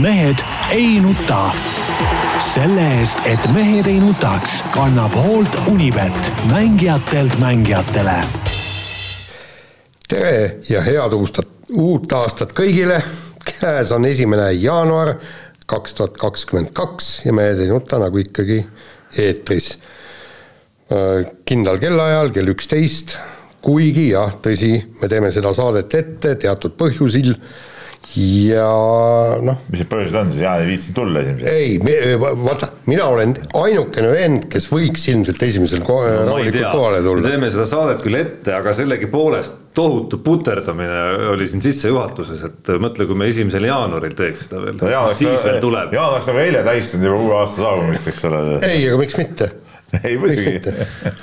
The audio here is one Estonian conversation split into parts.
mehed ei nuta. selle eest, et mehed ei nutaks, kannab hoolt Unibet, mängijatelt mängijatele. tere ja head uustat, uut aastat kõigile. käes on esimene jaanuar kaks tuhat kakskümmend kaks ja Mehed ei nuta nagu ikkagi eetris. kindlal kellaajal kell üksteist, kuigi jah, tõsi, me teeme seda saadet ette teatud põhjusil ja noh. mis need põhjused on siis, Jaan ei viitsinud tulla esimesel? ei, vaata, mina olen ainukene vend, kes võiks ilmselt esimesel ko no, rahulikult kohale tulla. me teeme seda saadet küll ette, aga sellegipoolest tohutu puterdamine oli siin sissejuhatuses, et mõtle, kui me esimesel jaanuaril teeks seda veel no,, siis veel tuleb. Jaan oleks nagu eile tähistanud juba uue aasta saabumist, eks ole. ei, aga miks mitte ei muidugi.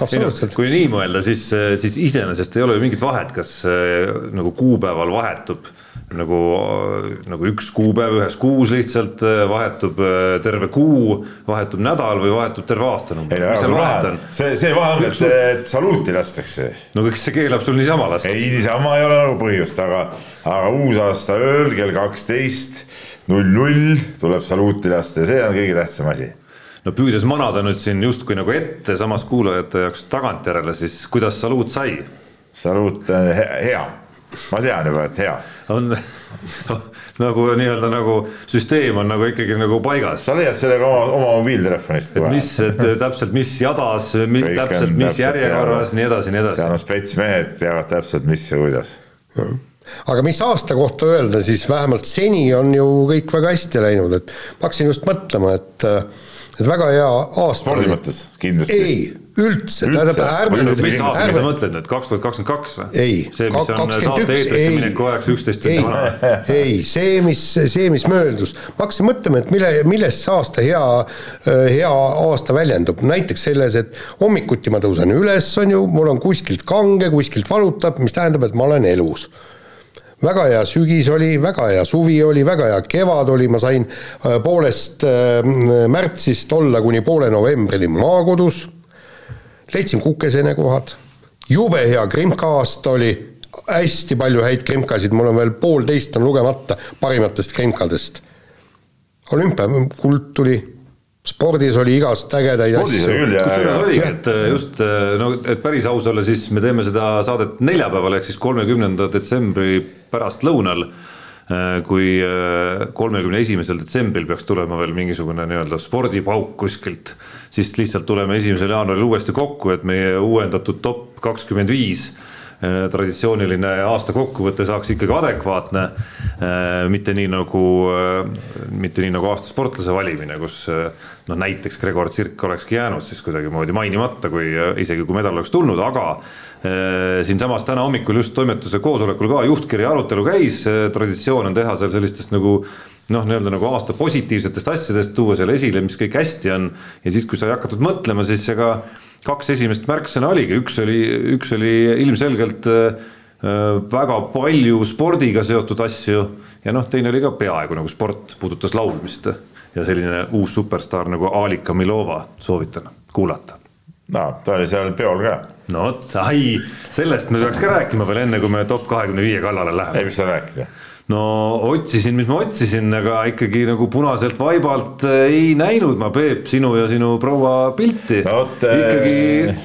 absoluutselt. kui nii mõelda, siis, siis iseenesest ei ole ju mingit vahet, kas nagu kuupäeval vahetub nagu, nagu üks kuupäev ühes kuus lihtsalt vahetub terve kuu, vahetub nädal või vahetub terve aastanumber. see, see vahe on, et, et saluuti lastakse. no kas see keelab sul niisama lasta? ei, niisama ei ole nagu põhjust, aga, aga uusaasta ööl kell kaksteist null null tuleb saluuti lasta ja see on kõige tähtsam asi no püüdes manada nüüd siin justkui nagu ette, samas kuulajate jaoks tagantjärele, siis kuidas saluut sai? saluut hea, ma tean juba, et hea. on nagu nii-öelda nagu süsteem on nagu ikkagi nagu paigas. sa leiad selle ka oma, oma mobiiltelefonist. et mis, et täpselt, mis jadas, täpselt, mis täpselt järjekorras, nii edasi, nii edasi. seal on spetsmehed, teavad täpselt, mis ja kuidas aga mis aasta kohta öelda, siis vähemalt seni on ju kõik väga hästi läinud, et ma hakkasin just mõtlema, et et väga hea aasta. spordi mõttes kindlasti. ei, üldse, tähendab ärme nüüd. mis aasta sa mõtled nüüd, kaks tuhat kakskümmend kaks või? ei. ajaks üksteist tundi vana. ei, see, mis, see, mis möödus, ma hakkasin mõtlema, et mille, millest see aasta hea, hea aasta väljendub, näiteks selles, et hommikuti ma tõusen üles, on ju, mul on kuskilt kange, kuskilt valutab, mis tähendab, et ma olen elus väga hea sügis oli, väga hea suvi oli, väga hea kevad oli, ma sain poolest märtsist olla kuni poole novembrini maakodus, leidsin kukesenekohad, jube hea krimka aasta oli, hästi palju häid krimkasid, mul on veel poolteist on lugemata parimatest krimkadest. olümpiakuld tuli spordis oli igast ägedaid asju. kusjuures oligi, et just no et päris aus olla, siis me teeme seda saadet neljapäeval ehk siis kolmekümnenda detsembri pärastlõunal. kui kolmekümne esimesel detsembril peaks tulema veel mingisugune nii-öelda spordipauk kuskilt, siis lihtsalt tuleme esimesel jaanuaril uuesti kokku, et meie uuendatud top kakskümmend viis traditsiooniline aasta kokkuvõte saaks ikkagi adekvaatne. mitte nii nagu, mitte nii nagu aasta sportlase valimine, kus noh, näiteks Gregor Tsirk olekski jäänud siis kuidagimoodi mainimata, kui isegi kui medal oleks tulnud, aga siinsamas täna hommikul just toimetuse koosolekul ka juhtkirja arutelu käis, traditsioon on teha seal sellistest nagu noh, nii-öelda nagu aasta positiivsetest asjadest, tuua seal esile, mis kõik hästi on ja siis, kui sai hakatud mõtlema, siis ega kaks esimest märksõna oligi, üks oli, üks oli ilmselgelt väga palju spordiga seotud asju ja noh, teine oli ka peaaegu nagu sport, puudutas laulmist ja selline uus superstaar nagu Alika Milova, soovitan kuulata. no ta oli seal peol ka. no vot, ai, sellest me peaks ka rääkima veel enne, kui me top kahekümne viie kallale läheme. ei, mis seal rääkida no otsisin, mis ma otsisin, aga ikkagi nagu punaselt vaibalt ei näinud ma, Peep, sinu ja sinu proua pilti no,. ikkagi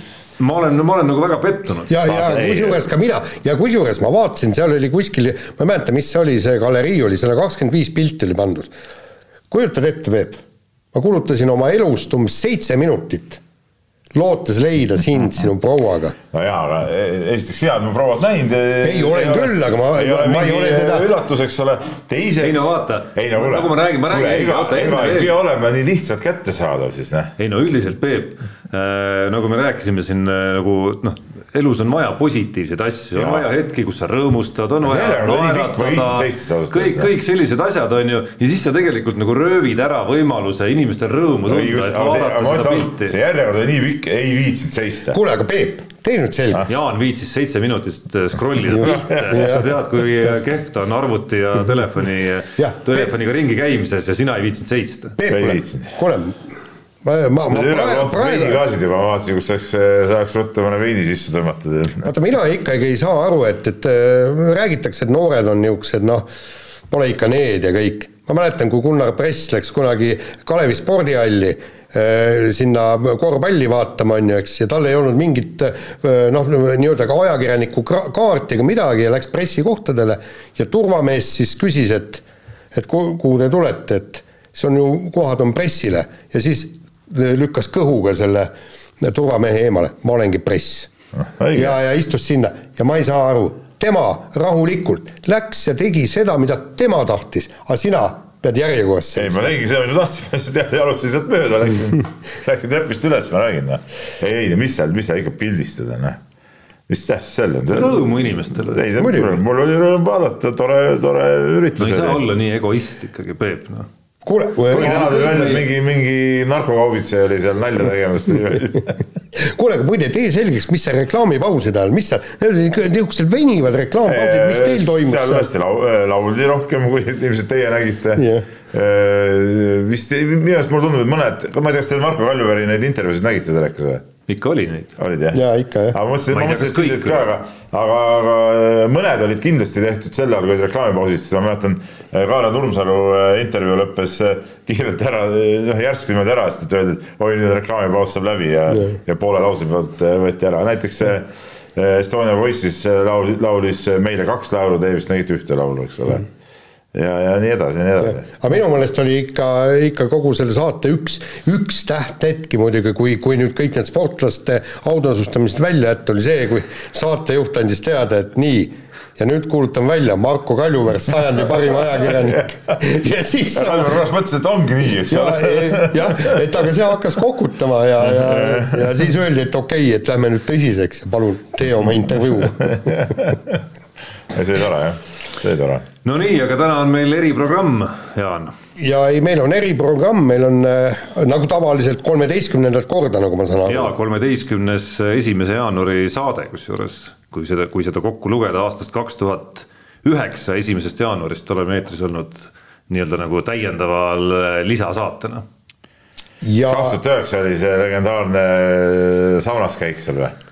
ma olen, ma olen nagu väga pettunud. ja, ja kusjuures ka mina ja kusjuures ma vaatasin, seal oli kuskil, ma ei mäleta, mis see oli, see galerii oli, sada kakskümmend viis pilti oli pandud. kujutad ette, Peep, ma kulutasin oma elust umbes seitse minutit lootes leida sind sinu prouaga. no jaa, aga esiteks hea, et ma prouat näinud. ei, olen küll, aga ma, ma, ei ole teda. üllatus, eks ole. teiseks. ei no vaata, nagu ma räägin, ma räägin. ega, ega ei pea olema nii lihtsalt kättesaadav siis, noh. ei no üldiselt, Peep äh,, nagu me rääkisime siin äh, nagu noh elus on vaja positiivseid asju, on vaja hetki, kus sa rõõmustad, on vaja naeratada, kõik, kõik sellised asjad on ju, ja siis sa tegelikult nagu röövid ära võimaluse inimestel rõõmu tunda, et vaadata seda pilti. see järjekord oli nii pikk, ei viitsinud seista. kuule, aga Peep, tee nüüd selgeks. Jaan viitsis seitse minutit scroll ida pilte, sa tead, kui kehv ta on arvuti ja telefoni, telefoniga ringi käimises ja sina ei viitsinud seista. Peep, kuule ma, ma, ma praegu. gaasid juba, ma vaatasin, kus saaks, saaks ruttu mõne veini sisse tõmmata. vaata, mina ikkagi ei saa aru, et, et äh, räägitakse, et noored on niisugused noh, pole ikka need ja kõik. ma mäletan, kui Gunnar Press läks kunagi Kalevi spordihalli äh, sinna korvpalli vaatama, on ju, eks, ja tal ei olnud mingit noh, nii-öelda ka ajakirjaniku ka- kaarti ega midagi ja läks pressikohtadele ja turvamees siis küsis, et et ku- kuhu te tulete, et see on ju, kohad on pressile ja siis lükkas kõhuga selle turvamehe eemale, ma olengi press õige. ja, ja istus sinna ja ma ei saa aru, tema rahulikult läks ja tegi seda, mida tema tahtis, aga sina pead järjekorras ei, ma tegin seda, mida tahtsin, ma lihtsalt jalutasin sealt mööda, läksin, läksin trepist üles, ma räägin noh. ei, mis seal, mis seal ikka pildistada noh. mis tähtsus seal on? rõõmu inimestele. ei, mul oli rõõm vaadata, tore, tore no üritus ei saa olla nii egoist ikkagi, Peep, noh. kuule, mingi, mingi narkokaubitseja oli seal nalja tegemas. kuule, aga muide, tee selgeks, mis see reklaamipausid ajal, mis seal, need olid ikka niisugused venivad reklaampausid, mis teil toimus seal seal? tõesti lau-, lauldi rohkem, kui ilmselt teie nägite Jah. vist, minu arust mulle tundub, et mõned, ma ei tea, kas te Marko Kaljuveeri neid intervjuusid nägite telekas või? ikka oli neid. olid jah? Jaa, ikka, jah. aga ma mõtlesin, Ma mõtlesin, et sellised ka, aga, aga, aga äh, mõned olid kindlasti tehtud sel ajal, kui olid reklaamipausid, sest ma mäletan, Kaarel Nurmsalu äh, intervjuu lõppes äh, kiirelt ära, noh järsku niimoodi ära, sest et öeldi, et oi nüüd reklaamipaus saab läbi ja, ja poole lause pealt äh, võeti ära, näiteks äh, Estonia Voice'is äh, laulis, laulis meile kaks laulu, teie vist nägite ühte laulu, eks ole. ja, ja nii edasi ja nii edasi. aga minu meelest oli ikka, ikka kogu selle saate üks, üks tähthetki muidugi, kui, kui nüüd kõik need sportlaste autasustamised välja jätta, oli see, kui saatejuht andis teada, et nii, ja nüüd kuulutan välja Marko Kaljuveer, sajandi parim ajakirjanik. ja siis Kaljuveer korraks mõtles, et ongi nii, eks ja ole., jah, et aga see hakkas kokutama ja, ja, ja siis öeldi, et okei okay,, et lähme nüüd tõsiseks ja palun tee oma intervjuu. see oli tore jah, see tore. no nii, aga täna on meil eriprogramm, Jaan. ja ei, meil on eriprogramm, meil on äh, nagu tavaliselt kolmeteistkümnendat korda, nagu ma saan ja aru. kolmeteistkümnes esimese jaanuari saade, kusjuures kui seda, kui seda kokku lugeda aastast kaks tuhat üheksa, esimesest jaanuarist oleme eetris olnud nii-öelda nagu täiendaval lisasaatena. ja kaks tuhat üheksa oli see legendaarne saunas käik seal või?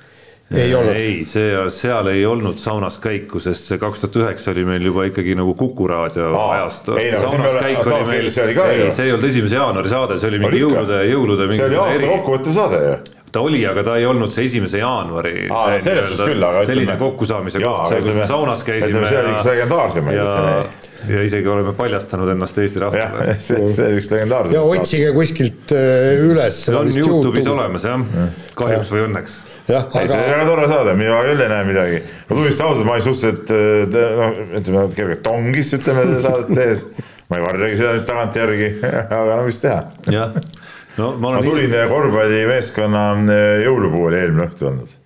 Ei olnud. ei, see, seal ei olnud saunas käiku, sest see kaks tuhat üheksa oli meil juba ikkagi nagu Kuku raadio Aa, ajastu. ei, see saunas peale- käik saunas oli meil, käik, see oli ka ju. ei, see ei olnud esimese jaanuari saade, see oli mingi jõulude, jõulude see oli aasta kokkuvõttev saade ju. ta oli, aga ta ei olnud see esimese jaanuari. Aa, selles suhtes küll, aga selline kokkusaamise koht, see, kus me saunas käisime see oli üks legendaarsemaid, ja ütleme., ja isegi oleme paljastanud ennast Eesti rahvale. see, see oli üks legendaarne. ja otsige kuskilt äh, üles. see on Youtube'is. olemas jah, kahjuks või õnneks jah, ei, see oli aga väga tore saade, mina küll ei näe midagi. ma tunnistan ausalt, ma olin suhteliselt noh, ütleme kergelt tongis, ütleme saadet tehes. ma ei varjagi seda nüüd tagantjärgi, aga no mis teha. jah, no ma ma olen tulin korvpallimeeskonna äh, jõulupuu oli eelmine õhtu olnud.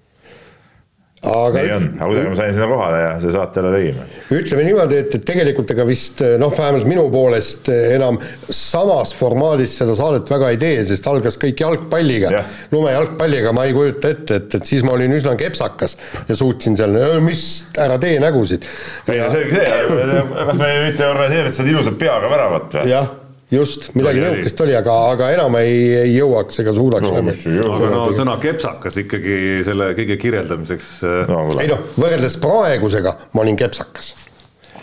Aga nii on, aga kuidagi ma sain sinna kohale ja see saate ära tegime. ütleme niimoodi, et, et tegelikult ega vist noh, vähemalt minu poolest enam samas formaadis seda saadet väga ei tee, sest algas kõik jalgpalliga Jah., lumejalgpalliga, ma ei kujuta ette, et, et siis ma olin üsna kepsakas ja suutsin seal, mis, ära tee nägusid. ei no see oli see, kas me mitte organiseerinud seda ilusat peaga väravat või? just, midagi Oli, oli. aga, aga enam ei, ei jõuaks ega suudaks No, aga no sõna kepsakas ikkagi selle kõige kirjeldamiseks äh, no ei noh, võrreldes praegusega ma olin kepsakas.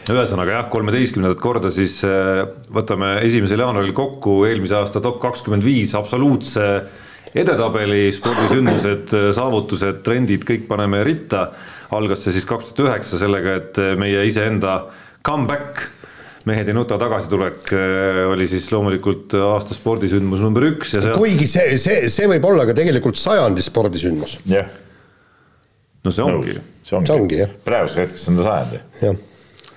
ühesõnaga jah, kolmeteistkümnendat korda siis äh, võtame esimesel jaanuaril kokku eelmise aasta top kakskümmend viis absoluutse edetabeli spordisündmused, saavutused, trendid, kõik paneme ritta. algas see siis kaks tuhat üheksa sellega, et meie iseenda comeback mehed ei nuta tagasitulek äh, oli siis loomulikult aasta spordisündmus number üks ja see, kuigi see, see, see võib olla ka tegelikult sajandi spordisündmus, jah, no see ongi see ongi, See ongi, jah. praeguseks hetkeks on ta sajandi. jah.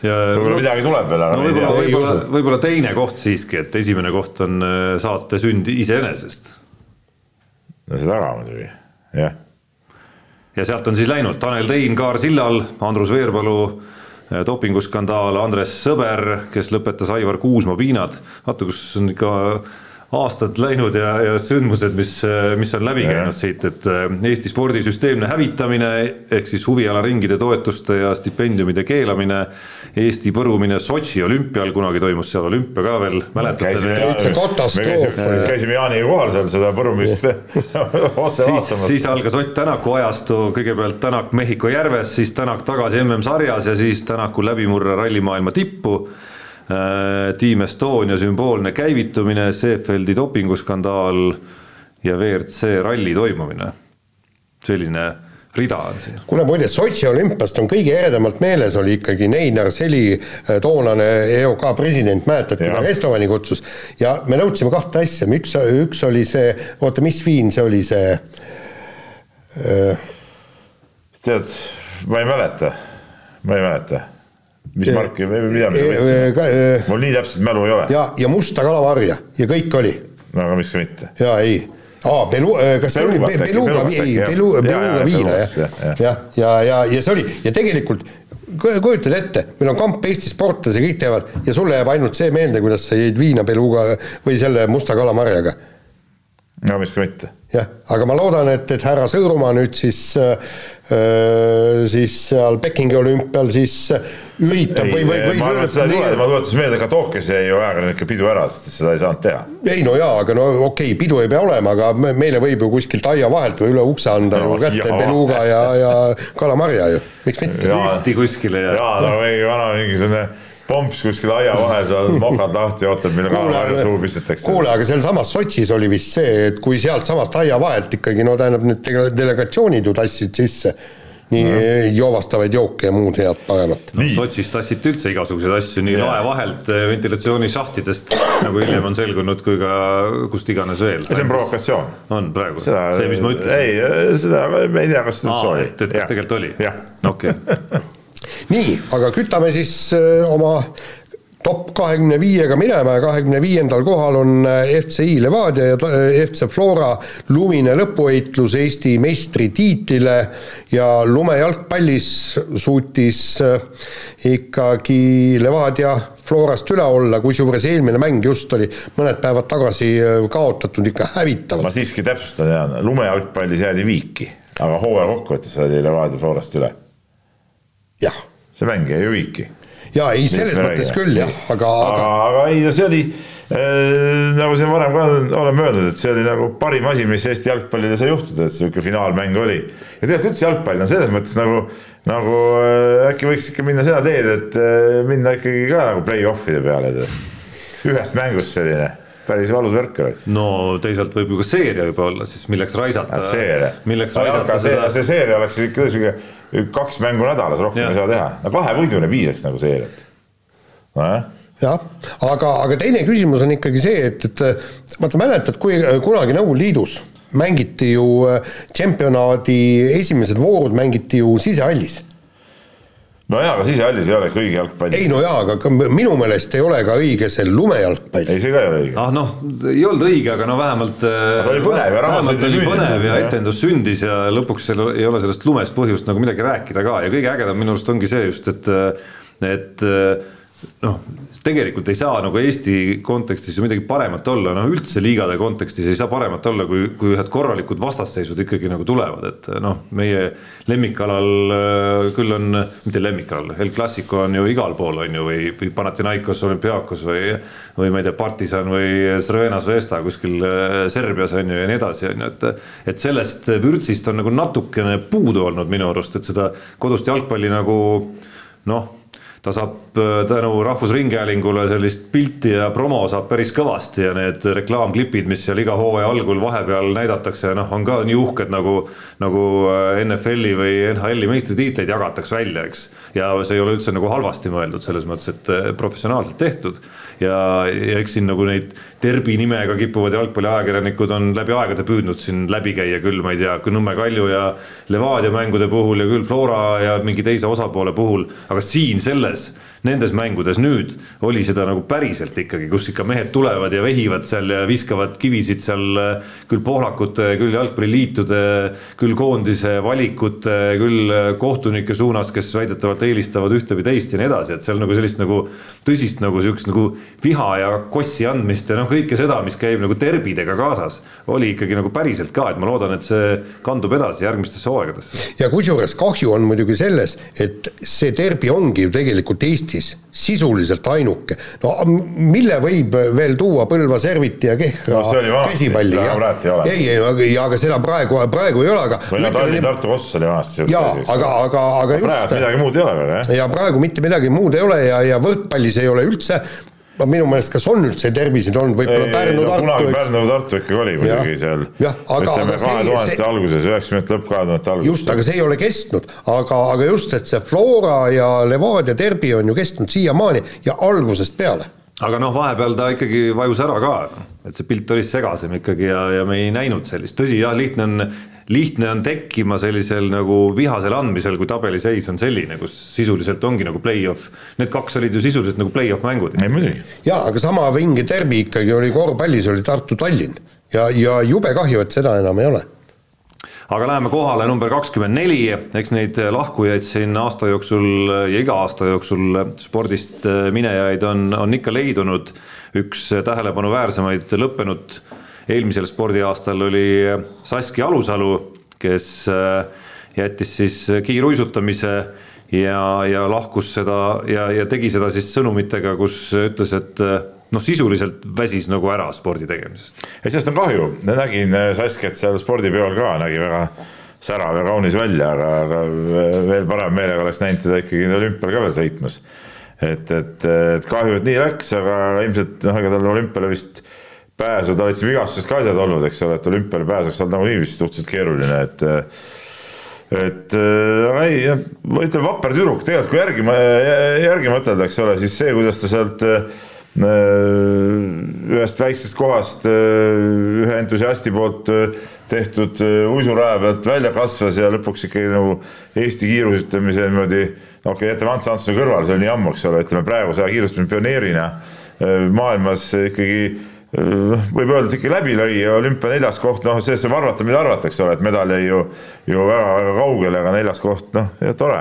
ja võib-olla midagi tuleb veel, aga no võib-olla, võib-olla võib-olla teine koht siiski, et esimene koht on äh, saate sünd iseenesest no see taga muidugi, jah. ja sealt on siis läinud Tanel Tein, Kaar Sillal, Andrus Veerpalu, dopinguskandaal, Andres Sõber, kes lõpetas Aivar Kuusma piinad. vaata, kus on ikka aastad läinud ja, ja sündmused, mis, mis on läbi käinud siit, et äh, Eesti spordi süsteemne hävitamine ehk siis huvialaringide toetuste ja stipendiumide keelamine, Eesti põrumine Sotši olümpial, kunagi toimus seal olümpia ka veel, mäletate käisime käisime Jaaniga kohal seal seda põrumist otse siis, vaatamas. siis algas Ott Tänaku ajastu, kõigepealt Tänak Mehhiko järves, siis Tänak tagasi MM-sarjas ja siis Tänaku läbimurre rallimaailma tippu. Team Estonia sümboolne käivitumine, Seefeldi dopinguskandaal ja WRC ralli toimumine. selline rida on siin. kuule muide, Sotši olümpiast on kõige eredamalt meeles oli ikkagi Neinar Seli, äh, toonane EOK president, mäletad, kui ta restorani kutsus. Ja me nõudsime kahte asja, üks, üks oli see, oota, mis viin see oli, see äh... tead, ma ei mäleta, ma ei mäleta mis marki mida me võtsime? mul nii täpselt mälu ei ole. ja, ja musta kalamarja ja kõik oli. no aga miks ka mitte. ja ei aa, Belu-, äh, kas see oli Beluga, ei, Belu-, Beluga viina jah, jah, ja, ja, ja, ja see oli ja tegelikult kujutad ette, meil on kamp Eesti sportlasi, kõik teevad ja sulle jääb ainult see meelde, kuidas sa jõid viina Beluga või selle musta kalamarjaga. Ka mitte. jah, aga ma loodan, et, et härra Sõõrumaa nüüd siis äh, Äh, siis seal Pekingi olümpial siis üritab ei, või, või, või ma arvan, et seda ei tule, ma tuletasin meelde, ka Tokyos jäi ju ajakirjanike pidu ära, sest seda ei saanud teha. ei no jaa, aga no okei okay,, pidu ei pea olema, aga meile võib ju kuskilt aia vahelt või üle ukse anda no, kätte beluga ja, ja kalamarja ju, miks mitte. lifti kuskile ja. jaa, no mingi vana mingisugune pomps kuskil aia vahel, seal mokad lahti, ootab, millal kalamarja suhu pistetakse. kuule, aga sealsamas Sotšis oli vist see, et kui sealtsamast aia vahelt ikkagi no tähendab, need delegatsioonid ju tassisid sisse nii no. joovastavaid jooke ja muud head paremat no,. Sotšis tassiti üldse igasuguseid asju nii lae vahelt, eh, ventilatsioonišahtidest, nagu hiljem on selgunud, kui ka kust iganes veel. see on provokatsioon. on praegu, see, mis ma ütlesin. ei, seda me ei tea, kas see üldse oli. et, et kas tegelikult oli? okei nii, aga kütame siis äh, oma top kahekümne viiega minema ja kahekümne viiendal kohal on äh, FCI Levadia ja äh, FC Flora lumine lõpuheitlus Eesti meistritiitlile ja lumejalgpallis suutis ikkagi Levadia Florast üle olla, kusjuures eelmine mäng just oli mõned päevad tagasi kaotatud ikka hävitavalt. ma siiski täpsustan, lumejalgpallis jäädi viiki, aga hooaja kokkuvõttes oli Levadia Florast üle. Jah see mäng jäi ju viiki. ja ei, selles mõttes küll jah, aga, aga. aga ei, no see oli äh, nagu siin varem ka oleme öelnud, et see oli nagu parim asi, mis Eesti jalgpallile sai juhtuda, et sihuke finaalmäng oli. ja tegelikult üldse jalgpall on selles mõttes nagu, nagu äh, äkki võiks ikka minna seda teed, et äh, minna ikkagi ka nagu play-off'ide peale. ühest mängust selline päris valus värk oleks. no teisalt võib ju ka seeria juba olla, siis milleks raisata. milleks raisata seda. see seeria oleks siis ikka sihuke kaks mängu nädalas, rohkem ja. ei saa teha. no kahe võiduni piisaks nagu seeriat nojah jah, aga, aga teine küsimus on ikkagi see, et, et vaata, mäletad, kui kunagi Nõukogude Liidus mängiti ju tšempionaadi esimesed voorud mängiti ju sisehallis no jaa, aga sisehallis ei ole kõigi jalgpall. ei no jaa, aga minu meelest ei ole ka õige see lumejalgpall. ei, see ka ei ole õige. ah noh, ei olnud õige, aga no vähemalt. ta oli põnev ja vähemalt oli põnev ja etendus sündis ja lõpuks seal ei ole sellest lumest põhjust nagu midagi rääkida ka ja kõige ägedam minu arust ongi see just, et, et noh, tegelikult ei saa nagu Eesti kontekstis ju midagi paremat olla, noh üldse liigade kontekstis ei saa paremat olla, kui, kui ühed korralikud vastasseisud ikkagi nagu tulevad, et noh, meie lemmikalal äh, küll on, mitte lemmikalal, El Clasico on ju igal pool, on ju, või, või Panathinaikos, Olümpiakos või või ma ei tea, Partisan või Crvena Zvezda kuskil äh, Serbias on ju ja nii edasi, on ju, et et sellest vürtsist on nagu natukene puudu olnud minu arust, et seda kodust jalgpalli nagu noh ta saab äh, tänu Rahvusringhäälingule sellist pilti ja promo saab päris kõvasti ja need reklaamklipid, mis seal iga hooaja algul vahepeal näidatakse, noh, on ka nii uhked nagu, nagu äh, NFL-i või NHL-i meistritiitleid jagatakse välja, eks. ja see ei ole üldse nagu halvasti mõeldud selles mõttes, et äh, professionaalselt tehtud ja, ja eks siin nagu neid Derbi nimega kippuvad jalgpalliajakirjanikud on läbi aegade püüdnud siin läbi käia küll, ma ei tea, küll Nõmme Kalju ja Levadia mängude puhul ja küll Flora ja mingi teise osapoole puhul, aga siin selles nendes mängudes nüüd oli seda nagu päriselt ikkagi, kus ikka mehed tulevad ja vehivad seal ja viskavad kivisid seal äh, küll pohlakute, küll jalgpalliliitude, küll koondise valikute, küll äh, kohtunike suunas, kes väidetavalt eelistavad ühte või teist ja nii edasi, et seal nagu sellist nagu tõsist nagu sihukest nagu viha ja kossi andmist ja noh, kõike seda, mis käib nagu derbidega kaasas, oli ikkagi nagu päriselt ka, et ma loodan, et see kandub edasi järgmistesse hooaegadesse. ja kusjuures kahju on muidugi selles, et see derbi ongi ju tegelikult Eesti Eestis sisuliselt ainuke. no mille võib veel tuua Põlva Serviti ja Kehra no, käsipalli, jah. ei, ei, ja aga seda praegu, praegu ei ole, aga või no Tallinn, Tartu Koss oli vanasti. jaa, aga, aga, aga just praegu midagi muud ei ole veel, jah. ja praegu mitte midagi muud ei ole ja, ja võrkpallis ei ole üldse no minu meelest, kas on üldse terviseid olnud, võib-olla Pärnu, Tartu. kunagi Pärnu, Tartu ikkagi oli muidugi seal. ütleme kahe tuhandete alguses, üheksakümnendate lõpp, kahe tuhandete alguses. just, aga see ei ole kestnud, aga, aga just, et see Flora ja Levadia derbi on ju kestnud siiamaani ja algusest peale aga noh, vahepeal ta ikkagi vajus ära ka, et see pilt oli segasem ikkagi ja, ja me ei näinud sellist, tõsi jah, lihtne on lihtne on tekkima sellisel nagu vihasel andmisel, kui tabeliseis on selline, kus sisuliselt ongi nagu play-off. Need kaks olid ju sisuliselt nagu play-off mängud. jaa, aga sama vinge derbi ikkagi oli korvpallis, oli Tartu-Tallinn ja, ja jube kahju, et seda enam ei ole aga läheme kohale number kakskümmend neli, eks neid lahkujaid siin aasta jooksul ja iga aasta jooksul spordist minejaid on, on ikka leidunud. üks tähelepanuväärsemaid lõppenud eelmisel spordiaastal oli Saskia Alusalu, kes äh, jättis siis kiiruisutamise ja, ja lahkus seda ja, ja tegi seda siis sõnumitega, kus ütles, et noh, sisuliselt väsis nagu ära spordi tegemisest. ja sellest on kahju, nägin Saskiat seal spordipeol ka, nägi väga särav ja kaunis välja, aga, aga veel parem meelega oleks näinud teda ikkagi olümpial ka veel sõitmas. et, et, et kahju, et nii läks, aga ilmselt noh, ega tal olümpiale vist pääsu, tal olid vigastused ka asjad olnud, eks ole, et olümpiale pääseks olnud nagunii vist suhteliselt keeruline, et et aga ei, ma ütlen, vapper tüdruk, tegelikult kui järgi, järgi mõtelda, eks ole, siis see, kuidas ta sealt ühest väiksest kohast ühe entusiasti poolt tehtud uisuraja pealt välja kasvas ja lõpuks ikkagi nagu Eesti kiirusütlemise niimoodi, okei okay,, jätame Ants Antsuse kõrvale, see oli nii ammu, eks ole, ütleme praeguse aja kiirustamise pioneerina maailmas ikkagi võib öelda, et ikka läbi lõi ja olümpia neljas koht, noh, sellest võib arvata, mida arvata, eks ole, et medal jäi ju, ju väga-väga kaugele, aga neljas koht, noh, tore.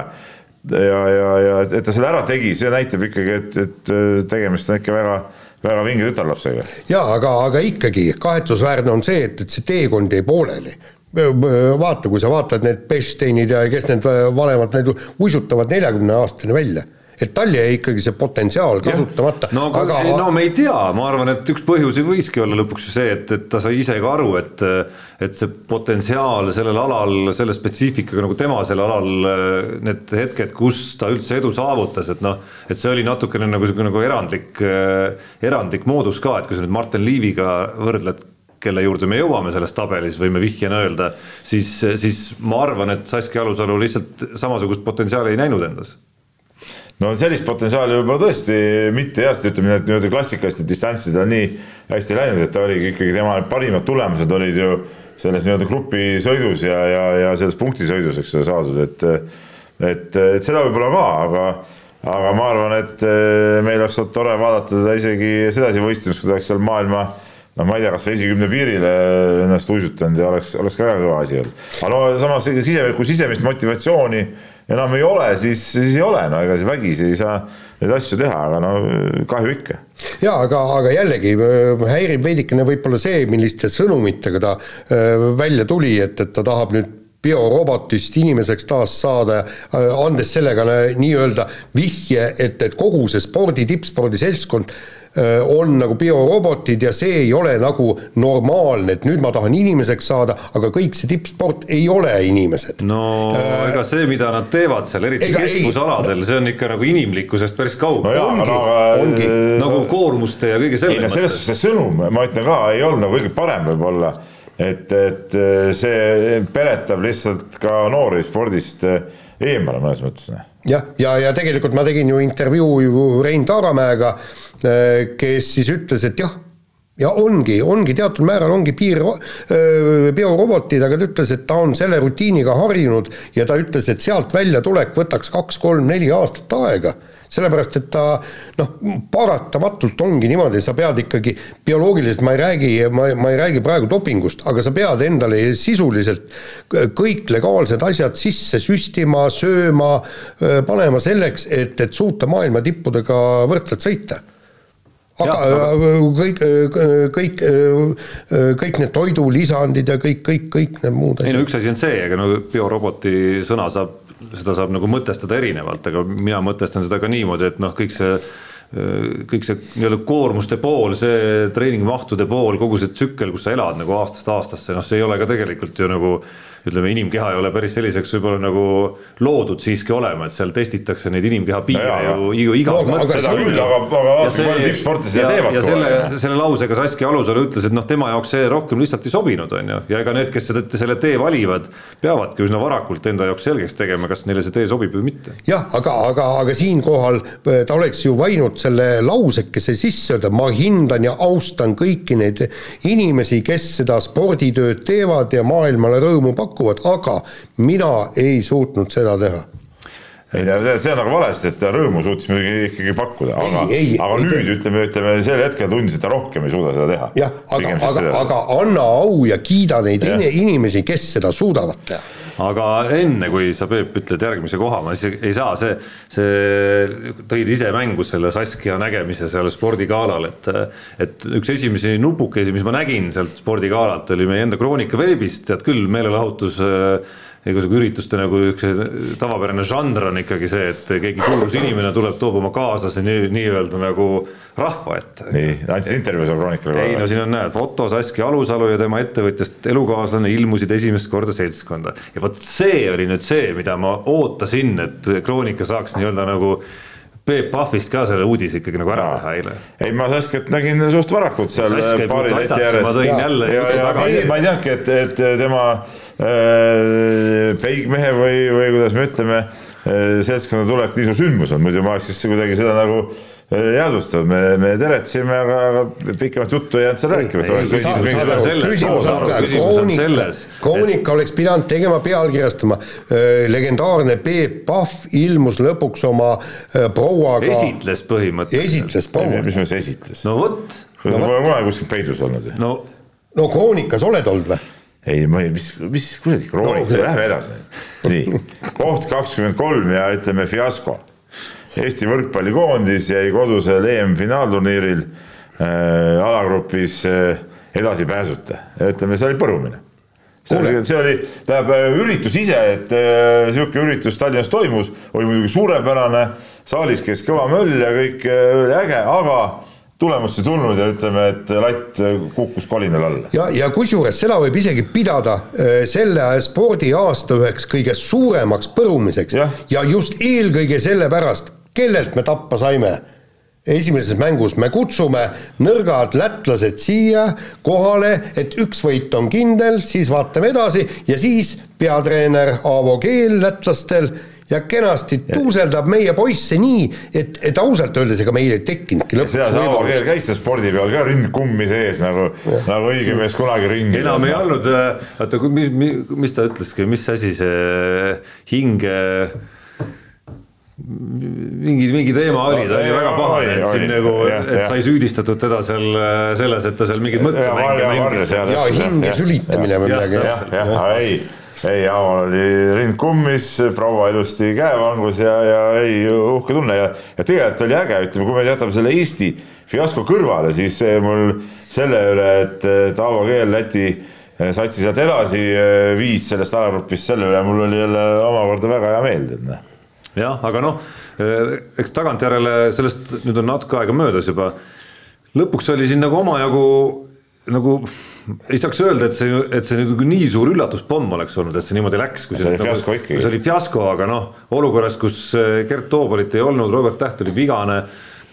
ja, ja, ja et ta selle ära tegi, see näitab ikkagi, et, et tegemist on ikka väga, väga vinge tütarlapsega. ja aga, aga ikkagi kahetsusväärne on see, et, et see teekond jäi pooleli vaata, kui sa vaatad need Bechsteinid ja kes need vanemad, need uisutavad neljakümne aastani välja et tal jäi ikkagi see potentsiaal kasutamata. no aga, aga no me ei tea, ma arvan, et üks põhjusi võiski olla lõpuks ju see, et, et ta sai ise ka aru, et et see potentsiaal sellel alal, selle spetsiifikaga nagu tema sel alal, need hetked, kus ta üldse edu saavutas, et noh, et see oli natukene nagu niisugune nagu erandlik, erandlik moodus ka, et kui sa nüüd Martin Liiviga võrdled kelle juurde me jõuame selles tabelis, võime vihjena öelda, siis, siis ma arvan, et Saskia Alusalu lihtsalt samasugust potentsiaali ei näinud endas no sellist potentsiaali võib-olla tõesti mitte jah, sest ütleme, need nii-öelda klassikalised distantsid on nii hästi läinud, et ta oligi ikkagi tema parimad tulemused olid ju selles nii-öelda grupisõidus ja, ja, ja selles punktisõidus, eks ole, saadud, et et, et seda võib-olla ka, aga aga ma arvan, et eh, meil oleks olnud tore vaadata teda isegi sedasi võistlemist, kui ta oleks seal maailma noh, ma ei tea, kas või esikümne piirile ennast uisutanud ja oleks, oleks ka väga kõva asi olnud. aga no samas sise, kui sisemist motivatsiooni enam ei ole, siis, siis ei ole, no ega see vägisi ei saa neid asju teha, aga no kahju ikka. ja aga, aga jällegi äh, häirib veidikene võib-olla see, milliste sõnumitega ta äh, välja tuli, et, et ta tahab nüüd biorobotist inimeseks taas saada, äh, andes sellega nii-öelda vihje, et, et kogu see spordi, tippspordi seltskond Äh, on nagu biorobotid ja see ei ole nagu normaalne, et nüüd ma tahan inimeseks saada, aga kõik see tippsport ei ole inimesed. no äh, ega see, mida nad teevad seal, eriti kestvusaladel, see on ikka nagu inimlikkusest päris kaugel no. ongi, no, ongi. nagu koormuste ja kõige selle mõttes. selles suhtes see sõnum, ma ütlen ka, ei olnud nagu kõige parem võib-olla et, et äh, see peletab lihtsalt ka noori spordist eemale mõnes mõttes. Jah, ja, ja, ja tegelikult ma tegin ju intervjuu ju Rein Taaramäega Äh, kes siis ütles, et jah, ja ongi, ongi teatud määral ongi piir äh, biorobotid, aga ta ütles, et ta on selle rutiiniga harjunud ja ta ütles, et sealt väljatulek võtaks kaks-kolm-neli aastat aega sellepärast, et ta noh, paratamatult ongi niimoodi, sa pead ikkagi bioloogiliselt, ma ei räägi, ma, ma ei räägi praegu dopingust, aga sa pead endale sisuliselt kõik legaalsed asjad sisse süstima, sööma, panema selleks, et, et suuta maailma tippudega võrdselt sõita aga ja, kõik, kõik, kõik need toidulisandid ja kõik, kõik, kõik need muud asjad. ei no üks asi on see, ega no bioroboti sõna saab seda saab nagu mõtestada erinevalt, aga mina mõtestan seda ka niimoodi, et noh, kõik see kõik see nii-öelda koormuste pool, see treeningmahtude pool, kogu see tsükkel, kus sa elad nagu aastast aastasse, noh, see ei ole ka tegelikult ju nagu ütleme, inimkeha ei ole päris selliseks võib-olla nagu loodud siiski olema, et seal testitakse neid inimkeha piire ju, ju igas no, mõttes. seda küll, aga, aga vaata, palju tippsportlased seda teevad. ja selle, selle lausega Saskia Alusalu ütles, et noh, tema jaoks see rohkem lihtsalt ei sobinud, on ju, ja ega need, kes seda, selle tee valivad, peavadki üsna varakult enda jaoks selgeks tegema, kas neile see tee sobib või mitte. jah, aga, aga, aga siinkohal äh, ta oleks ju võinud selle lausekese sisse öelda, ma hindan ja austan kõiki neid inimesi, kes seda sporditööd teevad ja maailmale rõõmu pakuvad pakuvad, aga mina ei suutnud seda teha ei tea, see on nagu valesti, et ta rõõmu suutis muidugi ikkagi pakkuda, aga, aga nüüd ei, ütleme, ütleme sel hetkel tundis, et ta rohkem ei suuda seda teha. jah, aga, aga, aga anna au ja kiida neid ja. inimesi, kes seda suudavad teha. Aga enne, kui sa, Peep, ütled järgmise koha, ma siis ei saa, see, see, tõid ise mängu selle Saskia nägemise seal spordigalal, et et üks esimesi nupukesi, mis ma nägin sealt spordigalalt, oli meie enda Kroonika veebist, tead küll, meelelahutus äh, igasugu ürituste nagu üks tavapärane žanr on ikkagi see, et keegi kuulus inimene tuleb, toob oma kaaslase nii, nii-öelda nagu rahva ette. nii, andsid intervjuu seal Kroonikale? ei no siin on näed, foto Saskia Alusalu ja tema ettevõtjast elukaaslane ilmusid esimest korda seltskonda ja vot see oli nüüd see, mida ma ootasin, et Kroonika saaks nii-öelda nagu Peep Pahvist ka selle uudise ikkagi nagu ära teha eile. ei, ma Saskat nägin suht varakult seal paari leti ääres. ma tõin jälle ja, ja, tagasi. ma ei teadnudki, et, et tema äh, peigmehe või, või kuidas me ütleme äh,, seltskonda tulek nii suur sündmus on, muidu ma oleks siis kuidagi seda nagu äh, jäädvustanud, me, me teletasime, aga, aga pikemat juttu ei jäänud seal rääkima. Koonika oleks pidanud tegema, pealkirjastama. legendaarne Peep Pahv ilmus lõpuks oma prouaga. esitles põhimõtteliselt. esitles proua. mis mõttes esitles? no vot. sa pole kunagi kuskil peidus olnud ju. no, no Kroonikas oled olnud või? ei, ma ei, mis, mis kuradi kroonika no,, lähme edasi. nii, koht kakskümmend kolm ja ütleme fiasko Eesti võrkpallikoondis jäi kodusel EM-finaalturniiril äh, alagrupis äh, edasipääsuta, ütleme, see oli põrumine. see oli, see oli, tähendab äh, üritus ise, et äh, sihuke üritus Tallinnas toimus, oli muidugi suurepärane, saalis käis kõva möll ja kõik äh, äge, aga tulemust ei tulnud ja ütleme, et latt kukkus kolinal alla. ja, ja kusjuures seda võib isegi pidada äh, selle spordiaasta üheks kõige suuremaks põrumiseks ja. ja just eelkõige sellepärast, kellelt me tappa saime? esimeses mängus me kutsume nõrgad lätlased siia kohale, et üks võit on kindel, siis vaatame edasi ja siis peatreener Aavo Keel lätlastel ja kenasti tuuseldab meie poisse nii, et, et ausalt öeldes ega meil ei tekkinudki lõpuks võimalust. käis seal spordi peal ka rind kummi sees nagu, nagu õige mees kunagi ringi. enam ei olnud, oota, mis, mis, mis ta ütleski, mis asi see hinge äh, mingi, mingi teema oli, ta oli väga pahane, et siin nagu, et sai süüdistatud teda seal selles, et ta seal mingeid mõttemänge mängis. ja hinge sülitamine või midagi. jah, jah, ei, ei, Aaval oli rind kummis, proua ilusti käevangus ja, ja ei, uhke tunne. Ja, ja tegelikult oli äge, ütleme, kui me jätame selle Eesti fiasko kõrvale, siis mul selle üle, et Taavo Keel Läti satsi sealt edasi viis sellest alagrupist, selle üle. Mul oli jälle omakorda väga hea meel, tead noh jah, aga noh, eh, eks tagantjärele sellest nüüd on natuke aega möödas juba. lõpuks oli siin nagu omajagu nagu ei saaks öelda, et see, et see nagu nii suur üllatuspomm oleks olnud, et see niimoodi läks. see oli nagu, fiasko ikkagi. see oli fiasko, aga noh, olukorras, kus eh, Gert Toobalit ei olnud, Robert Täht oli vigane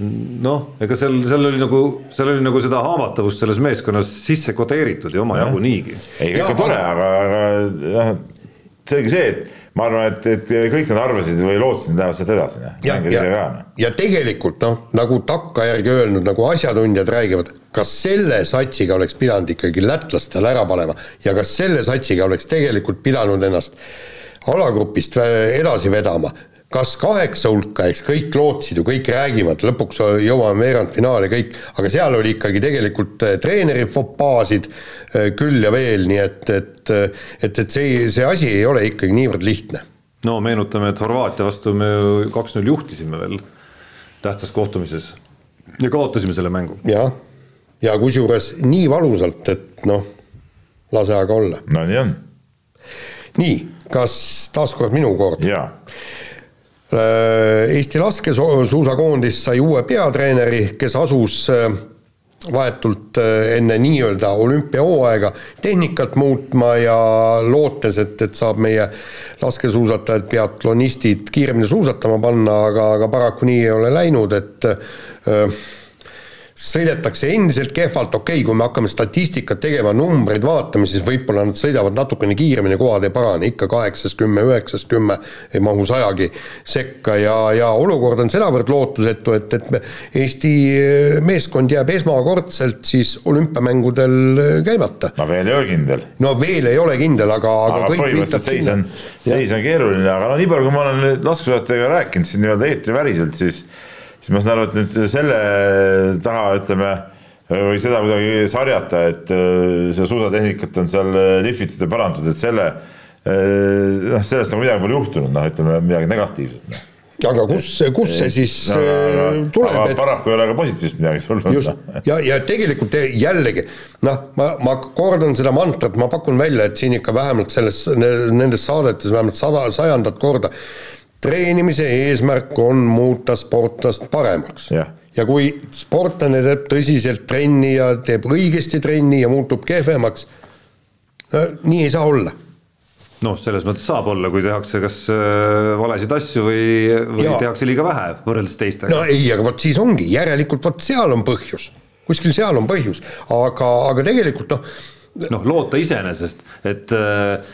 noh, ega seal, seal oli nagu, seal oli nagu seda haavatavust selles meeskonnas sisse kodeeritud ja omajagu niigi. ei, on tore, aga, aga noh, selge see, et ma arvan, et, et kõik nad arvasid või lootsid, et lähevad sealt edasi. Noh. ja, ja tegelikult noh, nagu takkajärgi öelnud, nagu asjatundjad räägivad, kas selle satsiga oleks pidanud ikkagi lätlastele ära panema ja kas selle satsiga oleks tegelikult pidanud ennast alagrupist edasi vedama kas kaheksa hulka, eks kõik lootsid ju, kõik räägivad, lõpuks jõuame veerandfinaali kõik, aga seal oli ikkagi tegelikult äh, treeneri fopaasid äh, küll ja veel, nii et, et et, et see, see asi ei ole ikkagi niivõrd lihtne. no meenutame, et Horvaatia vastu me ju kaks-null juhtisime veel tähtsas kohtumises ja kaotasime selle mängu. jah, ja, ja kusjuures nii valusalt, et noh, lase aga olla. no nii on. nii kas taaskord minu kord? jaa. Eesti laskesuusakoondis sai uue peatreeneri, kes asus vahetult enne nii-öelda olümpiahooaega tehnikat muutma ja lootes, et, et saab meie laskesuusatajad, biatlonistid kiiremini suusatama panna, aga, aga paraku nii ei ole läinud, et äh, sõidetakse endiselt kehvalt, okei okay,, kui me hakkame statistikat tegema, numbreid vaatama, siis võib-olla nad sõidavad natukene kiiremini, kohad ei parane, ikka kaheksas kümme, üheksas kümme ei mahu sajagi sekka ja, ja olukord on sedavõrd lootusetu, et, et Eesti meeskond jääb esmakordselt siis olümpiamängudel käimata. no veel ei ole kindel. no veel ei ole kindel, aga, aga, aga põhimõtteliselt seis on, seis on keeruline, aga no nii palju, kui ma olen laskesuusatajaga rääkinud siin nii-öelda eetriväliselt, siis siis ma saan aru, et nüüd selle taha ütleme või seda kuidagi sarjata, et äh, seda suusatehnikat on seal äh, lihvitud ja parandatud, et selle äh, noh, sellest nagu midagi pole juhtunud, noh, ütleme midagi negatiivset noh aga kus, kus see siis no, aga, tuleb? aga et... paraku ei ole ka positiivset midagi tulnud. just, noh. ja, ja tegelikult jällegi noh, ma, ma kordan seda mantrat, ma pakun välja, et siin ikka vähemalt selles, nendes saadetes vähemalt sada, sajandat korda treenimise eesmärk on muuta sportlast paremaks. ja kui sportlane teeb tõsiselt trenni ja teeb õigesti trenni ja muutub kehvemaks, no nii ei saa olla noh, selles mõttes saab olla, kui tehakse kas äh, valesid asju või, või ja. tehakse liiga vähe võrreldes teistega. no ei, aga vot siis ongi, järelikult vot seal on põhjus, kuskil seal on põhjus, aga, aga tegelikult noh, noh, loota iseenesest, et äh,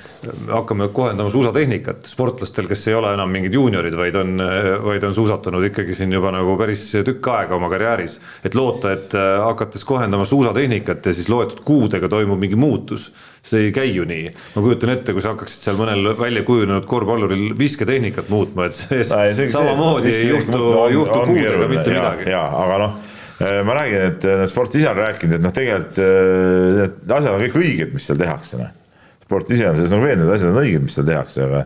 hakkame kohendama suusatehnikat sportlastel, kes ei ole enam mingid juuniorid, vaid on, vaid on suusatanud ikkagi siin juba nagu päris tükk aega oma karjääris. et loota, et äh, hakates kohendama suusatehnikat ja siis loetud kuudega toimub mingi muutus, see ei käi ju nii. ma kujutan ette, kui sa hakkaksid seal mõnel välja kujunenud korvpalluril visketehnikat muutma, et see, see samamoodi ei juhtu, juhtu kuudega mitte midagi. jaa, aga noh Äh, ma räägin, et äh, sport ise on rääkinud, et noh, tegelikult äh, need asjad on kõik õiged, mis seal tehakse, noh. sport ise on selles nagu veendunud, asjad on õiged, mis seal tehakse, aga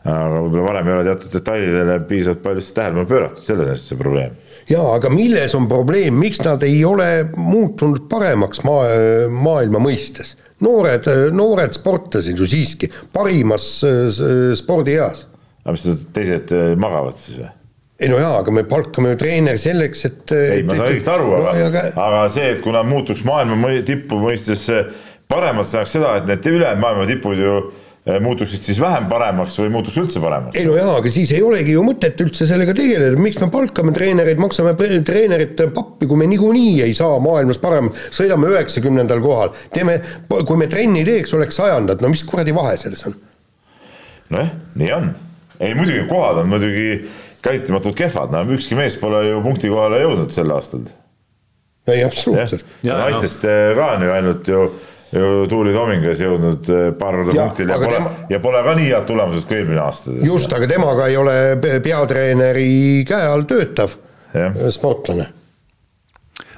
aga võib-olla varem ei ole teatud detailidele piisavalt palju tähelepanu pööratud, selles on see probleem. jaa, aga milles on probleem, miks nad ei ole muutunud paremaks maa, maailma mõistes? noored, noored sportlased ju siiski, parimas spordieas. aga mis teised magavad siis või? Ei no jaa, aga me palkame ju treeneri selleks, et ei, ma saan õigesti aru no,, aga, aga... aga see, et kui nad muutuks maailma tippu mõistes paremaks, tähendaks seda, et need ülejäänud maailma tipud ju eh, muutuksid siis vähem paremaks või muutuks üldse paremaks? ei no jaa, aga siis ei olegi ju mõtet üldse sellega tegeleda, miks me palkame treenereid, maksame treeneritele pappi, kui me niikuinii ei saa maailmas parem, sõidame üheksakümnendal kohal, teeme, kui me trenni teeks, oleks sajandad, no mis kuradi vahe selles on? nojah, nii on. ei muidugi kohad on muidugi käsitlematult kehvad, no ükski mees pole ju punkti kohale jõudnud sel aastal. ei, absoluutselt. naistest no. ka on ju ainult ju, ju Tuuli Tomingas jõudnud eh, paar korda punktile ja pole tema..., ja pole ka nii head tulemused kui eelmine aasta. just, aga temaga ei ole peatreeneri käe all töötav ja. sportlane.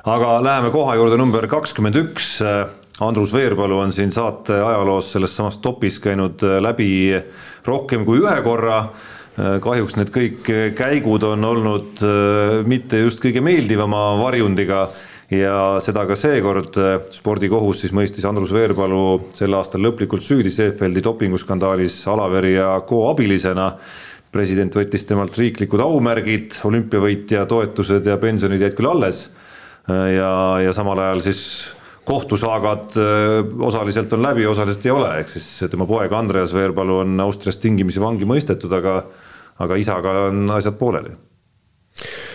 aga läheme koha juurde number kakskümmend üks. Andrus Veerpalu on siin saate ajaloos selles samas topis käinud läbi rohkem kui ühe korra Äh, kahjuks need kõik käigud on olnud äh, mitte just kõige meeldivama varjundiga ja seda ka seekord äh, spordikohus siis mõistis Andrus Veerpalu sel aastal lõplikult süüdi Seefeldi dopinguskandaalis Alaveri ja Co abilisena. president võttis temalt riiklikud aumärgid, olümpiavõitja toetused ja pensionid jäid küll alles. ja, ja samal ajal siis kohtusaagad osaliselt on läbi, osaliselt ei ole, ehk siis tema poeg Andreas Veerpalu on Austrias tingimisi vangi mõistetud, aga aga isaga on asjad pooleli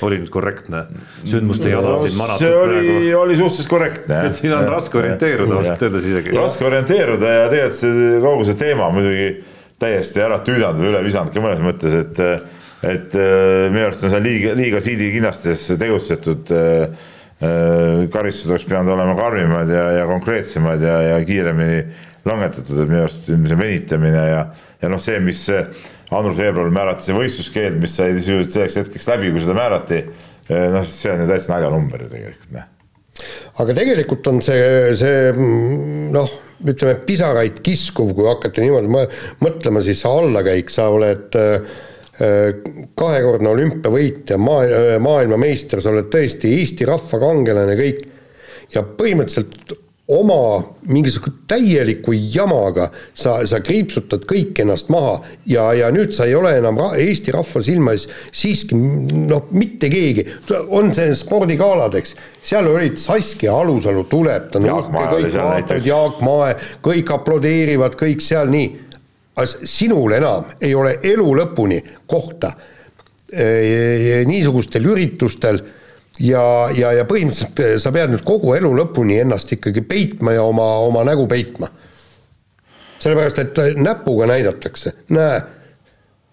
oli nüüd korrektne sündmuste jada no, siin manatud see oli, praegu? oli suhteliselt korrektne. et siin on raske orienteeruda ausalt öeldes isegi. raske orienteeruda ja tegelikult see kogu see teema muidugi täiesti ära tüüdanud või üle visanud ka mõnes mõttes, et et äh, minu arust on seal liiga, liiga siidikinnastes tegutsetud. Äh, äh, karistused oleks pidanud olema karmimad ja, ja konkreetsemad ja, ja kiiremini langetatud, et minu arust see venitamine ja, ja noh, see, mis Andrus Veerpalu määrati see võistluskeeld, mis sai sisuliselt selleks hetkeks läbi, kui seda määrati. Eh, noh, see on ju täitsa naljanumber ju tegelikult, noh. aga tegelikult on see, see noh, ütleme pisaraid kiskuv, kui hakata niimoodi mõtlema, siis see allakäik, sa oled äh, kahekordne olümpiavõitja, maa, maailmameister, sa oled tõesti Eesti rahva kangelane, kõik. ja põhimõtteliselt oma mingisuguse täieliku jamaga sa, sa kriipsutad kõik ennast maha ja, ja nüüd sa ei ole enam ra Eesti rahva silma ees siiski noh, mitte keegi, on see spordigaalad, eks, seal olid Saskia Alusalu tuleb, ta on uhke, kõik vaatavad, Jaak Mae, kõik aplodeerivad, kõik seal nii. sinul enam ei ole elu lõpuni kohta. Niisugustel üritustel ja, ja, ja põhimõtteliselt eh, sa pead nüüd kogu elu lõpuni ennast ikkagi peitma ja oma, oma nägu peitma. sellepärast, et eh, näpuga näidatakse, näe,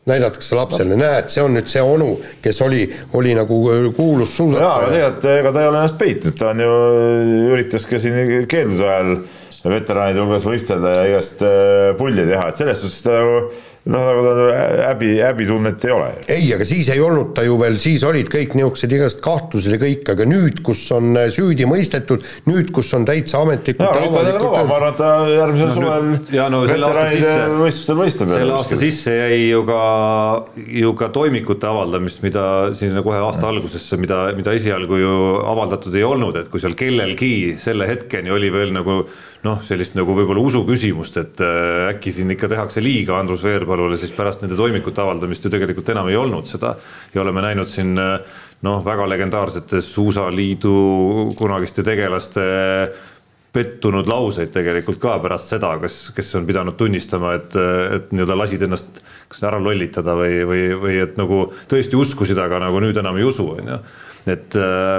näidatakse lapsele, näed, see on nüüd see onu, kes oli, oli nagu eh, kuulus suusataja. jaa, aga tegelikult ega ta ei ole ennast peitnud, ta on ju, üritas ka siin keeldude ajal veteraanide hulgas võistelda ja igast pulli teha, et selles suhtes ta nagu noh, nagu häbi, häbitunnet ei ole. ei, aga siis ei olnud ta ju veel, siis olid kõik niisugused igasugused kahtlused ja kõik, aga nüüd, kus on äh, süüdi mõistetud, nüüd, kus on täitsa ametlikult no, vaba, ma arvan, et ta järgmisel no, suvel ja no sisse, võistlustel võistleb. selle aasta sisse jäi ju ka, ju ka toimikute avaldamist, mida siin kohe aasta algusesse, mida, mida esialgu ju avaldatud ei olnud, et kui seal kellelgi selle hetkeni oli veel nagu noh, sellist nagu võib-olla usu küsimust, et äh, äkki siin ikka tehakse liiga Andrus Veerpalule, siis pärast nende toimikute avaldamist ju tegelikult enam ei olnud seda ja oleme näinud siin äh, noh, väga legendaarsete Suusaliidu kunagiste tegelaste pettunud lauseid tegelikult ka pärast seda, kas, kes on pidanud tunnistama, et, et nii-öelda lasid ennast kas ära lollitada või, või, või et nagu tõesti uskusid, aga nagu nüüd enam ei usu, on ju. et äh,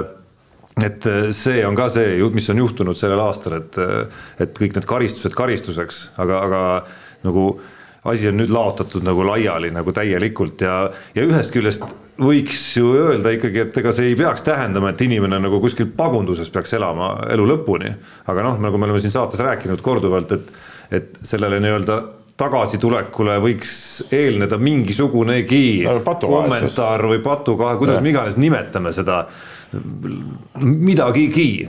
et äh, see on ka see, mis on juhtunud sellel aastal, et, äh, et kõik need karistused karistuseks, aga, aga nagu asi on nüüd laotatud nagu laiali nagu täielikult ja, ja ühest küljest võiks ju öelda ikkagi, et ega see ei peaks tähendama, et inimene nagu kuskil pagunduses peaks elama elu lõpuni. aga noh, nagu me oleme siin saates rääkinud korduvalt, et, et sellele nii-öelda tagasitulekule võiks eelneda mingisugunegi no, kommentaar või patukahe, kuidas me iganes nimetame seda midagigi.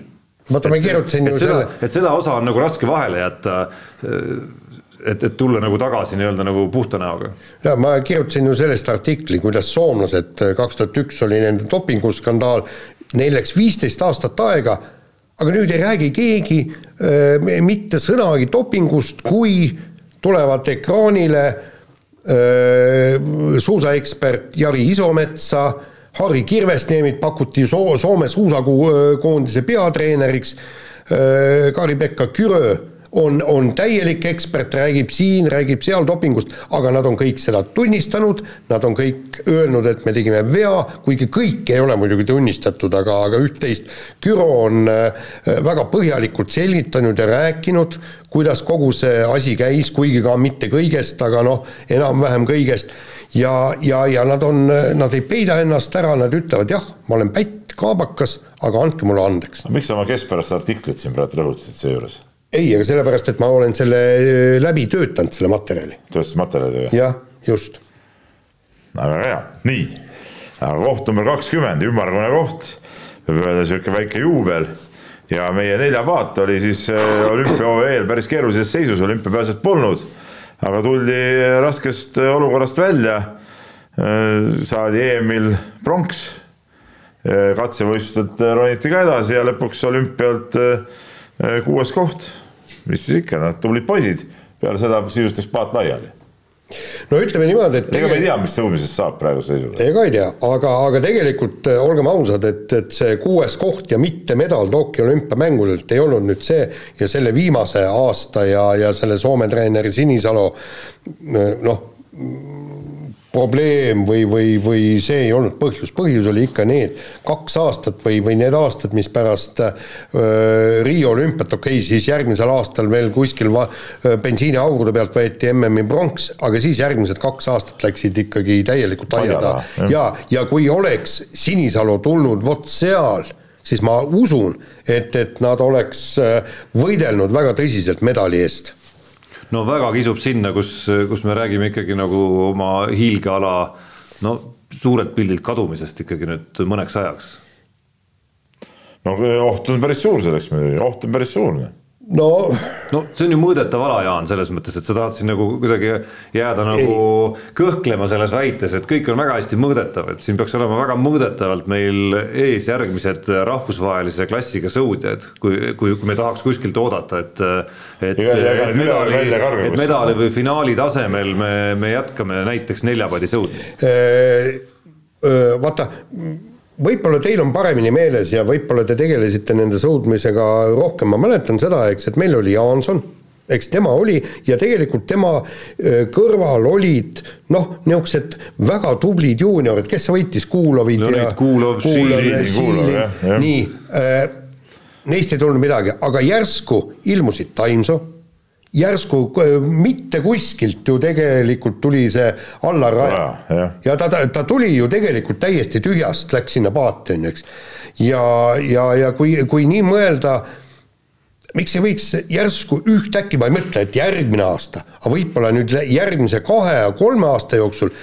vaata, ma kirjutasin ju selle. et seda osa on nagu raske vahele jätta et, et tulla nagu tagasi nii-öelda nagu puhta näoga. ja ma kirjutasin ju sellest artikli, kuidas soomlased, kaks tuhat üks oli nende dopinguskandaal, neil läks viisteist aastat aega, aga nüüd ei räägi keegi äh, mitte sõnagi dopingust, kui tulevad ekraanile äh, suusaekspert Jari Isometsa äh,, Harri Kirvesniemit pakuti Soo-, Soome suusakoondise peatreeneriks, Kari-Pekka Kürö on, on täielik ekspert, räägib siin, räägib seal dopingust, aga nad on kõik seda tunnistanud, nad on kõik öelnud, et me tegime vea, kuigi kõike ei ole muidugi tunnistatud, aga, aga üht-teist. Küro on väga põhjalikult selgitanud ja rääkinud, kuidas kogu see asi käis, kuigi ka mitte kõigest, aga noh, enam-vähem kõigest ja, ja, ja nad on, nad ei peida ennast ära, nad ütlevad jah, ma olen pätt, kaabakas, aga andke mulle andeks. miks sa oma keskpärast artiklit siin praegu rõhutasid seejuures? ei, aga sellepärast, et ma olen selle äh, läbi töötanud, selle materjali. töötasid materjali või? jah, just. väga hea, nii, koht number kakskümmend, ümmargune koht, võib öelda niisugune väike juubel ja meie neljapaat oli siis äh, olümpia eel päris keerulises seisus, olümpiapääset polnud aga tuldi raskest olukorrast välja. saadi EM-il pronks, katsevõistlustelt roniti ka edasi ja lõpuks olümpialt eh, kuues koht. mis siis ikka, nad tublid poisid, peale seda sisuliselt läks paat laiali no ütleme niimoodi, et ega me ei tea, mis tõusmisest saab praeguse seisuga. ega ei tea, aga, aga tegelikult eh, olgem ausad, et, et see kuues koht ja mitte medal Tokyo olümpiamängudelt ei olnud nüüd see ja selle viimase aasta ja, ja selle Soome treeneri Sinisalu eh, noh, probleem või, või, või see ei olnud põhjus, põhjus oli ikka need kaks aastat või, või need aastad, mis pärast äh, Riia olümpiat, okei okay,, siis järgmisel aastal veel kuskil va, bensiiniaurude pealt võeti MM-i pronks, aga siis järgmised kaks aastat läksid ikkagi täielikult aia taha ja, ja kui oleks Sinisalu tulnud vot seal, siis ma usun, et, et nad oleks võidelnud väga tõsiselt medali eest no väga kisub sinna, kus, kus me räägime ikkagi nagu oma hiilgeala no suurelt pildilt kadumisest ikkagi nüüd mõneks ajaks. no oht on päris suur selleks muidugi, oht on päris suur. No no see on ju mõõdetav ala, Jaan, selles mõttes, et sa tahad siin nagu kuidagi jääda nagu ei. kõhklema selles väites, et kõik on väga hästi mõõdetav, et siin peaks olema väga mõõdetavalt meil ees järgmised rahvusvahelise klassiga sõudjad, kui, kui, kui me tahaks kuskilt oodata, et et, et medali, et medali või finaali tasemel me, me jätkame näiteks neljapadi sõudmist. vaata võib-olla teil on paremini meeles ja võib-olla te tegelesite nende sõudmisega rohkem, ma mäletan seda, eks, et meil oli Jaanson, eks tema oli ja tegelikult tema kõrval olid noh, niisugused väga tublid juuniorid, kes võitis Kuulovid no, ja Kuulov, Šiilin, nii äh,, neist ei tulnud midagi, aga järsku ilmusid Taimsoo järsku mitte kuskilt ju tegelikult tuli see Allar Raja ja, ja ta, ta, ta tuli ju tegelikult täiesti tühjast, läks sinna paati, on ju, eks. ja, ja, ja kui, kui nii mõelda, miks ei võiks järsku ühtäkki, ma ei mõtle, et järgmine aasta, aga võib-olla nüüd järgmise kahe ja kolme aasta jooksul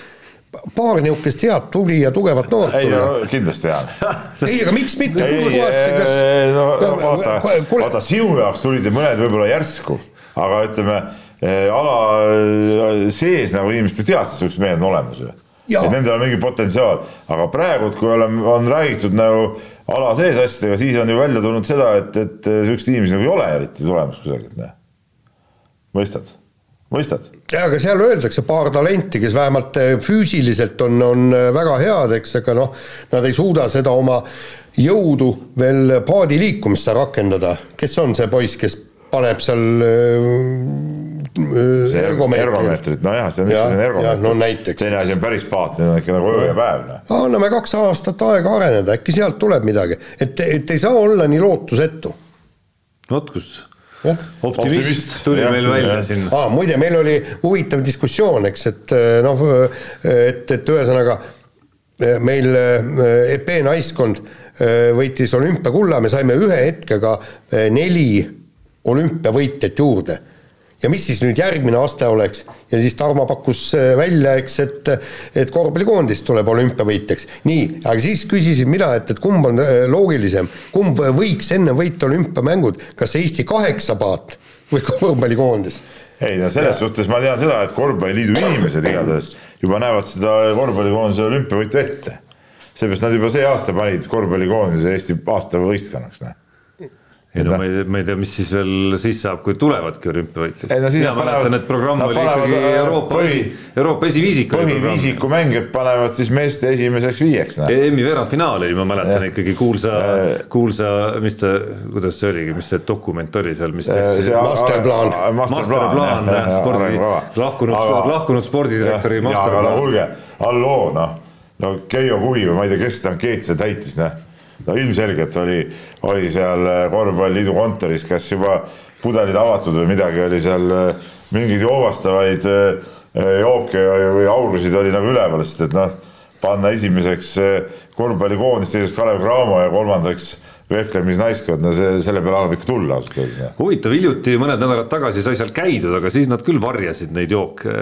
paar niisugust head tubli ja tugevat noort ei no kindlasti hea. Ei, aga miks mitte, kus kohas see kas no vaata, vaata sinu jaoks tulid mõned võib-olla järsku aga ütleme eh, ala eh, sees nagu inimesed teadsid, et siuksed mehed on olemas ju. et nendel on mingi potentsiaal, aga praegu, kui oleme, on räägitud nagu ala sees asjadega, siis on ju välja tulnud seda, et, et siukseid inimesi nagu ei ole eriti tulemas kusagilt, noh. mõistad? mõistad? jaa, aga seal öeldakse paar talenti, kes vähemalt füüsiliselt on, on väga head, eks, aga noh, nad ei suuda seda oma jõudu veel paadi liikumisse rakendada. kes on see poiss, kes paneb seal äh, ergomeetrit, nojah, see on üks selline ergomeeter. no näiteks. teine asi on päris paat, need on ikka nagu öö ja päev. Noh. anname kaks aastat aega areneda, äkki sealt tuleb midagi, et, et ei saa olla nii lootusetu. vot kus Ja? optimist, optimist tuli ja, meil välja ja. siin ah,. muide, meil oli huvitav diskussioon, eks, et äh, noh, et, et ühesõnaga äh, meil EP naiskond võitis olümpiakulla, me saime ühe hetkega neli olümpiavõitjat juurde. ja mis siis nüüd järgmine aste oleks ja siis Tarmo pakkus äh, välja, eks, et et korvpallikoondis tuleb olümpiavõitjaks. nii, aga siis küsisin mina, et, et kumb on äh, loogilisem, kumb võiks enne võita olümpiamängud, kas Eesti kaheksapaat või korvpallikoondis? ei no selles ja. suhtes ma tean seda, et korvpalliliidu inimesed igatahes juba näevad seda korvpallikoondise olümpiavõitu ette. seepärast nad juba see aasta panid korvpallikoondise Eesti aasta võistkonnaks, noh ei no ma ei, ma ei tea, mis siis veel siis saab, kui tulevadki olümpiavõitjad. No, mina mäletan, et programm oli ikkagi äh, Euroopa põhi, esi, Euroopa esiviisik. põhiviisiku mängijad panevad siis meeste esimeseks viieks. EM-i veerandfinaal oli, ma mäletan ja. ikkagi kuulsa, kuulsa, mis ta, kuidas see oligi, mis see dokument oli seal, mis tehti? masterplaan. masterplaan spordi, lahkunud, lahkunud spordidirektori masterplaan. kuulge, halloo noh, no Keijo Kuvi või ma ei tea, kes seda ankeeti täitis, noh no ilmselgelt oli, oli seal äh, korvpalliliidu kontoris, kas juba pudelid avatud või midagi oli seal äh, mingeid joovastavaid äh, jooke või aurusid oli nagu üleval, sest et noh, panna esimeseks korvpallikoondis, teiseks Kalev Cramo ja kolmandaks vehklemisnaiskond, no see, selle peale annab ikka tulla ausalt öeldes. Huvitav, hiljuti mõned nädalad tagasi sai seal käidud, aga siis nad küll varjasid neid jooke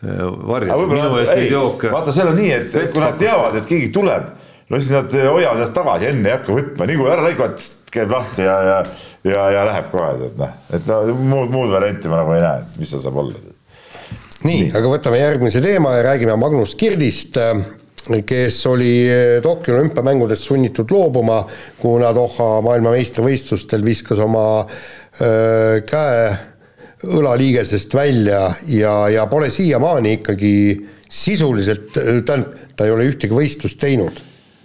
varjasid minu eest neid jooke. vaata, seal on nii, et kui nad teavad, et keegi tuleb no siis nad hoiavad ennast tagasi, enne ei hakka võtma, nii kui ära lõikavad, käib lahti ja, ja, ja, ja läheb kohe, et noh, et no muud, muud varianti ma nagu ei näe, et mis seal saab olla. nii, aga võtame järgmise teema ja räägime Magnus Kirdist, kes oli Tokyo olümpiamängudest sunnitud loobuma, kuna Doha maailmameistrivõistlustel viskas oma öö, käe õlaliigesest välja ja, ja pole siiamaani ikkagi sisuliselt, tähendab, ta ei ole ühtegi võistlust teinud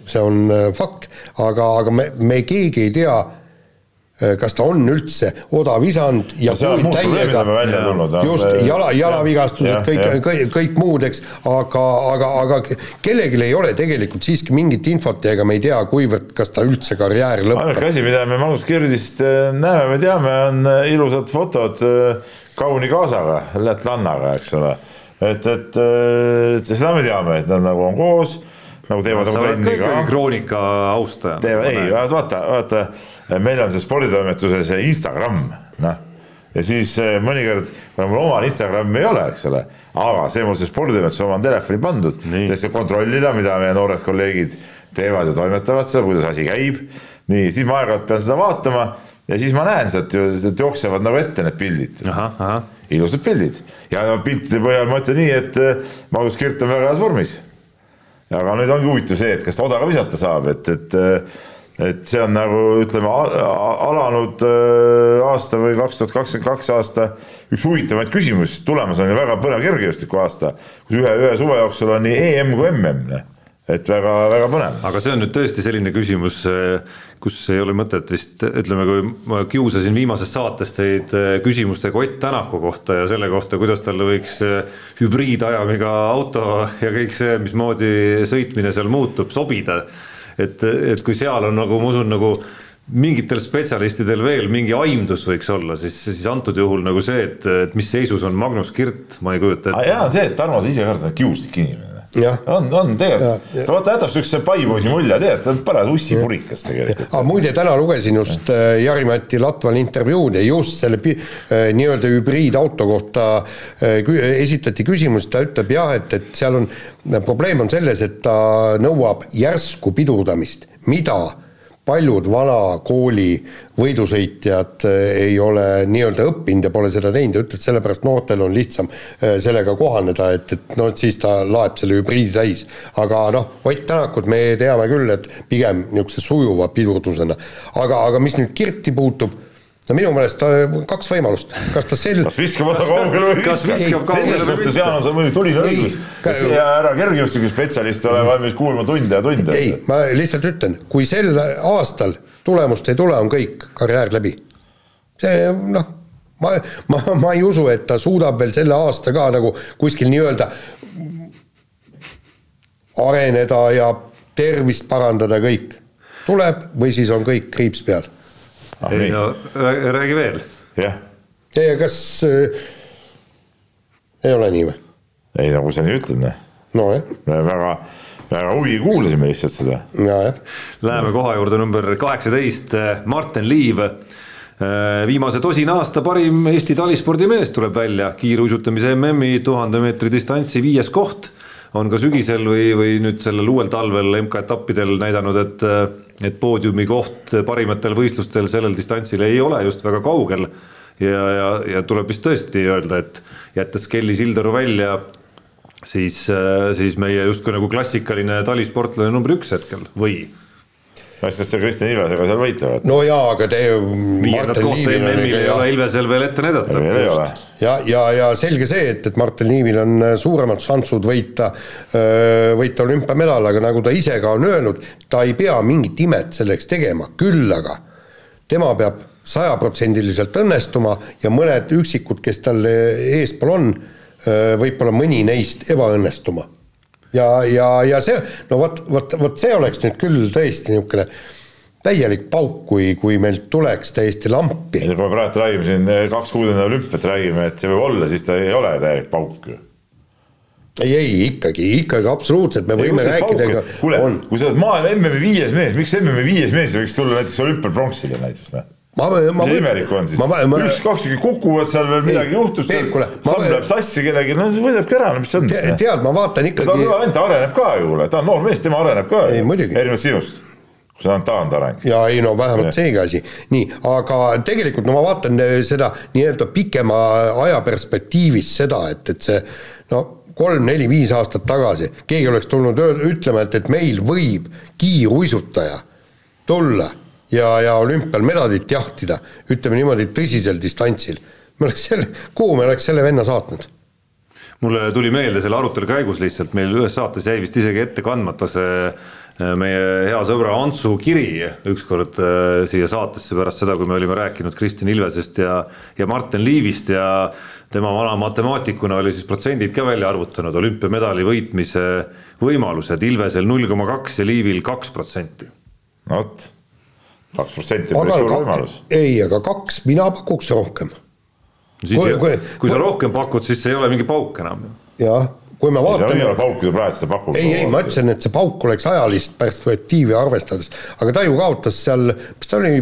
see on äh, fakt, aga, aga me, me keegi ei tea, äh, kas ta on üldse odavisand ja no, täiega, just, jala, jalavigastused, kõik, kõik, kõik muud, eks, aga, aga, aga kellelgi ei ole tegelikult siiski mingit infot ja ega me ei tea, kuivõrd, kas ta üldse karjäär lõpeb. ainuke asi, mida me Magnus Kirdist äh, näeme või teame, on ilusad fotod kauni kaasaga, lätlannaga, eks ole. et, et, et seda me teame, et nad nagu on koos nagu teevad nagu trenni ka. kroonika austaja. teevad, ei, vaata, vaata, meil on see sporditoimetuse see Instagram, noh. ja siis eh, mõnikord, kuna mul omal Instagrami ei ole, eks ole, aga see mul see sporditoimetuse oma on telefoni pandud, selleks, et kontrollida, mida meie noored kolleegid teevad ja toimetavad seal, kuidas asi käib. nii, siis ma aeg-ajalt pean seda vaatama ja siis ma näen sealt ju, sealt jooksevad nagu ette need pildid. ilusad pildid ja no, piltide põhjal ma ütlen nii, et äh, Magnus Kirt on väga heas vormis. Aga nüüd ongi huvitav see, et kas ta odaga visata saab, et, et et see on nagu ütleme alanud äh, aasta või kaks tuhat kakskümmend kaks aasta üks huvitavamaid küsimusi, tulemas on ju väga põnev kergejõustiku aasta, kus ühe, ühe suve jooksul on nii EM kui MM, et väga-väga põnev. aga see on nüüd tõesti selline küsimus, äh, kus ei ole mõtet vist, ütleme, kui ma kiusasin viimases saates teid äh, küsimustega Ott Tänaku kohta ja selle kohta, kuidas talle võiks hübriidajamiga auto ja kõik see, mismoodi sõitmine seal muutub, sobida et, et kui seal on nagu ma usun, nagu mingitel spetsialistidel veel mingi aimdus võiks olla, siis, siis antud juhul nagu see, et, et mis seisus on Magnus Kirt, ma ei kujuta ette. hea on see, et Tarmo, sa ise ka oled kiuslik inimene on, on tegelikult, ta vaata jätab siukse paipoisi mulje, tead, ta on paras ussipurikas tegelikult. aga muide, täna lugesin just äh, Jari-Mati Latval intervjuud ja just selle äh, nii-öelda hübriidauto kohta äh, esitati küsimus, ta ütleb jah, et, et seal on, probleem on selles, et ta nõuab järsku pidurdamist, mida paljud vana kooli võidusõitjad eh, ei ole nii-öelda õppinud ja pole seda teinud ja ütles, sellepärast noortel on lihtsam eh, sellega kohaneda, et, et noh, et siis ta laeb selle hübriidi täis. aga noh, Ott Tänakut me teame küll, et pigem niisuguse sujuva pidurdusena. aga, aga mis nüüd Kirti puutub no minu meelest kaks võimalust, kas ta sel-. kas viskab oda kaugele või kas viskab kaugele või mitte. Jaanas on muidugi tuline õigus, see härra kergejõustikuspetsialist ole valmis kuulma tunde ja tunde. ei, ma lihtsalt ütlen, kui sel aastal tulemust ei tule, on kõik, karjäär läbi. see noh, ma, ma, ma ei usu, et ta suudab veel selle aasta ka nagu kuskil nii-öelda areneda ja tervist parandada kõik. tuleb või siis on kõik kriips peal. Ei no räägi veel. jah. ei, kas äh, ei ole nii või? ei kui sa nii ütled, noh. nojah. me väga, väga huviga kuulasime lihtsalt seda. nojah. Läheme koha juurde number kaheksateist, Martin Liiv äh, viimase tosina aasta parim Eesti talispordimees tuleb välja, kiiruisutamise MM-i tuhande meetri distantsi viies koht on ka sügisel või, või nüüd sellel uuel talvel MK-etappidel näidanud, et et poodiumi koht parimatel võistlustel sellel distantsil ei ole just väga kaugel. ja, ja, ja tuleb vist tõesti öelda, et jättes Kelly Sildaru välja, siis, siis meie justkui nagu klassikaline talisportlane number üks hetkel või ütlesin, et sa Kristjan Ilvesega seal võitlevad. no jaa, aga te. viiendat kohta MM-il ei ole Ilvesel veel ette näidata. ei ole. ja, ja, ja selge see, et, et Martin Liivil on äh, suuremad šansud võita, äh, võita olümpiamedal, aga nagu ta ise ka on öelnud, ta ei pea mingit imet selleks tegema, küll aga tema peab sajaprotsendiliselt õnnestuma ja mõned üksikud, kes tal eespool on, äh, võib-olla mõni neist ebaõnnestuma ja, ja, ja see, no vot, vot, vot see oleks nüüd küll tõesti niisugune täielik pauk, kui, kui meilt tuleks täiesti lampi. kui me praegu räägime siin eh, kaks kuud enne olümpiat räägime, et see võib olla, siis ta ei ole täielik pauk ju. ei, ei ikkagi, ikkagi absoluutselt, me ei, võime rääkida. kuule, kui sa oled maailma MM-i viies mees, miks MM-i viies mees ei võiks tulla näiteks olümpial pronksile näiteks, noh ma, ma imelik on siis? üks-kaks kukuvad seal veel midagi juhtub seal, samm läheb sassi kellelgi, no võidabki ära, no mis see on siis? tead, ma vaatan ikkagi. ta on kõva vend, ta areneb ka ju, ta on noor mees, tema areneb ka. erinevalt sinust sa oled taandareng. ja ei no vähemalt seegi asi, nii, aga tegelikult no ma vaatan eh, seda nii-öelda pikema aja perspektiivis seda, et, et see no kolm-neli-viis aastat tagasi keegi oleks tulnud öö, ütlema, et, et meil võib kiiruisutaja tulla ja, ja olümpial medalit jahtida, ütleme niimoodi tõsisel distantsil, me oleks selle, kuhu me oleks selle venna saatnud? mulle tuli meelde selle arutelu käigus lihtsalt, meil ühes saates jäi vist isegi ette kandmata see äh, meie hea sõbra Antsu kiri ükskord äh, siia saatesse pärast seda, kui me olime rääkinud Kristjan Ilvesest ja, ja Martin Liivist ja tema vana matemaatikuna oli siis protsendid ka välja arvutanud, olümpiamedali võitmise võimalused Ilvesel null koma kaks ja Liivil kaks protsenti. vot kaks protsenti on päris suur võimalus. ei, aga kaks, mina pakuks rohkem. siis kui, kui, kui sa rohkem pakud, siis see ei ole mingi pauk enam. jah, kui me vaatame. ei ole pauk ju praegu, seda pakub. ei, ei, ma ütlesin, et see pauk oleks ajalist perspektiivi arvestades, aga ta ju kaotas seal, mis ta oli,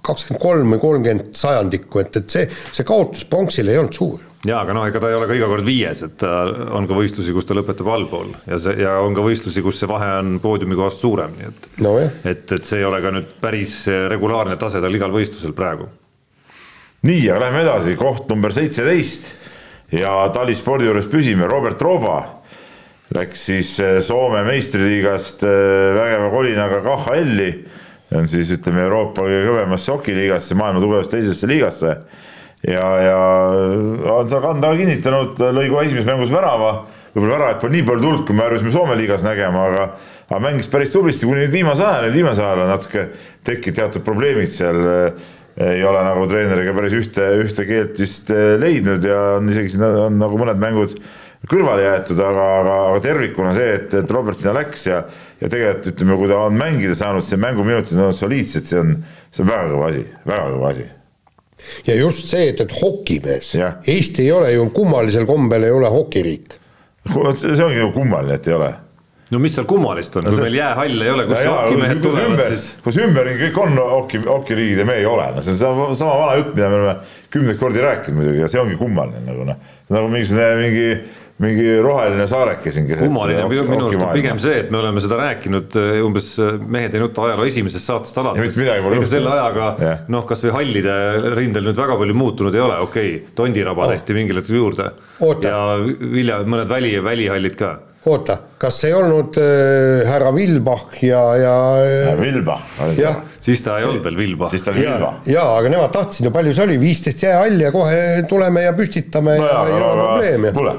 kakskümmend kolm või kolmkümmend sajandikku, et, et see, see kaotus pronksile ei olnud suur jaa, aga noh, ega ta ei ole ka iga kord viies, et ta on ka võistlusi, kus ta lõpetab allpool. Ja see ja on ka võistlusi, kus see vahe on poodiumi kohast suurem, nii et no, et, et see ei ole ka nüüd päris regulaarne tase tal igal võistlusel praegu. nii, aga lähme edasi, koht number seitseteist. Ja talispordi juures püsime, Robert Rooba läks siis eh, Soome meistriliigast eh, vägeva kolinaga KHL-i, on siis ütleme Euroopa kõige kõvemasse hokiliigasse, maailma tugevast teisesse liigasse ja, ja seal kanda kinnitanud, lõi kohe esimeses mängus värava, võib-olla väravat pole nii palju tulnud, kui me harjusime Soome liigas nägema, aga aga mängis päris tublisti kuni nüüd viimase ajani, nüüd viimasel ajal on natuke tekkinud teatud probleemid seal, ei ole nagu treeneriga päris ühte, ühte keelt vist eh, leidnud ja on isegi siin on nagu mõned mängud kõrvale jäetud, aga, aga, aga tervikuna see, et, et Robert sinna läks ja ja tegelikult ütleme, kui ta on mängida saanud, siis mänguminutid on soliidsed, see on, see on väga kõva asi, väga kõva asi ja just see, et, et hokimees, Eesti ei ole ju kummalisel kombel ei ole hokiriik. see ongi ju kummaline, et ei ole no mis seal kummalist on no, kui see... meil jäähall ei ole, kus hokimehed tulevad, siis. kus ümberringi kõik on hoki, hokiriigid ja me ei ole, no see on sama, sama vana jutt, mida me oleme kümneid kordi rääkinud muidugi ja see ongi kummaline nagu noh, nagu mingisugune mingi mingi roheline saareke siin keset. kummaline minu arust on pigem see, et me oleme seda rääkinud eh, umbes eh, Mehed ei nuta ajaloo esimesest saatest alates. ega selle ajaga noh, kasvõi hallide rindel nüüd väga palju muutunud ei ole, okei okay,, Tondiraba oh. tehti mingil hetkel juurde. ja Vilja, mõned väli, välihallid ka oota, kas ei olnud äh, härra Vilbach ja, ja äh, Vilbach, jah, siis ta ei olnud veel Vilbach. siis ta oli Vilbach. jaa, aga nemad tahtsid ju, palju see oli, viisteist jäähalli ja kohe tuleme ja püstitame no ja, ja ei ole probleemi. kuule,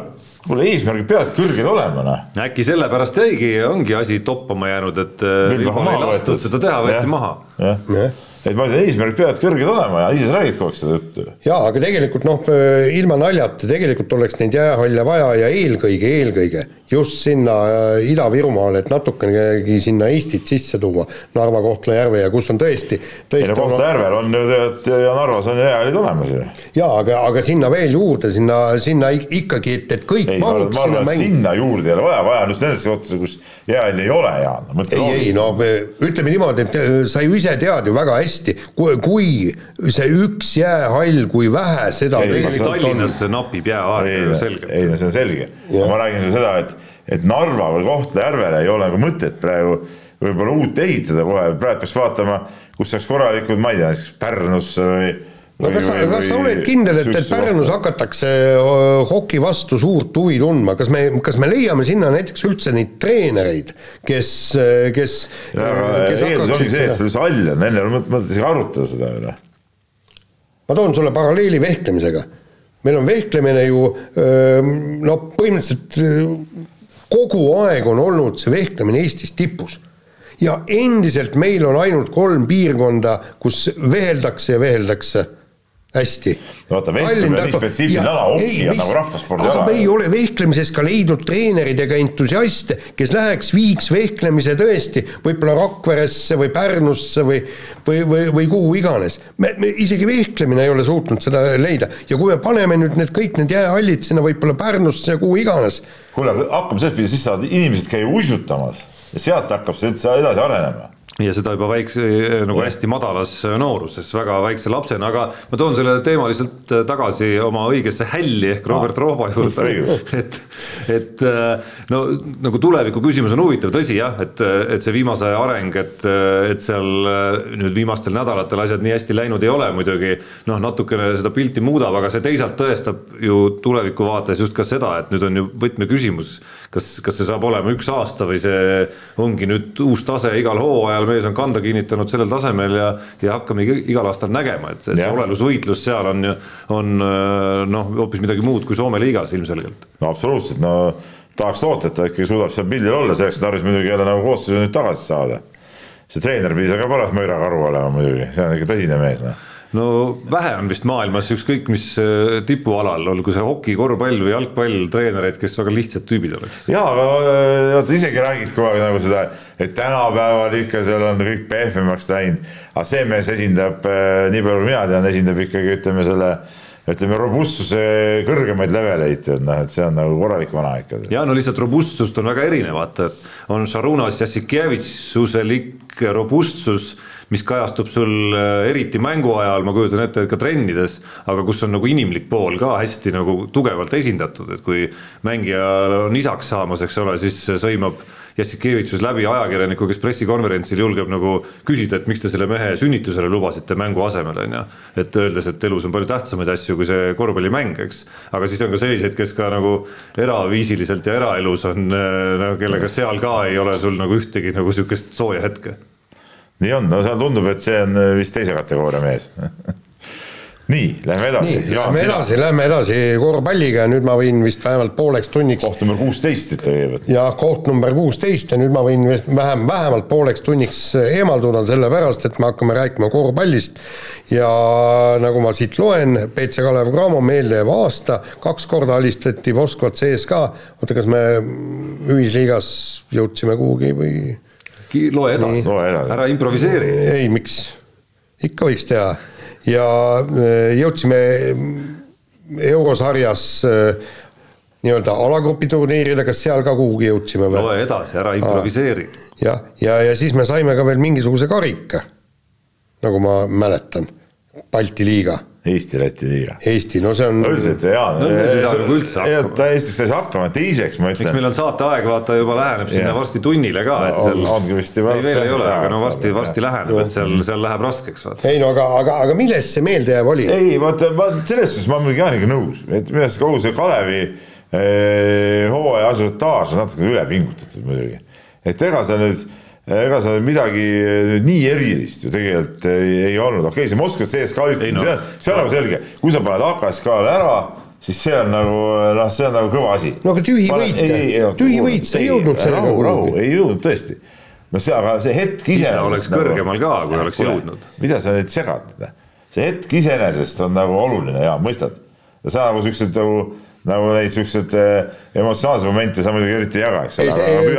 kuule eesmärgid peavad kõrged olema, noh. äkki sellepärast jäigi, ongi asi toppama jäänud, et äh, Vilbach ei lastud seda teha, võeti maha. jah et ma ütlen, eesmärgid peavad kõrged olema ja ise sa räägid kogu aeg seda juttu. jaa, aga tegelikult noh, ilma naljata, tegelikult oleks neid jäähalle vaja ja eelkõige, eelkõige just sinna äh, Ida-Virumaale, et natukenegi sinna Eestit sisse tuua, Narva, Kohtla-Järve ja kus on tõesti, tõesti ei no Kohtla-Järvel on ju tead ja Narvas on jäähallid olemas ju. jaa, aga, aga sinna veel juurde, sinna, sinna ikkagi, et, et kõik ei, mahuks ma, sinna mängi. sinna juurde ei ole vaja, vaja on just nendesse kohtadesse, kus jäähalli ei ole, Jaan. ei, ei no ütleme niimoodi, et äh, sa ju ise tead ju väga hästi, kui, kui see üks jäähall, kui vähe seda ei, tegelikult Tallinnas on. napib jääaega selgelt. ei no see on selge, ma räägin sulle seda, et et Narva või Kohtla-Järvele ei ole nagu mõtet praegu võib-olla uut ehitada kohe, praegu peaks vaatama, kus saaks korralikud, ma ei tea, näiteks Pärnusse või no kas sa, kas sa oled kindel, et, et Pärnus hakatakse hoki vastu suurt huvi tundma, kas me, kas me leiame sinna näiteks üldse neid treenereid, kes, kes. eeldus ongi see, et see hall on, enne mõtet isegi arutada seda ju noh. ma toon sulle paralleeli vehklemisega. meil on vehklemine ju no põhimõtteliselt kogu aeg on olnud see vehklemine Eestis tipus. ja endiselt meil on ainult kolm piirkonda, kus veheldakse ja veheldakse hästi. vaata, vehklemine on nii spetsiifiline ala, hoki on nagu rahvaspordi ala. aga me ei ole vehklemises ka leidnud treenereid ega entusiaste, kes läheks, viiks vehklemise tõesti võib-olla Rakveresse või Pärnusse või või, või, või kuhu iganes. me, me isegi vehklemine ei ole suutnud seda leida ja kui me paneme nüüd need kõik need jäähallid sinna võib-olla Pärnusse ja kuhu iganes. kuule, hakkame sellest pidi, siis saavad inimesed käia uisutamas ja sealt hakkab see üldse edasi arenema ja seda juba väikse, nagu hästi madalas nooruses, väga väikse lapsena, aga ma toon selle teema lihtsalt äh, tagasi oma õigesse hälli ehk Robert ah, Rohba juurde, et, et no nagu tuleviku küsimus on huvitav, tõsi jah, et, et see viimase aja areng, et, et seal nüüd viimastel nädalatel asjad nii hästi läinud ei ole muidugi, noh, natukene seda pilti muudab, aga see teisalt tõestab ju tuleviku vaates just ka seda, et nüüd on ju võtmeküsimus kas, kas see saab olema üks aasta või see ongi nüüd uus tase igal hooajal, mees on kanda kinnitanud sellel tasemel ja, ja hakkame igal aastal nägema, et see, see olelusvõitlus seal on ju, on noh, hoopis midagi muud kui Soome liigas ilmselgelt. no absoluutselt, no tahaks loota, et ta ikkagi suudab seal pildil olla, selleks tarvis muidugi jälle nagu koosseisu nüüd tagasi saada. see treener pidi seal ka paras mõõrakaru olema muidugi, see on ikka tõsine mees, noh no vähe on vist maailmas ükskõik mis äh, tipualal, olgu see hoki, korvpall või jalgpall, treenereid, kes väga lihtsad tüübid oleks. ja, aga äh, vaata isegi räägid kogu aeg nagu seda, et tänapäeval ikka seal on kõik pehmemaks läinud. aga see mees esindab, äh, nii palju kui mina tean, esindab ikkagi ütleme selle ütleme robustsuse kõrgemaid leveleid, et noh, et see on nagu korralik vana ikka. ja no lihtsalt robustsust on väga erinev, vaata, et on Šarunas Jassikevitsuselik robustsus mis kajastub sul äh, eriti mängu ajal, ma kujutan ette, et ka trennides, aga kus on nagu inimlik pool ka hästi nagu tugevalt esindatud, et kui mängijal on isaks saamas, eks ole, siis sõimab Jassikevitsus läbi ajakirjaniku, kes pressikonverentsil julgeb nagu küsida, et miks te selle mehe sünnitusele lubasite mängu asemel, on ju. et öeldes, et elus on palju tähtsamaid asju kui see korvpallimäng, eks. aga siis on ka selliseid, kes ka nagu eraviisiliselt ja eraelus on nagu, kellega seal ka ei ole sul nagu ühtegi nagu sihukest sooja hetke. Nii on, no seal tundub, et see on vist teise kategooria mees nii, lähme edasi. nii, lähme edasi, lähme edasi korvpalliga ja nüüd ma võin vist vähemalt pooleks tunniks. koht number kuusteist ütle kõigepealt. ja koht number kuusteist ja nüüd ma võin vist vähem, vähemalt pooleks tunniks eemalduda, sellepärast et me hakkame rääkima korvpallist. ja nagu ma siit loen, BC Kalev Cramo meeldejääv aasta, kaks korda alistati Moskvat CSKA, oota, kas me ühisliigas jõudsime kuhugi või? Loe edasi, ära improviseeri. ei, miks, ikka võiks teha. Ja äh, jõudsime eurosarjas äh, nii-öelda alagrupi turniirile, kas seal ka kuhugi jõudsime või? loe edasi, ära improviseeri. jah, ja, ja, ja siis me saime ka veel mingisuguse karika, nagu ma mäletan, Balti liiga Eesti-Läti liiga. Eesti, no see on. üldiselt jaa. no siis ei saa nagu üldse hakkama. ta Eestis sai hakkama, teiseks ma ütlen. eks meil on saateaeg, vaata juba läheneb sinna yeah. varsti tunnile ka, et seal. ongi vist juba. ei, veel ei ole, aga no varsti, varsti läheneb, et seal, seal läheb raskeks vaata. ei no aga, aga, aga milles see meeldejääv oli? ei vaata, ma selles suhtes ma olen muidugi Jaaniga nõus, et minu arust kogu see Kalevi eh, hooaja asutaaž on natuke üle pingutatud muidugi. et ega sa nüüd ega seal midagi nii erilist ju tegelikult ei, ei olnud, okei okay,, see Moskva CSKA istumine no., see on, see on nagu selge, kui sa paned AKSK-le ära, siis see on nagu noh, see on nagu kõva asi. no aga tühi võit, tühi võit, sa ei jõudnud sellega kuhugi. ei jõudnud tõesti. no see, aga see hetk iseenesest. oleks nagu, kõrgemal ka, kui oleks jõudnud. mida sa nüüd segad, see hetk iseenesest on nagu oluline ja mõistad. ja sa nagu siuksed nagu nagu neid siukseid äh, emotsionaalseid momente sa muidugi eriti ei jaga, eks ole.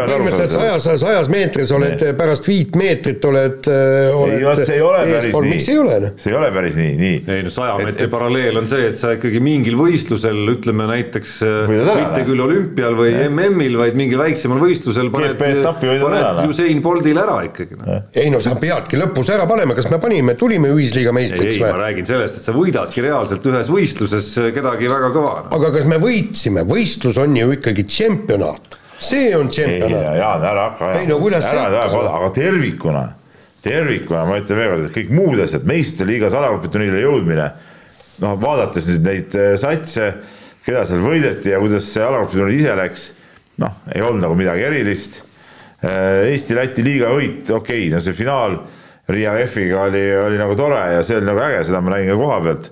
põhimõtteliselt sajas, sajas meetris oled nee. pärast viit meetrit oled, äh, oled. ei, vot see ei ole päris nii. miks ei ole noh? see ei ole päris nii, nii. ei no saja meetri paralleel on see, et sa ikkagi mingil võistlusel, ütleme näiteks äh, mitte küll olümpial või MM-il, vaid mingil väiksemal võistlusel paned, paned Usain Boltile ära ikkagi no.. ei no sa peadki lõpus ära panema, kas me panime, tulime ühisliiga meistriks või? ei, ma räägin sellest, et sa võidadki reaalselt ühes võistluses kedagi väga kõva no.. aga kas me võitsime, võistlus on ju ikkagi tšempionaat, see on tšempionaat. Jaan, ära hakka, ei no kuidas ära, ära, aga tervikuna, tervikuna ma ütlen veel kord, et kõik muud asjad, meistriliigas alagrupiturniirile jõudmine, noh, vaadates nüüd neid äh, satse, keda seal võideti ja kuidas see alagrupiturniir ise läks, noh, ei olnud nagu midagi erilist. Äh, Eesti-Läti liiga võit, okei okay,, no see finaal Riia F-iga oli, oli nagu tore ja see oli nagu äge, seda ma nägin ka koha pealt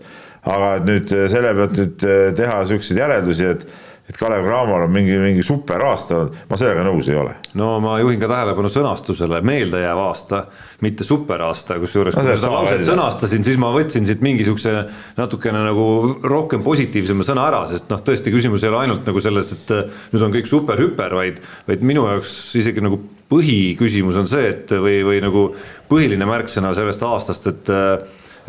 aga et nüüd äh, selle pealt nüüd äh, teha siukseid järeldusi, et et Kalev Cramol on mingi, mingi super aasta olnud, ma sellega nõus ei ole. no ma juhin ka tähelepanu sõnastusele, meeldejääv aasta, mitte superaasta, kusjuures no, kui ma seda lauset sõnastasin, siis ma võtsin siit mingisuguse natukene nagu rohkem positiivsema sõna ära, sest noh, tõesti küsimus ei ole ainult nagu selles, et äh, nüüd on kõik super-hüper, vaid, vaid minu jaoks isegi nagu põhiküsimus on see, et või, või nagu põhiline märksõna sellest aastast, et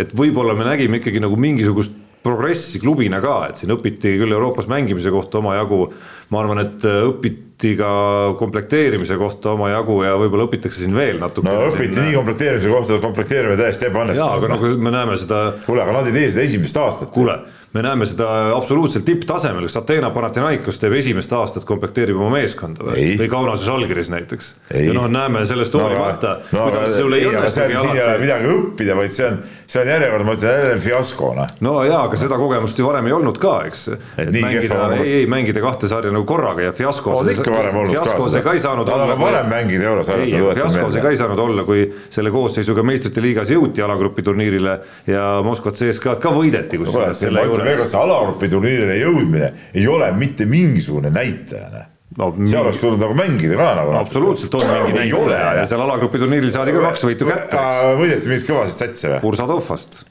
et võib-olla me nägime ikkagi nagu mingisugust progressi klubina ka, et siin õpiti küll Euroopas mängimise kohta omajagu, ma arvan, et õpiti ka komplekteerimise kohta omajagu ja võib-olla õpitakse siin veel natuke. no õpiti siin... nii komplekteerimise kohta, komplekteerimine täiesti ebaõnnestunud. jaa, aga nagu me näeme seda. kuule, aga nad ei tee seda esimest aastat. kuule me näeme seda absoluutselt tipptasemel, kas Ateena Panathinaikos teeb esimest aastat, komplekteerib oma meeskonda või, või Kaunases Žalgiris näiteks. ja noh, näeme sellest hoolimata no,, no, kuidas sul ei õnnestugi alati. siin ei ole midagi õppida, vaid see on, see on järjekordne, ma ütlen jälle fiasko noh. no jaa, aga seda kogemust ju varem ei olnud ka, eks. et mängida, ei, ei mängida kahte sarja nagu korraga ja fiasko. on ikka varem olnud ka. see ka ei saanud olla. varem mängida eurosarjas. ei, fiasko see ka ei saanud olla, kui selle koosseisuga meistrite liigas jõuti alagrupi turniirile ja Moskva CSKA-d ka võideti kusjuures selle juures. Alagrupi etapiturniirile jõudmine ei ole mitte mingisugune näitaja, no, seal oleks tulnud nagu mängida ka nagu. absoluutselt on mingi näitaja ja seal alagrupi turniiril saadi ka kaks võitu kätte. võideti mingeid kõvasid satse või? Bursadovast.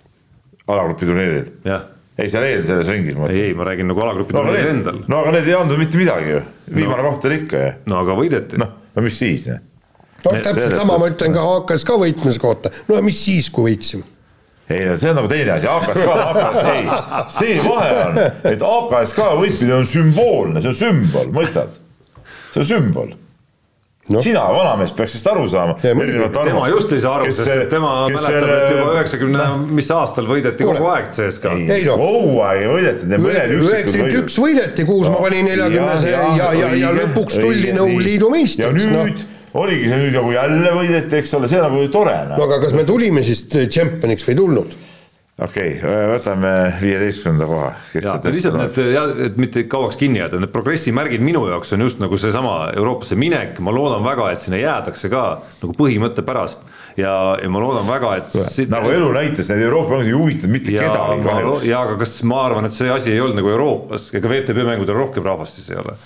alagrupi turniiril? ei, seal eel selles ringis ma ütlen. ei, ma räägin nagu alagrupi no, turniiril endal. no aga need ei andnud mitte midagi ju, viimane no. koht oli ikka ju. no aga võideti. noh, no mis siis? noh, täpselt sama ma ütlen ka HKS ka võitmise kohta, no mis siis, kui võitsime ei no see on nagu teine asi, AKSK, AKS, ei, see vahe on, et AKSK võitmine on sümboolne, see on sümbol, mõistad? see on sümbol. Noh. sina, vanamees, peaks sellest aru saama. Ja tema just ei saa aru, sest et tema mäletab, et juba üheksakümne, mis aastal võideti Kuule. kogu aeg CSKA. ei Ei no noh. kogu aeg ei võidetud, need mõned üksikud üheksakümmend üks võideti, Kuusma pani neljakümnese ja, ja, ja, ja lõpuks tuldi Nõuliidu meistriks, ja noh. nüüd oligi see nüüd nagu jälle võideti, eks ole, see on nagu tore no noh. aga kas me tulime siis tšempioniks või ei tulnud? okei okay,, võtame viieteistkümnenda koha. ja lihtsalt need ja et mitte kauaks kinni jääda, need progressi märgid minu jaoks on just nagu seesama Euroopasse minek, ma loodan väga, et sinna jäädakse ka nagu põhimõtte pärast ja, ja ma loodan väga, et siit- nagu elu näitas, need Euroopa mängud ei huvitanud mitte ja kedagi kahjuks. ja aga kas ma arvan, et see asi ei olnud nagu Euroopas, ega VTB mängudel rohkem rahvast siis ei ole.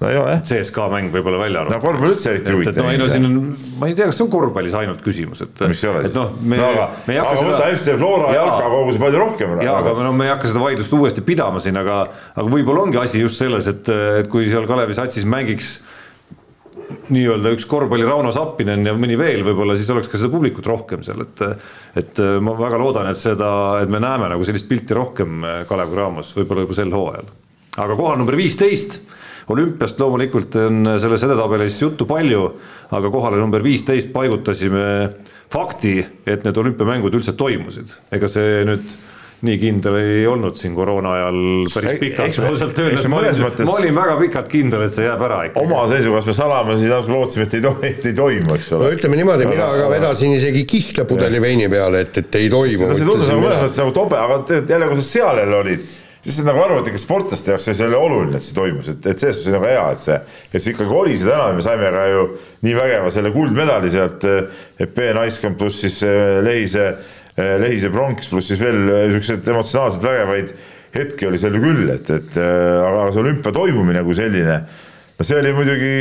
No ei ole jah, CSKA mäng võib-olla välja no arvatud. korvpall üldse eriti et no ei no siin on, ma ei tea, kas see on korvpallis ainult küsimus, et. miks ei ole et noh, me no aga, me ei hakka aga võta FC Flora jalka kogus palju rohkem. jaa, aga no me ei hakka seda vaidlust uuesti pidama siin, aga, aga võib-olla ongi asi just selles, et, et kui seal Kalevi satsis mängiks nii-öelda üks korvpalli Rauno Sappinen ja mõni veel võib-olla, siis oleks ka seda publikut rohkem seal, et et ma väga loodan, et seda, et me näeme nagu sellist pilti rohkem Kalev Cramos, võib-olla juba sel hooajal. aga kohal number viisteist, olümpiast loomulikult on selles edetabelis juttu palju, aga kohale number viisteist paigutasime fakti, et need olümpiamängud üldse toimusid, ega see nüüd nii kindel ei olnud siin koroona ajal päris pikalt ausalt öeldes ma olin, ma olin väga pikalt kindel, et see jääb ära ikka. oma seisukohast me salame siis natuke lootsime, et ei toimu, et ei toimu, eks no ole. ütleme niimoodi, mina ka vedasin isegi kihlapudeli veini peale, et, et ei toimu. see tundus nagu mõnes mõttes nagu tobe, aga tegelikult jälle, kui sa seal jälle olid, siis nagu arvad, et sportlaste jaoks oli see jälle oluline, et see toimus, et, et selles suhtes oli nagu hea, et see, et see ikkagi oli seda enam ja me saime ka ju nii vägeva selle kuldmedali sealt, et B-naiskond pluss siis eh, Lehise, Lehise pronks pluss siis veel eh, siukseid emotsionaalselt vägevaid hetki oli seal ju küll, et, et aga see olümpia toimumine kui selline, no see oli muidugi,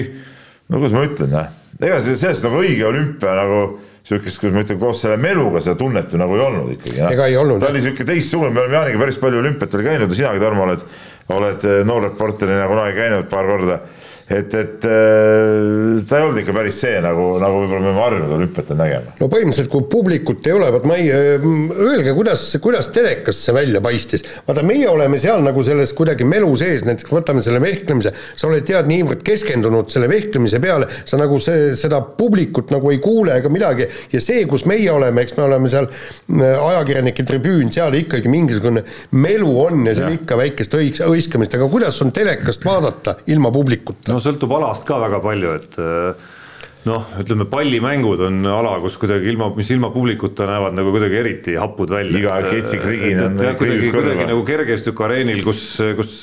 no kuidas ma ütlen, noh, ega see selles suhtes nagu õige olümpia nagu sihukest, kuidas ma ütlen, koos selle meluga seda tunnet ju nagu ei olnud ikkagi. Ega ei olnud, ta oli sihuke teistsugune, me oleme Jaaniga päris palju olümpiatel käinud ja sinagi, Tarmo, oled, oled eh, noorreporterina kunagi käinud paar korda. et, et äh, ta ei olnud ikka päris see nagu, nagu võib-olla me oleme harjunud olümpiatel nägema. no põhimõtteliselt, kui publikut ei ole, vot ma ei, öelge, kuidas, kuidas telekas see välja paistis. vaata, meie oleme seal nagu selles kuidagi melu sees, näiteks võtame selle vehklemise, sa oled tead niivõrd keskendunud selle vehklemise peale, sa nagu see, seda publikut nagu ei kuule ega midagi ja see, kus meie oleme, eks me oleme seal mm, ajakirjanike tribüün, seal ikkagi mingisugune melu on ja seal Jah. ikka väikest õis-, hõiskamist, aga kuidas on telekast vaadata ilma publikuta? No sõltub alast ka väga palju, et äh, noh, ütleme pallimängud on ala, kus kuidagi ilma, mis ilma publikuta näevad nagu kuidagi eriti hapud välja. Iga ketsikrigin on kuidagi, kuidagi nagu kergejõustiku-areenil, kus, kus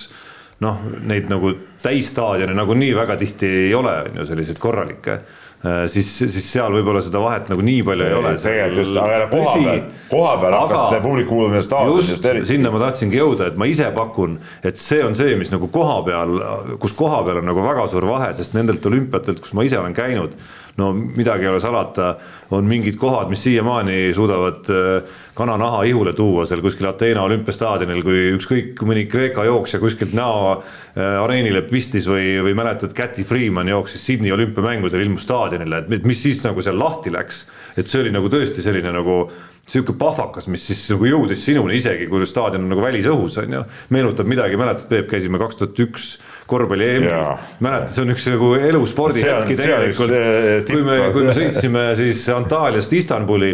noh, neid nagu täisstaadione nagunii väga tihti ei ole, on ju selliseid korralikke siis, siis seal võib-olla seda vahet nagu nii palju ei ole. tegelikult just, aga koha peal, koha peal hakkas see publiku kuulumine staadionis just eriti. sinna ma tahtsingi jõuda, et ma ise pakun, et see on see, mis nagu koha peal, kus koha peal on nagu väga suur vahe, sest nendelt olümpiatelt, kus ma ise olen käinud, no midagi ei ole salata, on mingid kohad, mis siiamaani suudavad äh, kananaha ihule tuua seal kuskil Ateena olümpiastaadionil, kui ükskõik mõni Kreeka jooksja kuskilt näo äh, areenile pistis või, või mäletad, Käti Freeman jooksis Sydney olümpiamängudel, ilmus staadionile, et mis siis nagu seal lahti läks, et see oli nagu tõesti selline nagu sihuke pahvakas, mis siis nagu jõudis sinuni isegi, kui staadion on nagu välisõhus on ju. meenutab midagi, mäletad, Peep, käisime kaks tuhat üks korvpalli mäletad, see on üks nagu eluspordi hetki tegelikult. eh,, kui me, kui me sõitsime siis Antalyast Istanbuli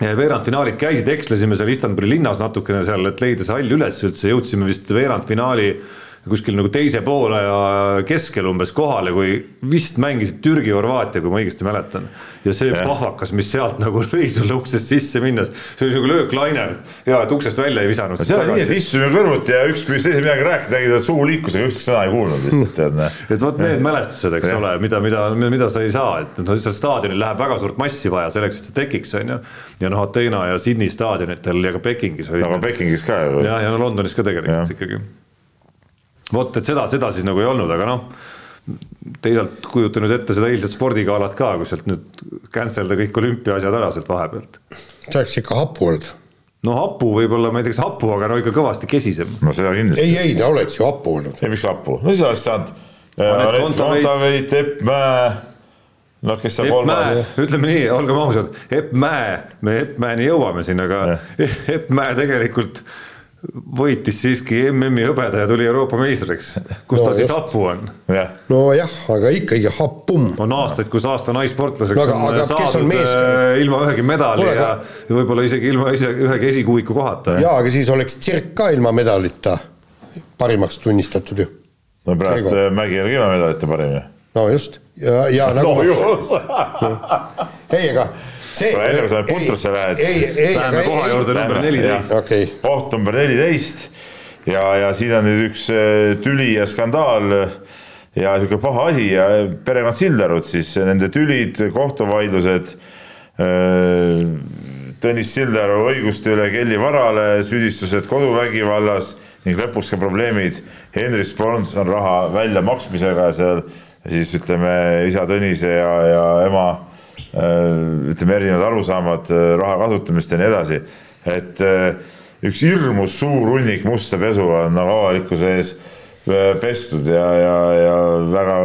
veerandfinaalid käisid, ekslesime seal Istanbuli linnas natukene seal, et leida see hall üles üldse, jõudsime vist veerandfinaali kuskil nagu teise poole ja keskel umbes kohale, kui vist mängisid Türgi, Horvaatia, kui ma õigesti mäletan. ja see Jah. pahvakas, mis sealt nagu lõi sulle uksest sisse minnes, see oli nagu lööklaine. hea, et uksest välja ei visanud. seal oli nii, et istusime kõrvuti ja üks püüdis teise midagi rääkida, et suu liikus, aga ühtegi sõna ei kuulnud lihtsalt tead näe. et vot need mälestused, eks Jah. ole, mida, mida, mida sa ei saa, et noh, seal staadionil läheb väga suurt massi vaja selleks, et see tekiks, on ju. ja noh, Ateena ja Sydney staadionitel ja ka Pekingis aga Pekingis ka ju. ja, ja no Londonis ka tegelikult Jah. ikkagi. vot, et seda, seda siis nagu ei olnud, aga noh, teisalt kujuta nüüd ette seda eilset spordigalat ka, kui sealt nüüd cancel da kõik olümpiaasjad ära sealt vahepealt. see oleks ikka hapu olnud. no hapu võib-olla, ma ei tea, kas hapu, aga no ikka kõvasti kesisem. no seda kindlasti. ei, ei ta oleks ju hapu olnud. ei, miks hapu, no siis oleks saanud. Anett Kontaveit. Kontaveit, Epp Mäe, noh, kes seal kolmas,, ütleme nii, olgem ausad, Epp Mäe, me Epp Mäeni jõuame siin, aga Epp Mäe tegelikult võitis siiski MM-i hõbeda ja tuli Euroopa meistriks. kus No ta siis hapu on? jah, nojah, aga ikkagi hapu pumm. on aastaid, kus aasta naissportlaseks No aga- on aga kes on saadud mees- äh, ilma ühegi medali Kuule, ja, ja võib-olla isegi ilma ise- ühegi esikuuiku kohata. jaa, aga siis oleks tsirk ka ilma medalita parimaks tunnistatud ju. no praegu Mägi oli ka ilma medalita parim ju. no just, ja, ja nagu no ei, aga see Kuule, enne kui sa putrusse lähed. ei, ei, Läheme koha ei, juurde number neliteist. okei. koht number neliteist ja, ja siin on nüüd üks äh, tüli ja skandaal ja sihuke paha asi ja perekond Sildarud siis nende tülid, kohtuvaidlused. Tõnis Sildaru õiguste üle Kelly varale, süüdistused koduvägivallas ning lõpuks ka probleemid Henry Sponson raha väljamaksmisega seal siis ütleme isa Tõnise ja, ja ema äh, ütleme erinevad arusaamad äh, raha kasutamist ja nii edasi. et äh, üks hirmus suur hunnik musta pesu on nagu avalikkuse ees äh, pestud ja, ja, ja väga,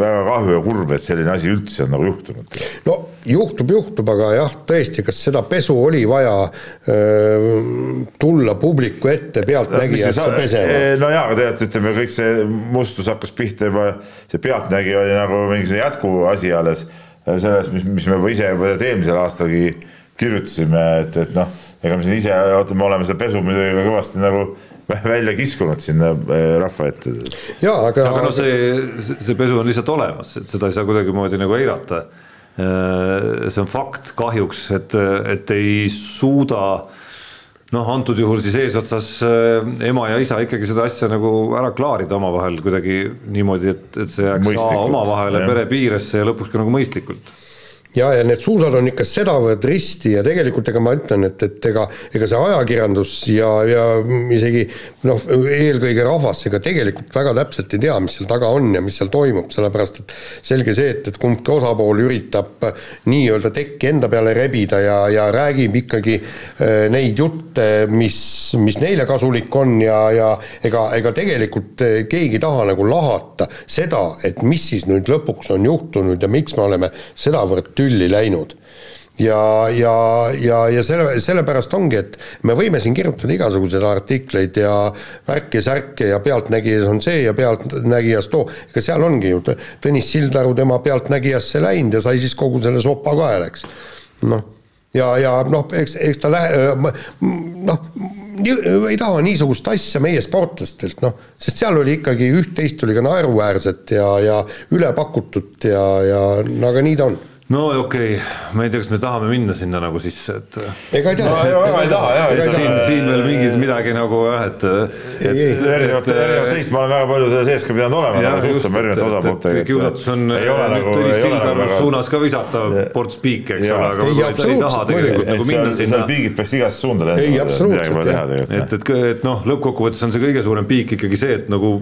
väga kahju ja kurb, et selline asi üldse on nagu juhtunud. no juhtub, juhtub, aga jah, tõesti, kas seda pesu oli vaja öö, tulla publiku ette pealtnägijasse pesema? no jaa, aga tead, ütleme kõik see mustus hakkas pihta juba, see pealtnägija oli nagu mingi jätkuasi alles sellest, mis, mis me juba ise juba eelmisel aastalgi kirjutasime, et, et noh, ega me siin ise, me oleme seda pesu muidugi ka kõvasti nagu välja kiskunud sinna eh, rahva ette. aga, aga noh, see, see pesu on lihtsalt olemas, et seda ei saa kuidagimoodi nagu eirata. see on fakt kahjuks, et, et ei suuda noh, antud juhul siis eesotsas äh, ema ja isa ikkagi seda asja nagu ära klaarida omavahel kuidagi niimoodi, et, et see jääks omavahele pere piiresse ja lõpuks ka nagu mõistlikult ja, ja need suusad on ikka sedavõrd risti ja tegelikult ega ma ütlen, et, et ega, ega see ajakirjandus ja, ja isegi noh, eelkõige rahvas ega tegelikult väga täpselt ei tea, mis seal taga on ja mis seal toimub, sellepärast et selge see, et, et kumbki osapool üritab nii-öelda tekki enda peale rebida ja, ja räägib ikkagi äh, neid jutte, mis, mis neile kasulik on ja, ja ega, ega tegelikult äh, keegi ei taha nagu lahata seda, et mis siis nüüd lõpuks on juhtunud ja miks me oleme sedavõrd tülli läinud. Ja, ja, ja, ja selle, sellepärast ongi, et me võime siin kirjutada igasuguseid artikleid ja värke-särke ja Pealtnägijas on see ja Pealtnägijas too, ega seal ongi ju Tõ- Tõnis Sildaru tema Pealtnägijasse läinud ja sai siis kogu selle sopa kaela, eks. noh, ja, ja noh, eks, eks ta lähe-, noh, ei taha niisugust asja meie sportlastelt, noh, sest seal oli ikkagi üht-teist oli ka naeruväärset ja, ja ülepakutut ja, ja no aga nii ta on no okei okay., ma ei tea, kas me tahame minna sinna nagu sisse, et ega ei no tea ja väga ei taha ei siin, taha. siin veel mingit midagi nagu jah, et erinevalt, erinevalt teist ma olen väga palju selle sees ka pidanud olema, nagu suhtlema erinevate osapooltega. kiusatus on ei ole nagu, Tõnis ei ole nagu Sildaru väga. suunas ka visata ports piike, eks ole, aga võib-olla ta ei taha tegelikult nagu et minna sinna seal piigid peaks igasse suunda Ei, lendama. et, et, et noh, lõppkokkuvõttes on see kõige suurem piik ikkagi see, et nagu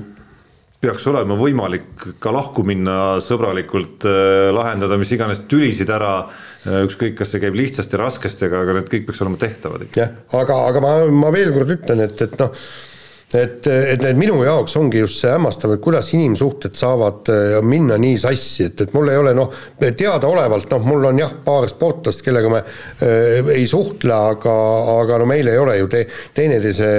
peaks olema võimalik ka lahku minna sõbralikult äh,, lahendada mis iganes tülisid ära äh,, ükskõik, kas see käib lihtsasti, raskesti, aga, aga need kõik peaks olema tehtavad ikka. jah, aga, aga ma, ma veel kord ütlen, et, et noh, et, et need minu jaoks ongi just see hämmastav, et kuidas inimsuhted saavad äh, minna nii sassi, et, et mul ei ole noh, teadaolevalt noh, mul on jah, paar sportlast, kellega me äh, ei suhtle, aga, aga no meil ei ole ju te, teineteise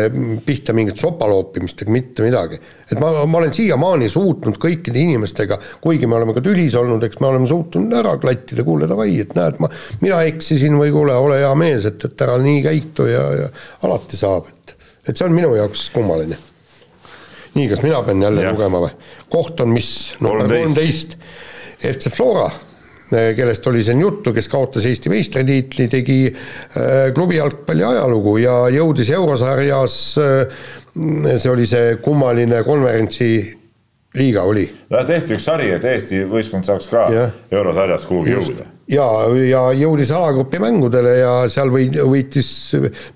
pihta mingit sopaloopimist ega mitte midagi. et ma, ma olen siiamaani suutnud kõikide inimestega, kuigi me oleme ka tülis olnud, eks me oleme suutnud ära klattida, kuule davai, et näed, ma, mina eksisin või kuule, ole hea mees, et, et ära nii käitu ja, ja alati saab, et see on minu jaoks kummaline. nii, kas mina pean jälle Jah. lugema või? koht on mis? number kolmteist. FC Flora, eh, kellest oli siin juttu, kes kaotas Eesti meistritiitli, tegi äh, klubi jalgpalli ajalugu ja jõudis eurosarjas äh,, see oli see kummaline konverentsi liiga oli no tehti üks sari, et Eesti võistkond saaks ka Jah. eurosarjas kuhugi jõuda. Ja, ja jõudis alagrupi mängudele ja seal või võitis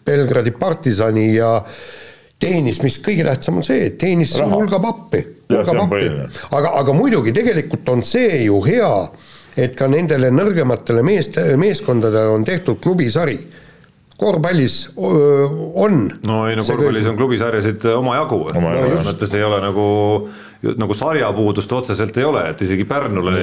Belgradi partisani ja teenis, mis kõige tähtsam on see, et teenis hulga pappi. On põhiline. aga, aga muidugi tegelikult on see ju hea, et ka nendele nõrgematele meeste, meeskondadele on tehtud klubisari. korvpallis on. no ei no korvpallis kõik- on klubisarjasid omajagu, Omajagu, selles just. mõttes ei ole nagu nagu sarjapuudust otseselt ei ole, et isegi Pärnule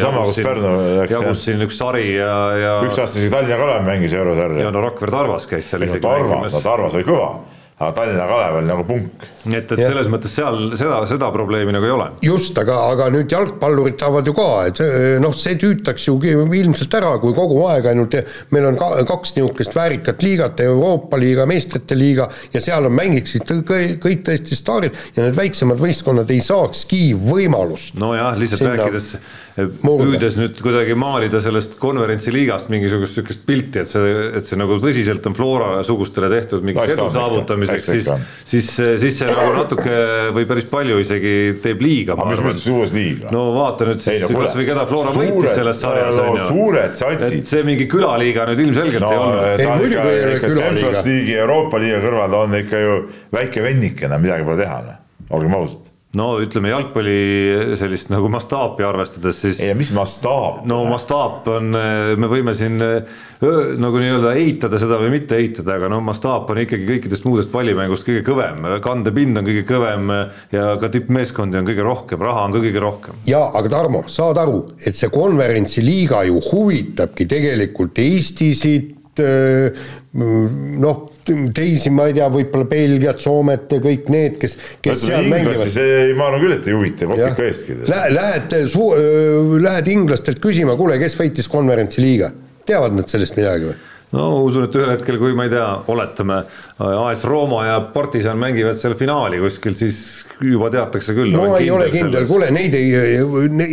jagus siin, üks sari ja, ja üks aasta isegi Tallinna Kalev mängis eurosarja. ja no Rakvere Tarvas käis seal Tarvas, no. Tarvas oli kõva. Aga Tallinna Kalev oli nagu punk et, et Jah. selles mõttes seal seda, seda probleemi nagu ei ole. just, aga, aga nüüd jalgpallurid tahavad ju ka, et see, noh, see tüütaks ju ilmselt ära, kui kogu aeg ainult meil on ka, kaks niisugust väärikat liigat, Euroopa liiga, meistrite liiga ja seal on, mängiksid kõik, tõesti staarid ja need väiksemad võistkonnad ei saakski võimalust. nojah, lihtsalt Sinna rääkides. Püüdes nüüd kuidagi maalida sellest konverentsiliigast mingisugust niisugust pilti, et see, et see nagu tõsiselt on Flora sugustele tehtud mingiks edu saavutamiseks, eks ta siis siis, siis see nagu natuke või päris palju isegi teeb liiga, aga mis mõttes uus liiga? No vaata nüüd siis kasvõi keda Flora võitis selles sarjas on ju. suured satsid. See mingi külaliiga nüüd ilmselgelt no ei olnud. Ei, on muidugi ei ole külaliiga. Champions League'i Euroopa liiga kõrval ta on ikka ju väike vennikene, midagi pole teha, noh, olgem ausad. No ütleme jalgpalli sellist nagu mastaapi arvestades, siis ei, mis mastaap. no mastaap on, me võime siin nagu nii-öelda eitada seda või mitte eitada, aga no mastaap on ikkagi kõikidest muudest pallimängust kõige kõvem, kandepind on kõige kõvem ja ka tippmeeskondi on kõige rohkem, raha on ka kõige rohkem. jaa, aga Tarmo, saad aru, et see konverentsiliiga ju huvitabki tegelikult Eestisid, noh, teisi, ma ei tea, võib-olla Belgiat, Soomet ja kõik need, kes, kes seal mängivad. see, ma arvan küll, et ei huvita, kopika eestki. Lä- Lähed suu-, lähed inglastelt küsima, kuule, kes võitis konverentsiliiga? teavad nad sellest midagi või? no usun, et ühel hetkel, kui ma ei tea, oletame, AS Rooma ja Partisan mängivad seal finaali kuskil, siis juba teatakse küll. no ei ole kindel, kuule neid ei,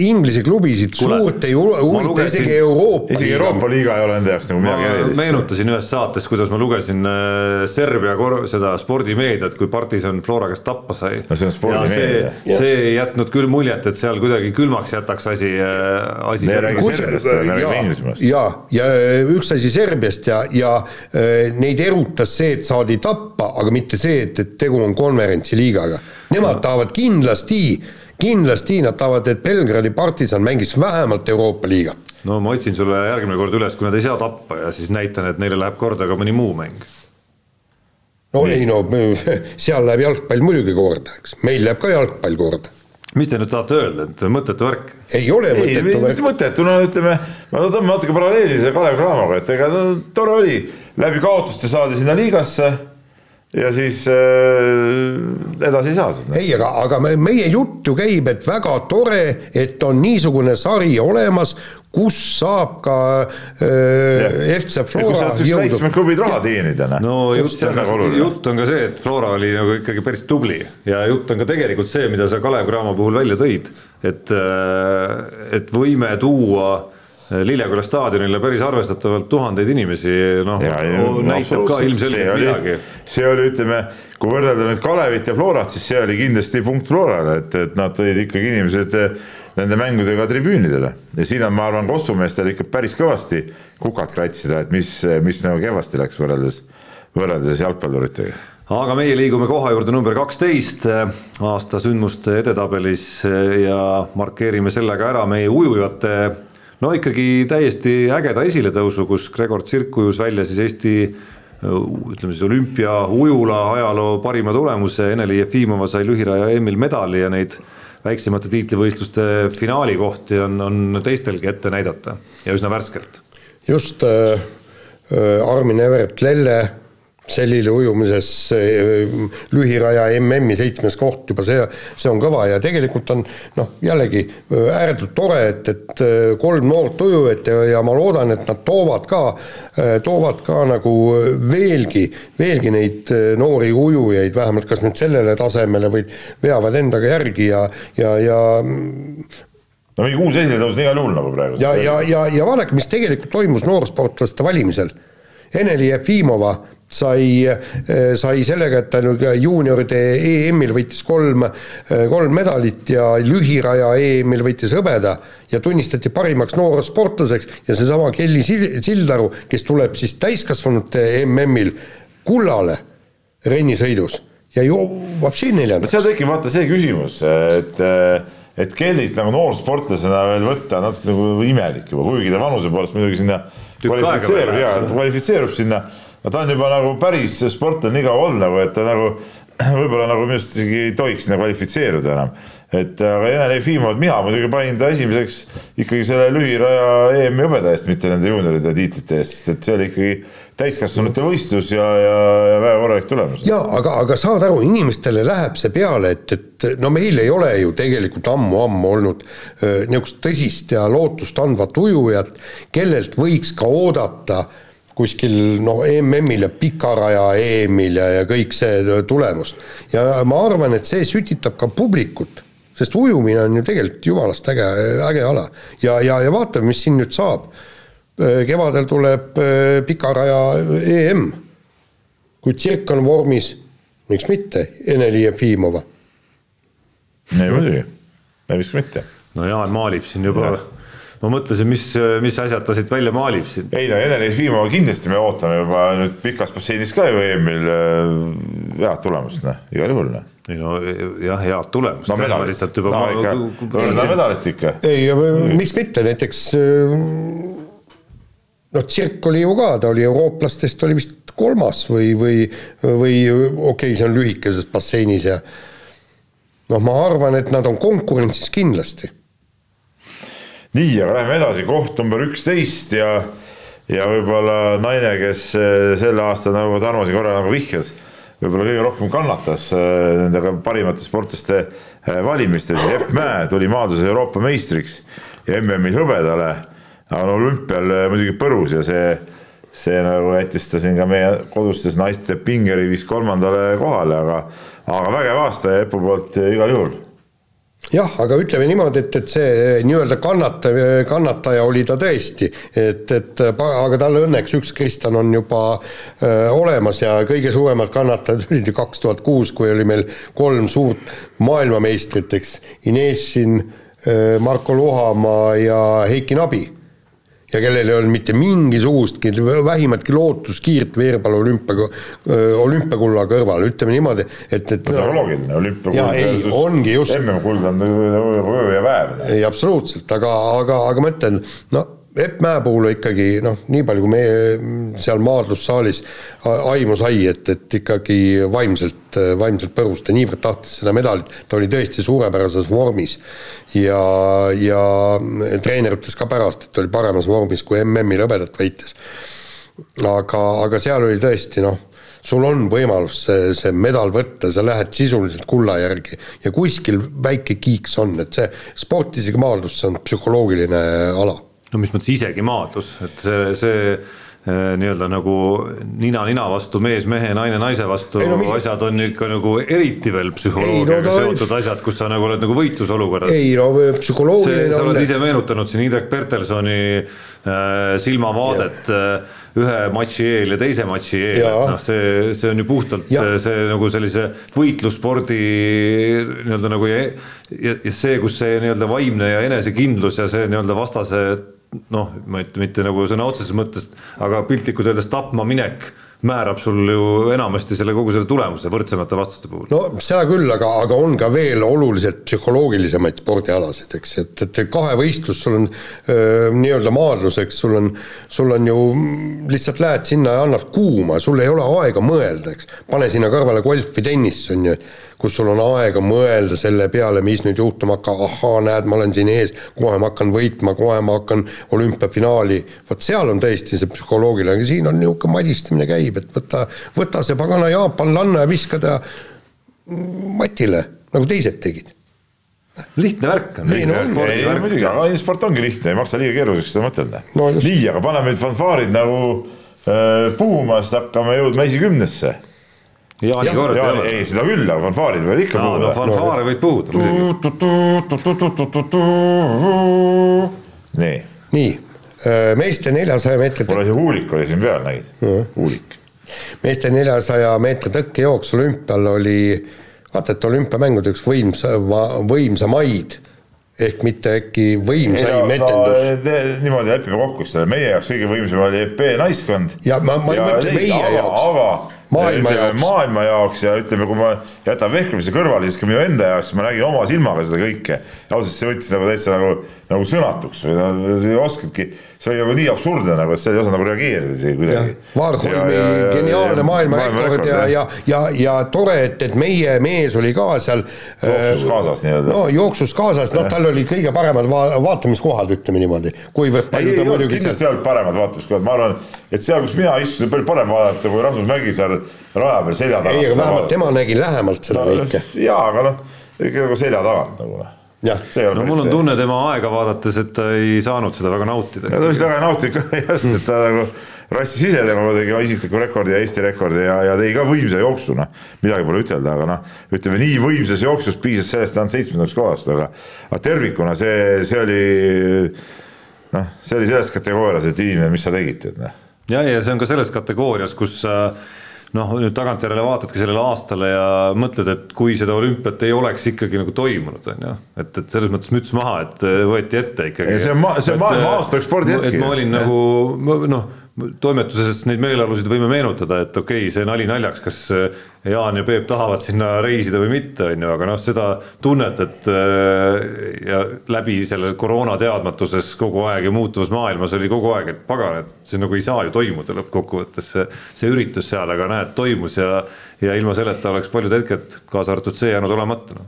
Inglise klubisid Kuule, suurt ei huvita isegi Euroopa isegi Euroopa liiga ei ole nende jaoks nagu midagi erilist. meenutasin ühes saates, kuidas ma lugesin äh, Serbia kor- seda spordimeediat, kui Partisan Flora käest tappa sai. No see on spordimeedia. see, see ei jätnud küll muljet, et seal kuidagi külmaks jätaks asi, asi. Me ei räägi Serbiast, me räägime jaa, Inglismaast. ja, ja üks asi Serbiast ja, ja äh, neid erutas see, et saadi tappa, aga mitte see, et, et tegu on konverentsiliigaga. Nemad tahavad kindlasti, kindlasti nad tahavad, et Belgradi partisan mängiks vähemalt Euroopa liiga. no ma otsin sulle järgmine kord üles, kui nad ei saa tappa ja siis näitan, et neile läheb korda ka mõni muu mäng. no ei no seal läheb jalgpall muidugi korda, eks, meil läheb ka jalgpall korda. mis te nüüd tahate öelda, et mõttetu värk? ei ole mõttetu värk. mõttetu, no ütleme, ma tõmban natuke paralleeli selle Kalev Cramoga, et ega no, tore oli, läbi kaotuste saadi sinna liigasse ja siis äh, edasi ei saadud. ei, aga, aga me- meie jutt ju käib, et väga tore, et on niisugune sari olemas, kus saab ka äh, FC Flora väiksemad klubid raha teenida, noh. no jutt on, jutt on ka see, et Flora oli nagu ikkagi päris tubli. Ja jutt on ka tegelikult see, mida sa Kalev Cramo puhul välja tõid, et, et võime tuua Lilleküla staadionile päris arvestatavalt tuhandeid inimesi, noh, näitab ka ilmselgelt midagi. see oli, ütleme, kui võrrelda nüüd Kalevit ja Florat, siis see oli kindlasti punkt Florale, et, et nad tõid ikkagi inimesed eh, nende mängudega tribüünidele. Ja siin on, ma arvan, kossumeestel ikka päris kõvasti kukad kratsida, et mis, mis nagu kehvasti läks võrreldes, võrreldes jalgpalluritega. Aga meie liigume koha juurde number kaksteist aasta sündmuste edetabelis ja markeerime sellega ära meie ujujate no ikkagi täiesti ägeda esiletõusu, kus Gregor Tsirk ujus välja siis Eesti ütleme siis olümpiaujula ajaloo parima tulemuse, Ene-Li Jefimova sai lühiraja EM-il medali ja neid väiksemate tiitlivõistluste finaali kohti on, on teistelgi ette näidata ja üsna värskelt. just äh, äh, Armin Evert Lelle selili ujumises äh, lühiraja MM-i seitsmes koht juba see, see on kõva ja tegelikult on noh, jällegi äh, ääretult tore, et, et äh, kolm noort ujujat ja, ja ma loodan, et nad toovad ka, toovad ka nagu veelgi, veelgi neid noori ujujaid, vähemalt kas nüüd sellele tasemele või veavad endaga järgi ja, ja, ja no mingi uus esiletõus on igal juhul nagu praegu. ja, ja, ja, ja vaadake, mis tegelikult toimus noorsportlaste valimisel. Eneli Jefimova sai, sai sellega, et ta nüüd juunioride EM-il võitis kolm, kolm medalit ja lühiraja EM-il võitis hõbeda ja tunnistati parimaks noorsportlaseks ja seesama Kelly Sil- Sildaru, kes tuleb siis täiskasvanute MM-il kullale rennisõidus ja jõuab siin neljandaks. seal tekib vaata see küsimus, et, et Kellyt nagu noorsportlasena veel võtta on natuke nagu imelik juba, kuigi ta vanuse poolest muidugi sinna kvalifitseerub ja kvalifitseerub sinna, aga ta on juba nagu päris sportlane nii kaua olnud nagu, et ta nagu võib-olla nagu minu arust isegi ei tohiks sinna kvalifitseeruda enam. et aga Ene Jefimov, mina muidugi panin ta esimeseks ikkagi selle lühiraja EM-i hõbeda eest, mitte nende juunioride tiitlite eest, sest et see oli ikkagi täiskasvanute võistlus ja, ja, ja väga korralik tulemus. jaa, aga, aga saad aru, inimestele läheb see peale, et, et no meil ei ole ju tegelikult ammu-ammu olnud niisugust tõsist ja lootustandvat ujujat, kellelt võiks ka oodata kuskil noh, MM-il ja pikaraja EM-il ja, ja kõik see tulemus. ja ma arvan, et see sütitab ka publikut, sest ujumine on ju tegelikult jumalast äge, äge ala. ja, ja, ja vaatame, mis siin nüüd saab Äh, kevadel tuleb äh, pikaraja EM. kui tsirk on vormis, miks mitte, Ene-Li Jefimova. ei muidugi, miks mitte. no Jaan maalib siin juba ja ma mõtlesin, mis, mis asjad ta siit välja maalib siin. ei no Ene-Li Jefimova kindlasti me ootame juba nüüd pikas basseinis ka ju EM-il äh, head tulemust, noh, igal juhul, noh ei no jah, head tulemust. no medalit, lihtsalt juba no, ikka, medalit ikka. ei, miks mitte, näiteks noh, tsirk oli ju ka, ta oli eurooplastest oli vist kolmas või, või, või okei okay,, see on lühikeses basseinis ja noh, ma arvan, et nad on konkurentsis kindlasti. Nii, aga läheme edasi, koht number üksteist ja, ja võib-olla naine, kes eh, sel aastal, nagu Tarmo siin korra nagu vihjas, võib-olla kõige rohkem kannatas eh, nende parimate sportlaste eh, valimistes, Epp Mäe tuli maadluses Euroopa meistriks ja MM-il hõbedale aga no olümpial muidugi põrus ja see, see nagu jättis ta siin ka meie kodustes naiste pingerivis kolmandale kohale, aga, aga vägev aasta Epu poolt igal juhul jah, aga ütleme niimoodi, et, et see äh, nii-öelda kannata, kannataja oli ta tõesti, et, et aga tal õnneks üks Kristjan on juba öö, olemas ja kõige suuremad kannatajad olid ju kaks tuhat kuus, kui oli meil kolm suurt maailmameistrit, eks, Inesin, Marko Luhamaa ja Heiki Nabi ja kellel ei olnud mitte mingisugustki, vähimatki lootuskiirt veerpalli olümpia, olümpiakulla kõrval, ütleme niimoodi, et, et see on loogiline, olümpiakuld ongi just MM-kuld on öö ja päev. ei, absoluutselt, aga, aga, aga ma ütlen, no Epp Mäe puhul ikkagi noh, nii palju kui meie seal maadlussaalis aimu sai, et, et ikkagi vaimselt, vaimselt põrus, ta niivõrd tahtis seda medalit, ta oli tõesti suurepärases vormis. ja, ja treener ütles ka pärast, et oli paremas vormis kui MM-il hõbedat võites. aga, aga seal oli tõesti noh, sul on võimalus see, see medal võtta, sa lähed sisuliselt kulla järgi ja kuskil väike kiiks on, et see sport, isegi maadlus, see on psühholoogiline ala no mis mõttes isegi maadlus, et see, see eh, nii-öelda nagu nina nina vastu mees mehe, naine naise vastu ei, no, mi... asjad on ikka nagu eriti veel psühholoogiaga no, seotud ta... asjad, kus sa nagu oled nagu võitlusolukorras. ei no psühholoogiline see, sa oled ise meenutanud siin Indrek Pertelsoni äh, silmavaadet äh, ühe matši eel ja teise matši eel, et noh, see, see on ju puhtalt ja. see nagu sellise võitlusspordi nii-öelda nagu ja, ja, ja see, kus see nii-öelda vaimne ja enesekindlus ja see nii-öelda vastase noh, ma ei ütle mitte nagu sõna otseses mõttes, aga piltlikult öeldes tapma minek määrab sul ju enamasti selle kogu selle tulemuse võrdsemate vastaste puhul. no seda küll, aga, aga on ka veel oluliselt psühholoogilisemaid spordialasid, eks, et, et kahevõistlus, sul on nii-öelda maadlus, eks, sul on, sul on ju, lihtsalt lähed sinna ja annad kuuma, sul ei ole aega mõelda, eks. pane sinna kõrvale golf või tennis, on ju kus sul on aega mõelda selle peale, mis nüüd juhtuma hakkab, ahaa, näed, ma olen siin ees, kohe ma hakkan võitma, kohe ma hakkan olümpiafinaali, vot seal on tõesti see psühholoogiline, aga siin on niisugune madistamine käib, et võta, võta see pagana jaapanlanna ja viska ta matile, nagu teised tegid. Lihtne värk on. ei no muidugi, aga sport ongi lihtne, ei maksa liiga keeruliseks seda mõtelda no,. nii, aga paneme nüüd fanfaarid nagu äh, puhuma, siis hakkame jõudma esikümnesse Jaani kord ei ei, seda küll, aga fanfaarid võivad ikka no, puhuda no,. fanfaare võid puhuda muidugi. nii. nii, äh, meeste neljasaja meetri. kuule, see huulik oli siin peal, nägid? huulik. meeste neljasaja meetri tõkkejooks olümpial oli, vaata, et olümpiamängude üks võimsa, võimsamaid ehk mitte äkki võimsaim etendus no,. niimoodi lepime kokku, eks ole, meie jaoks kõige võimsam oli EP naiskond. ja ma, ma ei mõtle meie aga, jaoks. aga Maailma jaoks. maailma jaoks ja ütleme, kui ma jätan vehklemise kõrvale, siis ka minu enda jaoks ma nägin oma silmaga seda kõike. ja ausalt, see võttis nagu täitsa nagu, nagu sõnatuks või ei oskadki, see oli nagu nii absurdne nagu, et sa ei osanud nagu reageerida isegi kuidagi. Vaarholmi geniaalne maailmarekord ja, ja, ja, ja tore, et, et meie mees oli ka seal. Jooksus kaasas nii-öelda. no jooksus kaasas, noh, tal oli kõige paremad va vaatamiskohad, ütleme niimoodi, kuivõrd palju ta muidugi kindlasti ei olnud paremad vaatamiskohad, ma arvan, et seal, kus mina istusin, palju parem vaadata kui Rasmus Mägi seal raja peal selja taga. ei, aga vähemalt tema nägi lähemalt seda kõike. jaa, aga noh, ikka nagu selja tagant nagu noh. Jah, no mul on tunne tema aega vaadates, et ta ei saanud seda väga nautida. ta vist väga ei nautinud ka just, et ta nagu rassis ise tema tegi isikliku rekordi ja Eesti rekordi ja, ja tegi ka võimsa jooksu, noh. midagi pole ütelda, aga noh, ütleme nii võimsas jooksus piisas sellest, on seitsmendaks kohast, aga, aga tervikuna see, see oli noh, see oli selles kategoorias, et inimene, mis sa tegid, tead noh. ja, ja see on ka selles kategoorias, kus äh, noh, nüüd tagantjärele vaatadki sellele aastale ja mõtled, et kui seda olümpiat ei oleks ikkagi nagu toimunud, on ju. et, et selles mõttes müts maha, et võeti ette ikkagi. see on ma-, see on maailma aasta üks spordihetk. et ma olin ja. nagu noh, toimetuses neid meeleolusid võime meenutada, et okei okay,, see nali naljaks, kas äh, Jaan ja Peep tahavad sinna reisida või mitte, on ju, aga noh, seda tunnet, et ja läbi selle koroona teadmatuses kogu aeg ja muutuvas maailmas oli kogu aeg, et pagan, et see nagu ei saa ju toimuda lõppkokkuvõttes see, see üritus seal, aga näed, toimus ja, ja ilma selleta oleks paljud hetked, kaasa arvatud see, jäänud olemata no..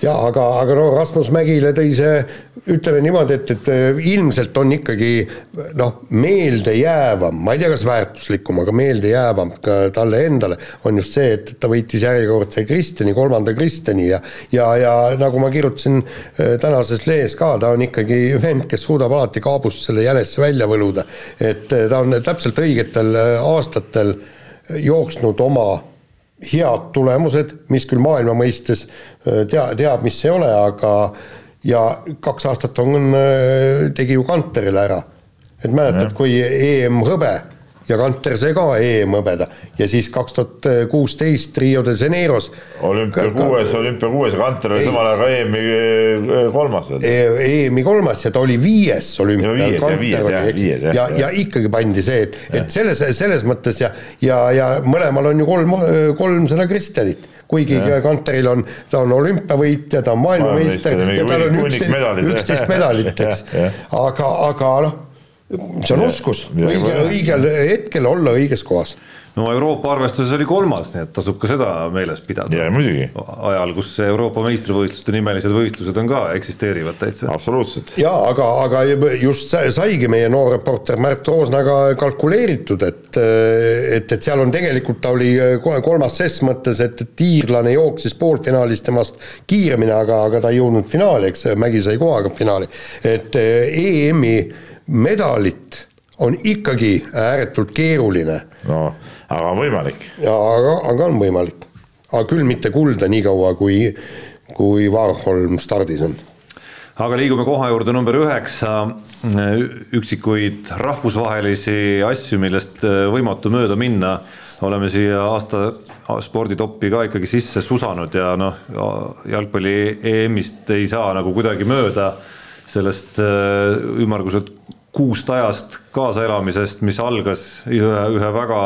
Jaa ja aga, aga no Rasmus Mägile tõi see, ütleme niimoodi, et, et ilmselt on ikkagi noh, meeldejäävam, ma ei tea, kas väärtuslikum, aga meeldejäävam ka talle endale on just see, et ta võitis järjekordse Kristjani, kolmanda Kristjani ja ja, ja nagu ma kirjutasin äh, tänases lehes ka, ta on ikkagi vend, kes suudab alati kaabust selle jänesse välja võluda. et äh, ta on täpselt õigetel äh, aastatel jooksnud oma head tulemused, mis küll maailma mõistes tea, teab, mis ei ole, aga ja kaks aastat on, tegi ju Kanterile ära. et mäletad, kui EM hõbe ja Kanter sai ka EM-hõbeda ja siis kaks tuhat kuusteist Rio de Janeiros. olümpia kuues, olümpia kuues ja Kanter oli samal ajal ka EM-i kolmas veel e. EM-i kolmas ja ta oli viies olümpial. viies ja viies jah. ja, ja ikkagi pandi see, et, et selles, selles mõttes ja, ja, ja mõlemal on ju kolm, kolmsada Kristjanit kuigi ja. Kanteril on, ta on olümpiavõitja, ta on maailmameister ja tal on üksteist medalit, eks. aga, aga noh see on oskus, õige, õigel hetkel olla õiges kohas. no Euroopa arvestuses oli kolmas, nii et tasub ka seda meeles pidada. jaa, muidugi. ajal, kus Euroopa meistrivõistluste nimelised võistlused on ka, eksisteerivad täitsa. absoluutselt. jaa, aga, aga just saigi meie noor reporter Märt Roosnaga kalkuleeritud, et et, et seal on tegelikult, ta oli kolmas ses mõttes, et, et iirlane jooksis poolfinaalis temast kiiremini, aga, aga ta ei jõudnud finaali, eks, Mägi sai kohaga finaali. et EM-i medalit on ikkagi ääretult keeruline. no aga on võimalik. ja aga, aga on võimalik. aga küll mitte kulda nii kaua, kui, kui Warholm stardis on. aga liigume koha juurde number üheksa, üksikuid rahvusvahelisi asju, millest võimatu mööda minna, oleme siia aasta sporditoppi ka ikkagi sisse susanud ja noh, jalgpalli EM-ist ei saa nagu kuidagi mööda sellest ümmarguselt kuust ajast kaasaelamisest, mis algas ühe, ühe väga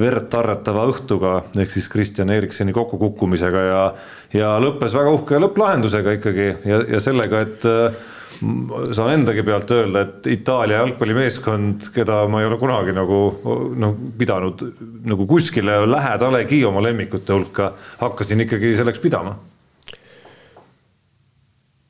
verd tarretava õhtuga, ehk siis Kristjan Eriksoni kokkukukkumisega ja ja lõppes väga uhke lõpplahendusega ikkagi ja, ja sellega, et saan endagi pealt öelda, et Itaalia jalgpallimeeskond, keda ma ei ole kunagi nagu noh, pidanud nagu kuskile lähedalegi oma lemmikute hulka, hakkasin ikkagi selleks pidama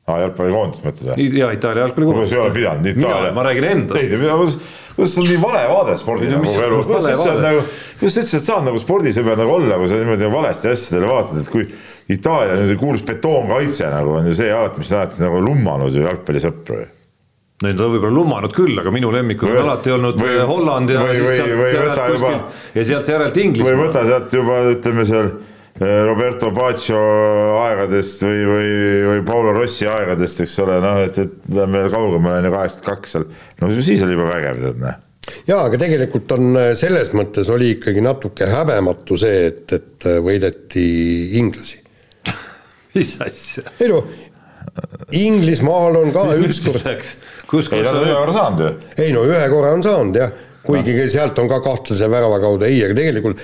aa, jalgpallikoondist mõtled või? jaa, Itaalia jalgpallikoondist. kuidas ei ole pidanud, Itaalia? ma räägin endast. ei, kuidas, kuidas sul nii vale vaade spordile nagu elu, kuidas sa üldse nagu, kuidas sa üldse saad nagu spordisõber nagu olla, kui sa niimoodi valesti asjadele vaatad, et kui Itaalia nüüd kuulus betoonkaitse nagu on ju see alati, mis on alati nagu lummanud ju jalgpallisõpru ju Need on võib-olla lummanud küll, aga minu lemmikud on alati olnud või, Holland ja või, siis sealt järelt kuskilt ja sealt järelt Inglismaa. või võta sealt juba ütleme seal Roberto Baccio aegadest või, või, või Paolo Rossi aegadest, eks ole, noh, et, et lähme kaugemale, on ju kaheksakümmend kaks seal, no siis oli juba vägev, tead, noh jaa, aga tegelikult on äh, selles mõttes oli ikkagi natuke häbematu see, et, et äh, võideti inglasi mis asja? ei no, Inglismaal on ka ükskord. ei, nad on ühe korra saanud ju. ei no ühe korra on saanud jah kuigi no. sealt on ka kahtlase värava kaudu, ei, aga tegelikult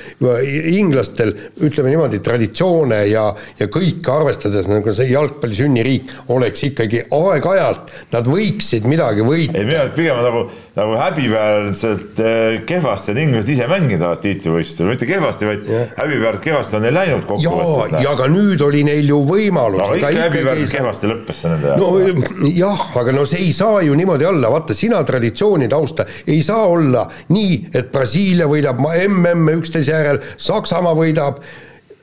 inglastel ütleme niimoodi, traditsioone ja, ja kõike arvestades nagu see jalgpalli sünniriik oleks ikkagi aeg-ajalt, nad võiksid midagi võita. ei, arust pigem nagu, nagu häbiväärselt eh, kehvasti on inglased ise mänginud alati tiitlivõistlustel, mitte kehvasti, vaid häbiväärselt kehvasti on neil läinud kokkuvõttes. ja, ja ka nüüd oli neil ju võimalus. no ikka häbiväärselt kehvasti lõppes see nende jaoks. no jah, aga no see ei saa ju niimoodi olla, vaata sina traditsiooni tausta ei saa olla nii, et Brasiilia võidab MM-e üksteise järel, Saksamaa võidab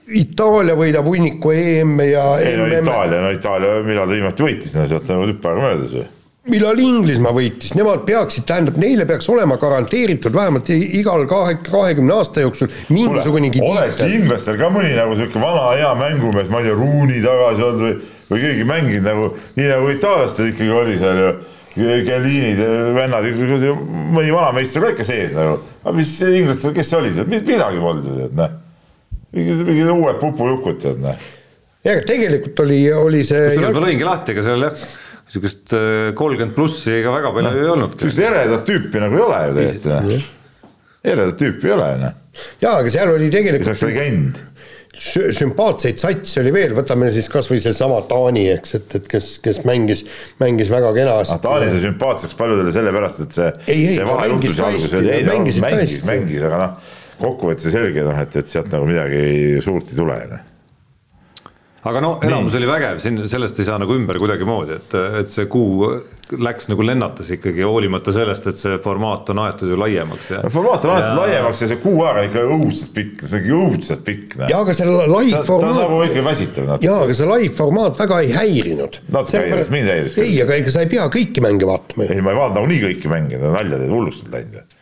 Itaalia võidab hunniku EM-e ja ei no Itaalia, no Itaalia, millal ta viimati võitis, no sealt on tüpp aega möödas ju. Millal Inglismaa võitis, nemad peaksid, tähendab, neile peaks olema garanteeritud vähemalt igal kahe, kahekümne aasta jooksul mingisugunegi oleks inglastel ka mõni nagu sihuke vana hea mängumees, ma ei tea, Ruuni tagasi olnud või, või keegi mänginud nagu, nii nagu itaallastel ikkagi oli seal ju Kellinid, vennad, mõni vanameister ka ikka sees nagu, aga mis inglastel, kes see oli seal, midagi polnud ju tead, noh. mingid, mingid uued pupujukud tead, noh. ja tegelikult oli, oli see. kusjuures ma lõingi lahti, ega seal jah, sihukest äh, kolmkümmend plussi ega väga palju no, ei olnud. sihukest eredat tüüpi nagu ei ole ju tegelikult, eredat tüüpi ei ole, noh. jaa, aga seal oli tegelikult. see oleks legend sümpaatseid satse oli veel, võtame siis kas või seesama Taani, eks, et, et kes, kes mängis, mängis väga kenasti. Ah,. Taani sai sümpaatseks paljudele sellepärast, et see, see vahejuhtus alguses oli, ei no mängis, mängis, mängis, aga noh, kokkuvõttes selge noh, et, et sealt nagu midagi suurt ei tule, noh aga no enamus Nii. oli vägev, siin sellest ei saa nagu ümber kuidagimoodi, et, et see kuu läks nagu lennatas ikkagi hoolimata sellest, et see formaat on aetud ju laiemaks ja. formaat on aetud ja... laiemaks ja see kuu aega on ikka õudselt pikk, see on ikka õudselt pikk. ja aga see live formaat. ta on nagu ikka väsitav natuke. ja aga see live formaat väga ei häirinud. natuke häiris, mind häiris. ei, aga ega sa ei pea kõiki mänge vaatama. ei, ma ei vaadanud nagunii kõiki mänge, nalja teed, hulluks läinud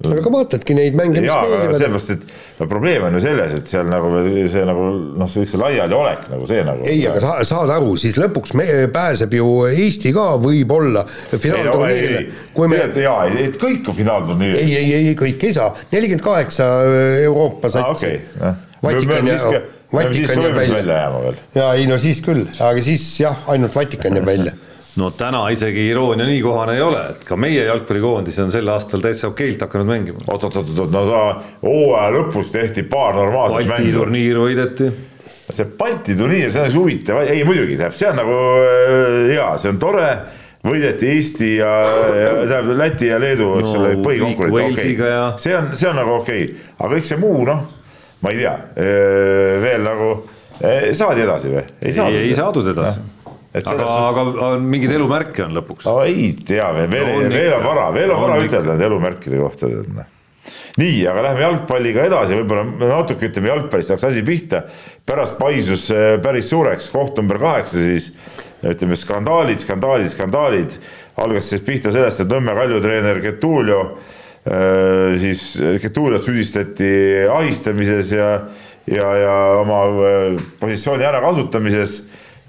aga vaatadki neid mänge, mis meeldivad. sellepärast, et no probleem on ju selles, et seal nagu see nagu noh, see see laialiolek nagu see nagu. ei, aga sa saad aru, siis lõpuks me pääseb ju Eesti ka võib-olla finaalturniirile. Me... jaa, et kõik on finaalturniir. ei, ei, ei, kõik ei saa, nelikümmend kaheksa Euroopa satsi ah,. Okay. Vatikan ja, Vatikan jääb välja. jaa, ei no siis küll, aga siis jah, ainult Vatikan jääb välja no täna isegi iroonia nii kohane ei ole, et ka meie jalgpallikoondis on sel aastal täitsa okeilt hakanud mängima. oot, oot, oot, oot, no hooaja lõpus tehti paar normaalset mängu. Balti turniir võideti. see Balti turniir, see on huvitav, ei muidugi tähendab, see on nagu äh, jaa, see on tore võideti Eesti ja, ja tähendab Läti ja Leedu, eks ole no,, põhikonkurent, okei okay., see on, see on nagu okei okay., aga kõik see muu noh, ma ei tea, äh, veel nagu äh, saadi edasi või? ei ei, ei saadud edasi aga, aga on mingeid elumärke on lõpuks? ei tea, veel, veel, no, veel on vara, veel on vara ütelda nende elumärkide kohta. Noh. nii, aga lähme jalgpalliga edasi, võib-olla natuke ütleme jalgpallist hakkas asi pihta. pärast paisus äh, päris suureks, koht number kaheksa siis ütleme skandaalid, skandaalid, skandaalid. algas siis pihta sellest, et Nõmme Kalju treener Getulio äh, siis Getuliot süüdistati ahistamises ja, ja, ja oma äh, positsiooni ärakasutamises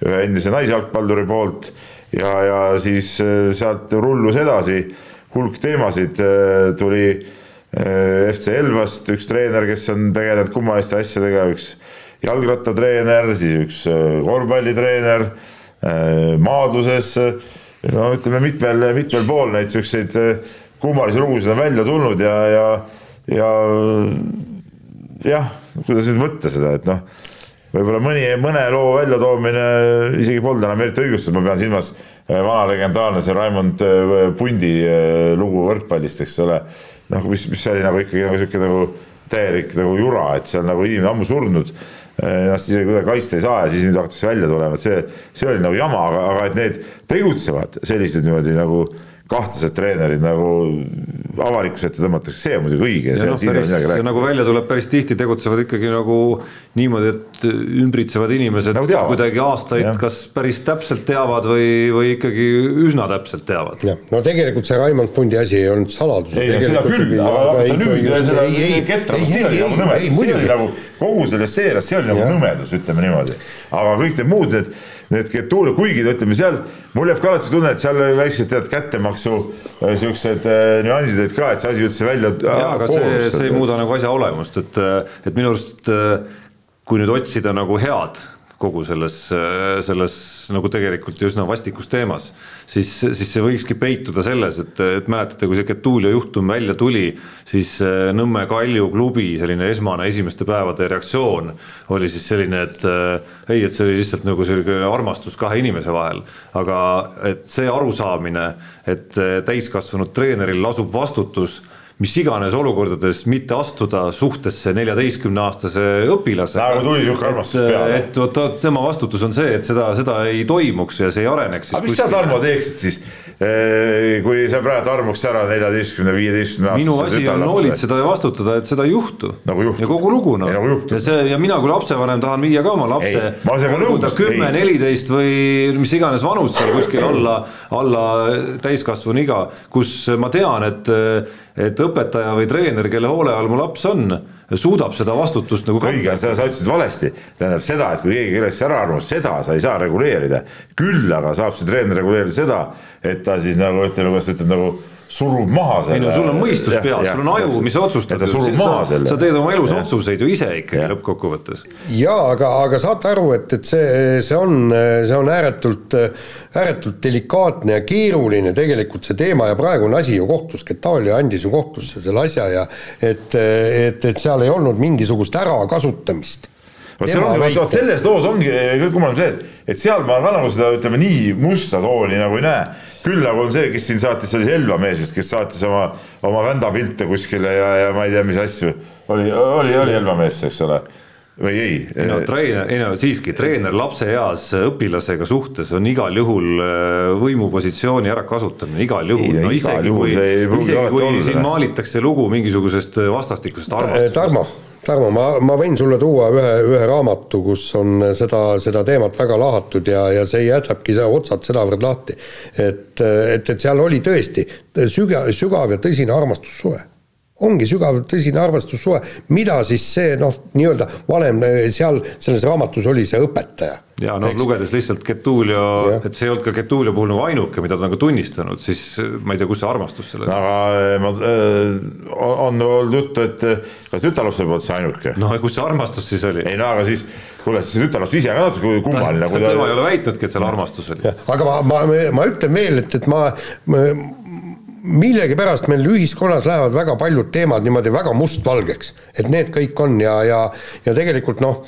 ühe endise naisjalgpalluri poolt. Ja, ja siis äh, sealt rullus edasi hulk teemasid, äh, tuli äh, FC Elvast üks treener, kes on tegelenud kummaliste asjadega, üks jalgrattatreener, siis üks korvpallitreener maadluses. no ütleme mitmel, mitmel pool neid siukseid kummalisi lugusid on välja tulnud ja, ja, ja jah, kuidas nüüd võtta seda, et noh võib-olla mõni, mõne loo väljatoomine isegi polnud enam eriti õigustatud, ma pean silmas äh, vana legendaarne see Raimond äh, Pundi äh, lugu võrkpallist, eks ole. noh, mis, mis oli nagu ikkagi nagu sihuke nagu täielik nagu jura, et seal nagu inimene ammu surnud ennast isegi kuidagi kaitsta ei saa ja siis nüüd hakatakse välja tulema, et see, see oli nagu jama, aga, aga et need tegutsevad sellised niimoodi nagu kahtlased treenerid nagu avalikkuse ette tõmmatakse, see on muidugi õige. No, päris, nagu välja tuleb, päris tihti tegutsevad ikkagi nagu niimoodi, et ümbritsevad inimesed nagu teavad. kuidagi aastaid ja. kas päris täpselt teavad või, või ikkagi üsna täpselt teavad. no tegelikult see Raimond Pundi asi ei olnud saladus. ei, seda küll, aga hakata nüüd seda ketrama, see oli nagu nõme, see oli nagu kogu selles seeras, see oli nagu nõmedus, ütleme niimoodi. aga kõik need muud need need Getule, kuigi ütleme seal, mul jääb ka alati tunne, et seal väiksed tead kättemaksu äh, siuksed äh, nüansid olid ka, et see asi üldse välja. jaa, aga see, see ei muuda nagu asja olemust, et, et minu arust kui nüüd otsida nagu head kogu selles, selles nagu tegelikult üsna vastikus teemas, siis, siis see võikski peituda selles, et, et mäletate, kui see Getulio juhtum välja tuli, siis äh, Nõmme Kalju klubi selline esmane esimeste päevade reaktsioon oli siis selline, et äh, ei, et see oli lihtsalt nagu selline armastus kahe inimese vahel, aga et see arusaamine, et äh, täiskasvanud treeneril lasub vastutus mis iganes olukordades mitte astuda suhtesse neljateistkümne aastase õpilasega. nagu tuli sihuke armastus peale. et vot tema vastutus on see, et seda, seda ei toimuks ja see ei areneks. aga mis sa, Tarmo, teeksid siis, kui sa praegu armuks ära neljateistkümne, viieteistkümne aastase minu asi on hoolitseda ja vastutada, et seda ei juhtu nagu. juhtub. ja kogu lugu noh. Nagu ja see ja mina kui lapsevanem tahan viia ka oma lapse. kümme, neliteist või mis iganes vanus seal kuskil alla, alla täiskasvanu iga, kus ma tean, et et õpetaja või treener, kelle hoole all mu laps on, suudab seda vastutust nagu õige, seda sa ütlesid valesti, tähendab seda, et kui keegi kellestki ära arvab, seda sa ei saa reguleerida. küll aga saab see treener reguleerida seda, et ta siis nagu ütleme, kuidas ütleb nagu surub maha selle. ei no sul on mõistus peas, sul on aju, mis otsustab. Sa, sa teed oma elus ja. otsuseid ju ise ikkagi lõppkokkuvõttes. ja aga, aga saate aru, et, et see, see on, see on ääretult, ääretult delikaatne ja keeruline tegelikult see teema ja praegu on asi ju kohtus, Getalia andis ju kohtusse selle asja ja et, et, et seal ei olnud mingisugust ärakasutamist vot seal ongi, vot, selles loos ongi kõige kummaline see, et, et seal ma ka nagu seda ütleme nii musta tooni nagu ei näe küll aga on see, kes siin saatis, oli see Elva mees vist, kes saatis oma, oma vända pilte kuskile ja, ja ma ei tea, mis asju. oli, oli, oli Elva mees, eks ole või ei? ei no treener, ei no siiski treener lapseeas õpilasega suhtes on igal juhul äh, võimupositsiooni ärakasutamine, igal juhul. no isegi kui, isegi kui siin maalitakse lugu mingisugusest vastastikusest armastusest. Tarmo Tarmo, ma, ma võin sulle tuua ühe, ühe raamatu, kus on seda, seda teemat väga lahatud ja, ja see jätabki otsad sedavõrd lahti, et, et, et seal oli tõesti sügav, sügav ja tõsine armastussuhe ongi sügav tõsine armastussuhe, mida siis see noh, nii-öelda vanem seal selles raamatus oli see õpetaja. ja noh, lugedes lihtsalt Getulio, et see ei olnud ka Getulio puhul nagu ainuke, mida ta on ka tunnistanud, siis ma ei tea, kus see armastus selles. aga eh, ma on olnud juttu, et eh, kas tütarlapse poolt see ainuke? no kus see armastus siis oli? ei no aga siis kuule, see tütarlaps ise ka natuke kummaline. tema ei ole väitnudki, et seal armastus oli. aga ma, ma, ma ütlen veel, et, et ma, ma millegipärast meil ühiskonnas lähevad väga paljud teemad niimoodi väga mustvalgeks, et need kõik on ja, ja, ja tegelikult noh,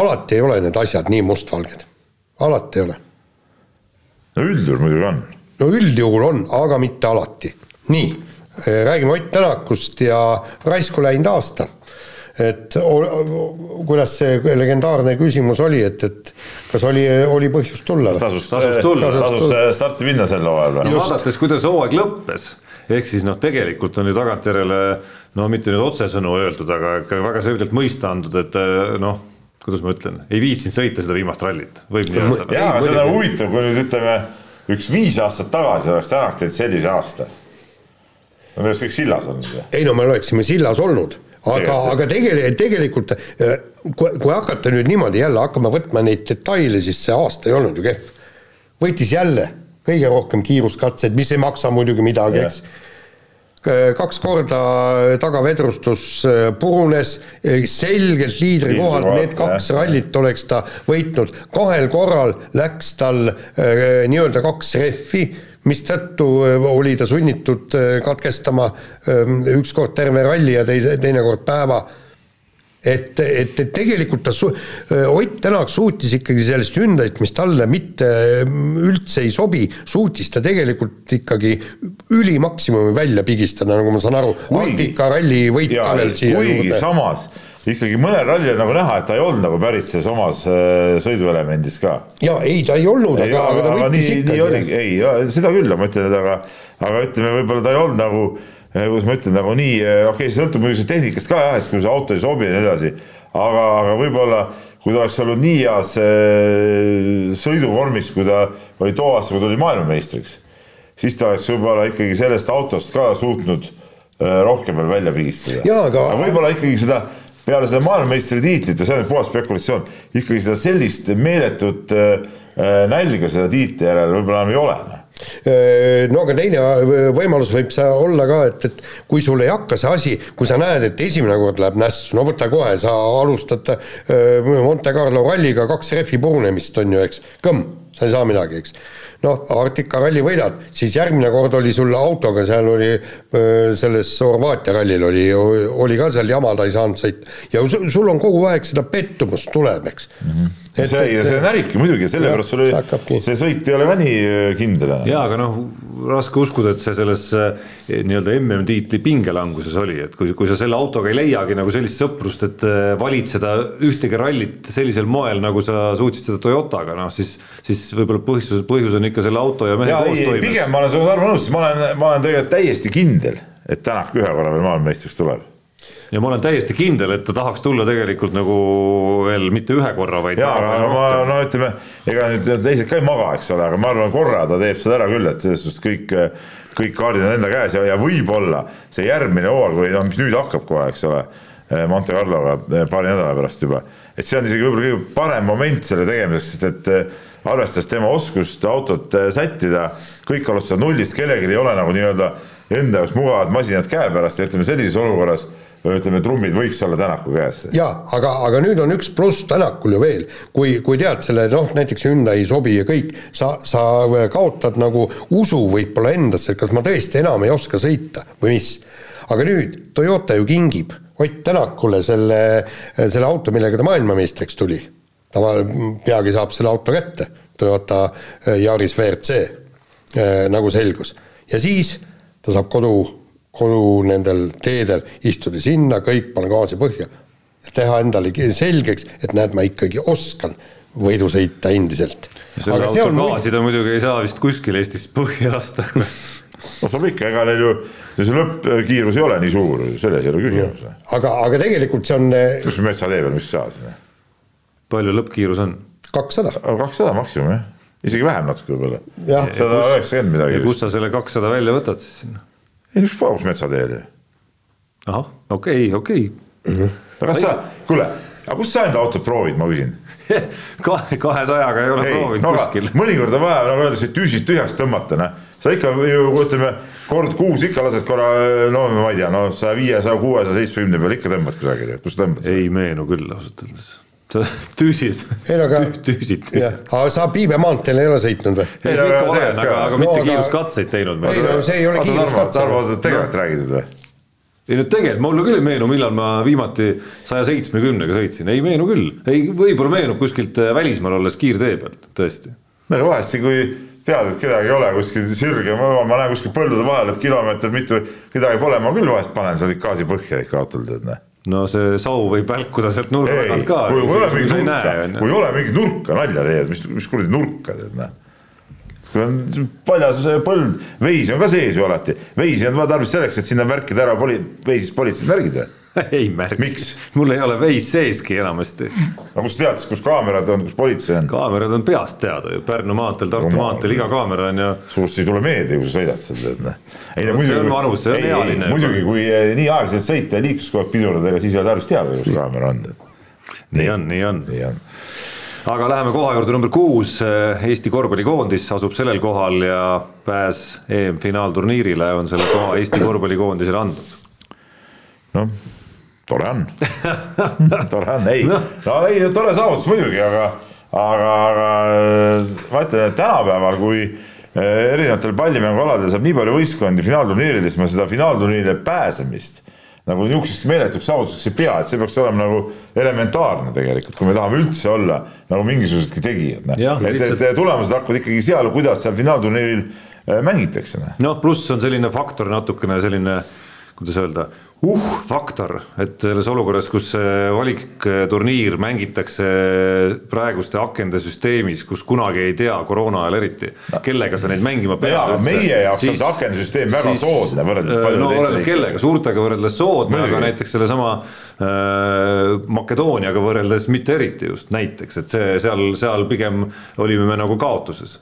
alati ei ole need asjad nii mustvalged, alati ei ole. no üldjuhul muidugi on. no üldjuhul on, aga mitte alati. nii, räägime Ott Tänakust ja raisku läinud aasta et kuidas see legendaarne küsimus oli, et, et kas oli, oli põhjust tulla? tasus, tasus tulla, tasus starti minna sel hooajal või? vaadates, kuidas hooaeg lõppes, ehk siis noh, tegelikult on ju tagantjärele no mitte nüüd otsesõnu öeldud, aga ikka väga selgelt mõista andnud, et noh, kuidas ma ütlen, ei viitsinud sõita seda viimast rallit, võib nii öelda. jaa, aga see on huvitav, kui nüüd ütleme, üks viis aastat tagasi oleks Tänak teinud sellise aasta. me oleks kõik sillas olnud. ei no me oleksime sillas olnud aga, aga tegelikult, tegelikult äh, kui, kui hakata nüüd niimoodi jälle hakkama võtma neid detaile, siis see aasta ei olnud ju kehv. võitis jälle kõige rohkem kiiruskatseid, mis ei maksa muidugi midagi, eks. Kaks korda tagavedrustus äh, purunes, äh, selgelt liidri kohalt, need kaks rallit oleks ta võitnud, kahel korral läks tal äh, nii-öelda kaks rehvi mistõttu äh, oli ta sunnitud äh, katkestama ähm, ükskord terve ralli ja teise, teinekord päeva. et, et, et tegelikult ta su-, Ott Tänak suutis ikkagi sellest Hyundai'st, mis talle mitte üldse ei sobi, suutis ta tegelikult ikkagi ülimaksimumi välja pigistada, nagu ma saan aru, Arktika ralli võit ka veel siia juurde. kuigi samas ikkagi mõnel rallil nagu näha, et ta ei olnud nagu päris selles omas äh, sõiduelemendis ka. ja ei, ta ei olnud, aga, aga ta võttis ikkagi. ei, seda küll, ma ütlen, et aga, aga ütleme, võib-olla ta ei olnud nagu äh, kuidas ma ütlen, nagu nii, äh, okei okay,, see sõltub muidugi tehnikast ka jah, et kui see auto ei sobi ja nii edasi, aga, aga võib-olla kui ta oleks olnud nii heas sõiduvormis, kui ta oli too aasta, kui ta oli maailmameistriks, siis ta oleks võib-olla ikkagi sellest autost ka suutnud rohkem veel välja pigistada. aga, aga võib-olla ikkagi seda peale seda maailmameistritiitlit ja see on puhas spekulatsioon, ikkagi seda sellist meeletut äh, äh, nälga selle tiitli järel võib-olla enam ei ole. Noh. no aga teine võimalus võib see olla ka, et, et kui sul ei hakka see asi, kui sa näed, et esimene kord läheb nässu, no võta kohe, sa alustad äh, Monte Carlo ralliga kaks rehvi purunemist, on ju, eks, kõmm, sa ei saa midagi, eks noh, Arktika ralli võidad, siis järgmine kord oli sul autoga, seal oli selles Horvaatia rallil oli, oli ka seal jama, ta ei saanud sõita. ja sul on kogu aeg seda pettumust tuleb, eks mm. -hmm. Et, see, et, see näribki muidugi sellepärast sul oli, see sõit ei ole ka nii kindel enam. jaa, aga noh, raske uskuda, et see selles nii-öelda MM-tiitli pingelanguses oli, et kui, kui sa selle autoga ei leiagi nagu sellist sõprust, et valitseda ühtegi rallit sellisel moel, nagu sa suutsid seda Toyotaga, noh siis, siis võib-olla põhjus, põhjus on ikka selle auto ja mehe koostoimes. pigem ma olen sinuga Tarmo nõus, ma olen, ma olen tegelikult täiesti kindel, et Tänak ühe korra veel maailmameistriks tuleb ja ma olen täiesti kindel, et ta tahaks tulla tegelikult nagu veel mitte ühe korra, vaid. ja, aga ma no ütleme, ega nüüd teised ka ei maga, eks ole, aga ma arvan, korra ta teeb seda ära küll, et selles suhtes kõik, kõik kaardid on enda käes ja, ja võib-olla see järgmine hooaeg või noh, mis nüüd hakkab kohe, eks ole. Monte Carloga paari nädala pärast juba, et see on isegi võib-olla kõige parem moment selle tegemiseks, sest et arvestades tema oskust autot sättida, kõik alustavad nullist, kellelgi ei ole nagu nii-öelda enda jaoks mugavad masinad käepärast ja ütleme sellises olukorras ütleme, trummid võiks olla Tänaku käes. jaa, aga, aga nüüd on üks pluss Tänakul ju veel, kui, kui tead selle noh, näiteks Hyundai ei sobi ja kõik, sa, sa kaotad nagu usu võib-olla endasse, et kas ma tõesti enam ei oska sõita või mis. aga nüüd Toyota ju kingib Ott Tänakule selle, selle auto, millega ta maailmameistriks tuli. ta peagi saab selle auto kätte, Toyota äh, Yaris WRC, äh, nagu selgus. ja siis ta saab kodu kodu nendel teedel, istuda sinna, kõik, pane gaasi põhja. teha endale selgeks, et näed, ma ikkagi oskan võidu sõita endiselt. selle auto gaasi ta muidugi ei saa vist kuskil Eestis põhja lasta no saab ikka, ega neil ju, see lõppkiirus ei ole nii suur, selles ei ole küsimus. aga, aga tegelikult see on kus metsatee peal, mis sa siis? palju lõppkiirus on? kakssada. kakssada maksimum jah, isegi vähem natuke võib-olla. sada üheksakümmend midagi. ja kust sa selle kakssada välja võtad siis sinna? Ei üks paus metsateel ju. ahah, okei okay,, okei okay.. no kas sa, kuule, aga kus sa enda autot proovid, ma küsin kahe, kahesajaga ei ole ei, proovinud no, kuskil. mõnikord on vaja, nagu öeldakse, tüüsid tühjaks tõmmata, noh. sa ikka ju ütleme, kord kuus ikka lased korra, no ma ei tea, no saja viie, saja kuue, saja seitsmekümne peal ikka tõmbad kusagil, kus tõmbad? ei meenu küll ausalt öeldes tüüsis, tüüsid. aga sa Piibe maanteel ei ole sõitnud või? ei, ikka olen, aga, aga mitte no, kiiruskatseid teinud. ei no see ei ole kiiruskatse. Tarmo, tegelikult räägid või? ei no tegelikult mulle küll ei meenu, millal ma viimati saja seitsmekümnega sõitsin, ei meenu küll, ei võib-olla meenub kuskilt äh, välismaal olles kiirtee pealt, tõesti. no aga vahest, kui tead, et kedagi ei ole kuskil sirge, ma, ma näen kuskil põldude vahel, et kilomeetrit mitu, kedagi pole, ma küll vahest panen seal gaasi põhja ikka autol, tead näe no see sau võib välkuda sealt nurga tagant ka. kui ei ole mingit nurka, kui ei ole mingit nurka, nalja teed, mis, mis kuradi nurka teed, noh. kui on paljas põld, veisi on ka sees ju alati, veisi on tarvis selleks, et sinna märkida ära poli-, veisis politseid märgid või ei märgi. mul ei ole veis seeski enamasti. aga kust tead siis, kus kaamerad on, kus politsei on? kaamerad on peast teada ju, Pärnu maanteel, Tartu no, maanteel iga kaamera on ju. suust ei tule meelde, kui sa sõidad seal tead noh. ei no muidugi. see on vanus, see on ealine. muidugi, kui eh, nii aeglaselt sõita ja liiklus kogu aeg pidurdada, ega siis ei ole tarvis teada, kus kaamera on. nii on, nii on. nii on aga läheme koha juurde number kuus, Eesti korvpallikoondis asub sellel kohal ja pääs EM-finaalturniirile on selle koha Eesti korvpallikoondisele andnud. noh tore on tore on, ei no., no ei, tore saavutus muidugi, aga, aga, aga ma ütlen, et tänapäeval, kui eh, erinevatel pallimängualadel saab nii palju võistkondi finaalturniirile, siis ma seda finaalturniirile pääsemist nagu niisuguseks meeletuks saavutuseks ei pea, et see peaks olema nagu elementaarne tegelikult, kui me tahame üldse olla nagu mingisugusedki tegijad, noh. et, et tulemused hakkavad ikkagi seal, kuidas seal finaalturniiril eh, mängitakse. noh pluss on selline faktor natukene selline, kuidas öelda uh-faktor, et selles olukorras, kus valikturniir mängitakse praeguste akende süsteemis, kus kunagi ei tea, koroona ajal eriti, kellega sa neid mängima pead. meie jaoks siis, on see akendesüsteem väga siis, soodne võrreldes paljude no, teiste riikidega. kellega, suurtega võrreldes soodne, aga näiteks sellesama äh, Makedooniaga võrreldes mitte eriti just näiteks, et see seal, seal pigem olime me nagu kaotuses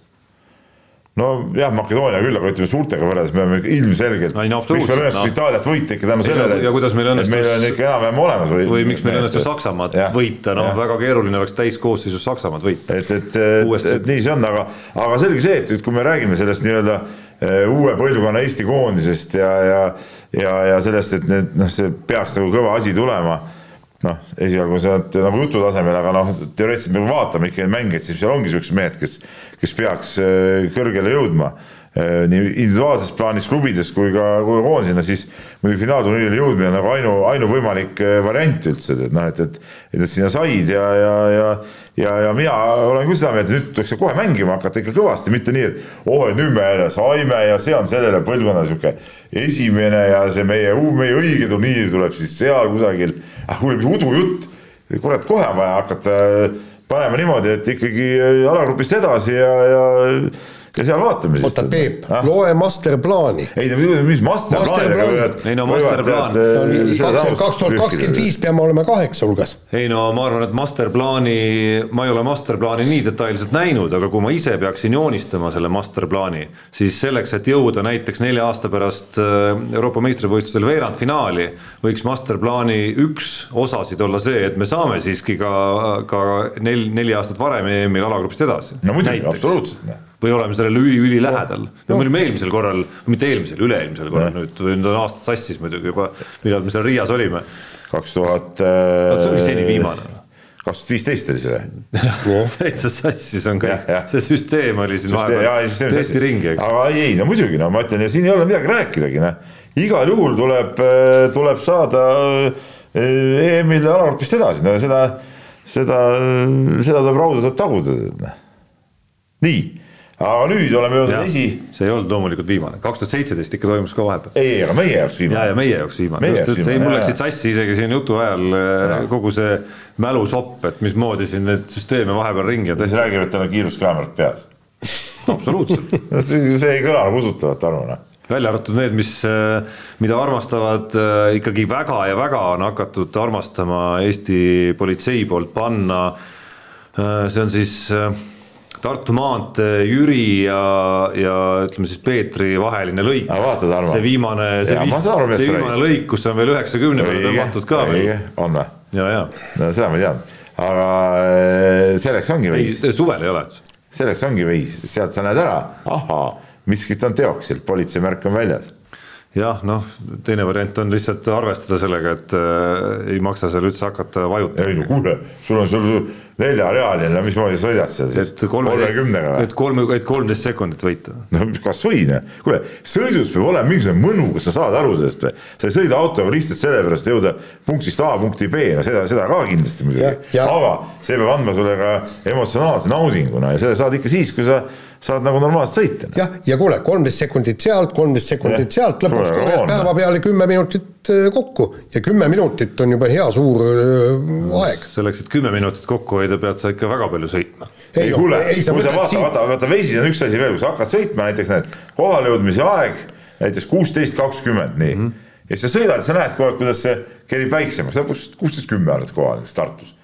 nojah, Makedoonia küll, aga ütleme suurtega võrreldes me oleme ilmselgelt, no miks meil absoluutselt, õnnestus noh. Itaaliat võita ikka tänu no sellele, ja kuidas meil õnnestus- meil on ikka enam-vähem olemas või või miks meil õnnestus Saksamaad Jah, võita, noh väga keeruline oleks täiskoosseisus Saksamaad võita. et, et, et, et nii see on, aga, aga selge see, et nüüd, kui me räägime sellest nii-öelda eh, uue põlvkonna Eesti koondisest ja, ja, ja, ja sellest, et need noh, see peaks nagu kõva asi tulema. Noh, esialgu see on nagu jutu tasemel, aga noh, teoreetiliselt me vaatame ikka neid mängijaid, siis seal ongi siuksed mehed, kes, kes peaks eh, kõrgele jõudma Eh, nii individuaalses plaanis klubides kui ka, kui ka koondisena, siis muidugi finaalturniirile jõudmine on nagu ainu, ainuvõimalik eh, variant üldse, et noh, et, et, et nad sinna said ja, ja, ja ja, ja mina olen küll seda meelt, et nüüd tuleks kohe mängima hakata ikka kõvasti, mitte nii, et oh, et nüüd me saime ja see on sellele põlvkonnale sihuke esimene ja see meie, meie õige turniir tuleb siis seal kusagil. Ah kuule, mis udujutt, kurat, kohe on vaja hakata panema niimoodi, et ikkagi alagrupist edasi ja, ja ja seal vaatame siis. oota, Peep, Ah? loe masterplaani. ei no mis masterplaanidega Masterplaan. võivad. Ei no masterplaan. kaks tuhat kakskümmend viis peame olema kaheksa hulgas. ei no ma arvan, et masterplaani, ma ei ole masterplaani nii detailselt näinud, aga kui ma ise peaksin joonistama selle masterplaani, siis selleks, et jõuda näiteks nelja aasta pärast äh, Euroopa meistrivõistlustel veerandfinaali, võiks masterplaani üks osasid olla see, et me saame siiski ka, ka nel-, neli aastat varem EM-il alagrupist edasi. no muidugi, absoluutselt. Või oleme sellele üli-ülilähedal. me olime eelmisel korral, mitte eelmisel, üle-eelmisel korral nüüd, nüüd on aastad sassis muidugi juba, millal me seal Riias olime. kaks tuhat. see oli seni viimane kaks tuhat viisteist oli see või? täitsa sassis on kõik see süsteem oli siin on tehti ringi, eks. aga ei, no muidugi, no ma ütlen ja siin ei ole midagi rääkidagi, noh. igal juhul tuleb, tuleb saada eh, EM-il alagrupist edasi, no seda, seda, seda tuleb rauda tuleb taguda. noh. nii, aga nüüd oleme jõudnud esi, see ei olnud loomulikult viimane, kaks tuhat seitseteist ikka toimus ka vahepeal. ei, aga meie jaoks ja, ja viimane. meie jaoks viimane, just, et ei, viimane, mul läksid sassi isegi siin jutu ajal äh, kogu see mälusopp, et mismoodi siin neid süsteeme vahepeal ringi on kes räägib, et tal on kiiruskaamerad peas absoluutselt. see ei kõla nagu usutavalt aru, noh. välja arvatud need, mis, mida armastavad äh, ikkagi väga ja väga on hakatud armastama Eesti politsei poolt panna. see on siis äh, Tartu maantee Jüri ja, ja ütleme siis Peetri vaheline lõik. Vaata, Tarmo. see viimane, see, Jaa, vi ma saan aru, see viimane räägid. lõik, kus on veel üheksakümne peale tõmmatud ka veel. on või? ja, ja no seda ma ei teadnud, aga eh, selleks ongi veis, ei, suvel ei ole. selleks ongi veis, sealt sa näed ära, ahaa, miskit on teoksil, politseimärk on väljas. jah, noh, teine variant on lihtsalt arvestada sellega, et äh, ei maksa seal üldse hakata vajutama. ei no kuule, sul on sul neljarealine, mismoodi sa sõidad seal siis et, kolme, kolmekümnega et või? kolme, et kolmteist sekundit võita. no kasvõi noh, kuule sõidus peab olema mingisugune mõnu, kas sa saad aru sellest või? sa ei sõida autoga lihtsalt sellepärast jõuda punktist A punkti B, no seda, seda ka kindlasti muidugi aga see peab andma sulle ka emotsionaalse naudinguna ja selle saad ikka siis, kui sa saad nagu normaalselt sõita. jah, ja kuule, kolmteist sekundit sealt, kolmteist sekundit Jah. sealt, lõpuks korjad on. päevapeale kümme minutit äh, kokku ja kümme minutit on juba hea suur äh, aeg. selleks, et kümme minutit kokku hoida, pead sa ikka väga palju sõitma. ei no, kuule, ei kui sa vaata, siit, vaata, vaata veisis on üks asi veel, kui sa hakkad sõitma näiteks näed kohalejõudmise aeg näiteks kuusteist kakskümmend nii mm. -hmm. ja siis sa sõidad, sa näed kogu aeg, kuidas see kerib väiksemaks, lõpuks kuusteist kümme oled kohal näiteks Tartus.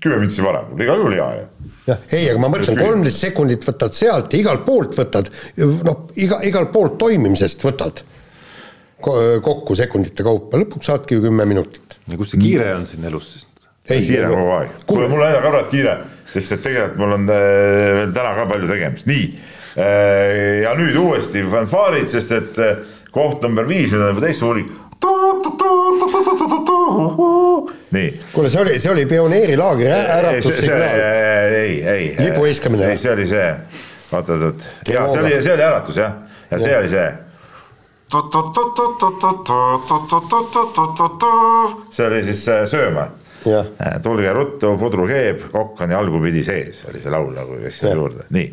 kümme mintsi varem, igal juhul hea ju. jah, ei, aga ma mõtlen, kolmteist sekundit võtad sealt ja igalt poolt võtad, noh, iga, igalt poolt toimimisest võtad kokku sekundite kaupa, lõpuks saadki ju kümme minutit. ja kus see kiire on siin elus siis? ei, kiire kogu aeg, kuule mul on aina ka kiire, sest et tegelikult mul on äh, veel täna ka palju tegemist, nii. ja nüüd uuesti fanfaarid, sest et äh, koht number viis, nüüd on juba teist uuring. nii kuule, see oli, see oli pioneerilaagri ä- ei, see, äratussignaal. ei, ei. Lipu heiskamine. ei, see oli see, oot, oot, oot, ja see oli, see oli äratus jah, ja see oli see. See oli siis sööma. tulge ruttu, pudru keeb, kokk on jalgupidi sees, oli see laul nagu käis sinna juurde, nii.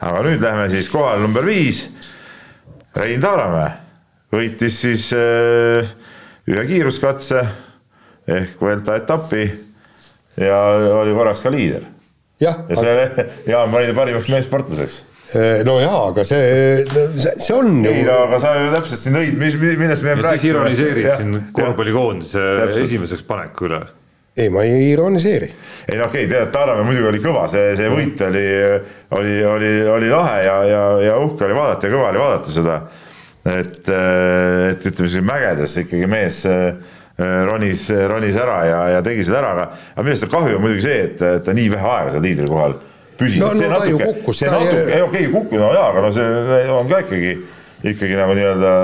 aga nüüd lähme siis kohale number viis. Rein Taaramäe võitis siis äh, ühe kiiruskatse ehk Vuelta etapi ja oli korraks ka liider jah, ja see Jaan pani ta parimaks meessportlaseks. No jaa, aga see, see on ei ju no aga sa ju täpselt siin õid, mis, millest me ja siis ironiseerid siin korvpalli. korvpallikoondise esimeseks paneku üle. ei, ma ei ironiseeri. ei no okei okay,, tead, Taaramäe muidugi oli kõva, see, see võit oli, oli, oli, oli lahe ja, ja, ja uhke oli vaadata ja kõva oli vaadata seda. et, et ütleme siis mägedes ikkagi mees äh, ronis, ronis ära ja, ja tegi seda ära, aga, aga millest on kahju, on muidugi see, et et ta nii vähe aega seal liidri kohal püsis. No- no ta ju kukkus, see natuke, ei okei okay,, kukkus, no jaa, aga no see on ka ikkagi, ikkagi nagu nii-öelda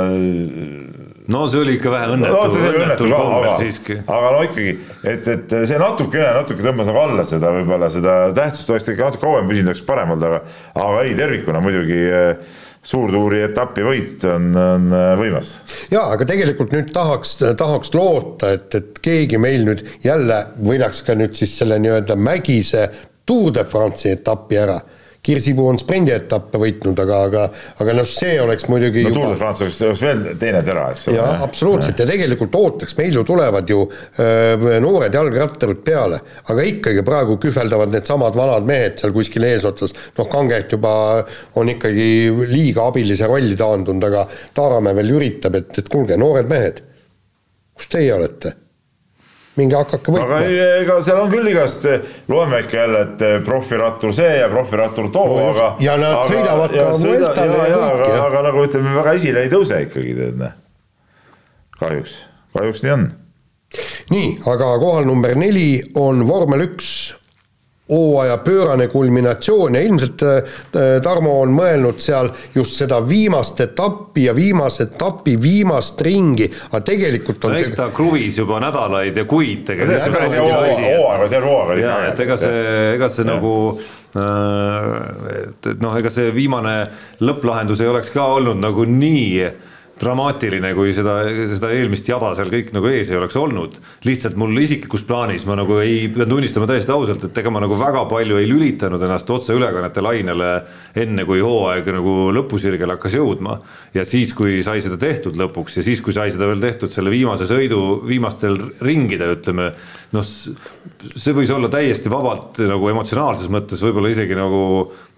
no see oli ikka vähe õnnetu no see õnnetul ka, kombel aga, siiski. aga no ikkagi, et, et see natukene, natuke tõmbas nagu alla seda võib-olla seda tähtsust oleks ta ikka natuke kauem püsinud, oleks parem olnud, aga, aga ei, tervikuna muidugi eh, suurtuuri etapi võit on, on eh, võimas. jaa, aga tegelikult nüüd tahaks, tahaks loota, et, et keegi meil nüüd jälle võidaks ka nüüd siis selle nii-öelda mägise Tour de France'i etapi ära. Kirsipuu on sprindietappe võitnud, aga, aga, aga noh, see oleks muidugi no juba Tour de France oleks, oleks veel teine tera, eks ole. jaa, absoluutselt ja tegelikult ootaks, meil ju tulevad ju öö, noored jalgrattarid peale, aga ikkagi praegu kühveldavad needsamad vanad mehed seal kuskil eesotsas, noh, Kangert juba on ikkagi liiga abilise rolli taandunud, aga Taaramäe veel üritab, et, et kuulge, noored mehed, kus teie olete? Minge hakake aga võitma. ei, ega seal on küll igast, loeme ikka jälle, et eh, profirattur see ja profirattur too No, aga. Ja nad sõidavad ka Vueltale ja kõik, aga, jah. aga nagu ütleme, väga esile ei tõuse ikkagi tead, noh. kahjuks, kahjuks nii on nii, aga kohal number neli on vormel üks hooaja pöörane kulminatsioon ja ilmselt äh, Tarmo on mõelnud seal just seda viimast etappi ja viimase etapi viimast ringi, aga tegelikult on no eks see ta kruvis juba nädalaid ja kuid tegelikult. hooaega, terve hooaeg oli ja, et ega see, ega see nagu äh, et, et noh, ega see viimane lõpplahendus ei oleks ka olnud nagu nii dramaatiline, kui seda, seda eelmist jada seal kõik nagu ees ei oleks olnud. lihtsalt mul isiklikus plaanis ma nagu ei, pean tunnistama täiesti ausalt, et ega ma nagu väga palju ei lülitanud ennast otseülekannete lainele enne, kui hooaeg nagu lõpusirgele hakkas jõudma. ja siis, kui sai seda tehtud lõpuks ja siis, kui sai seda veel tehtud selle viimase sõidu viimastel ringidel, ütleme noh, see võis olla täiesti vabalt nagu emotsionaalses mõttes võib-olla isegi nagu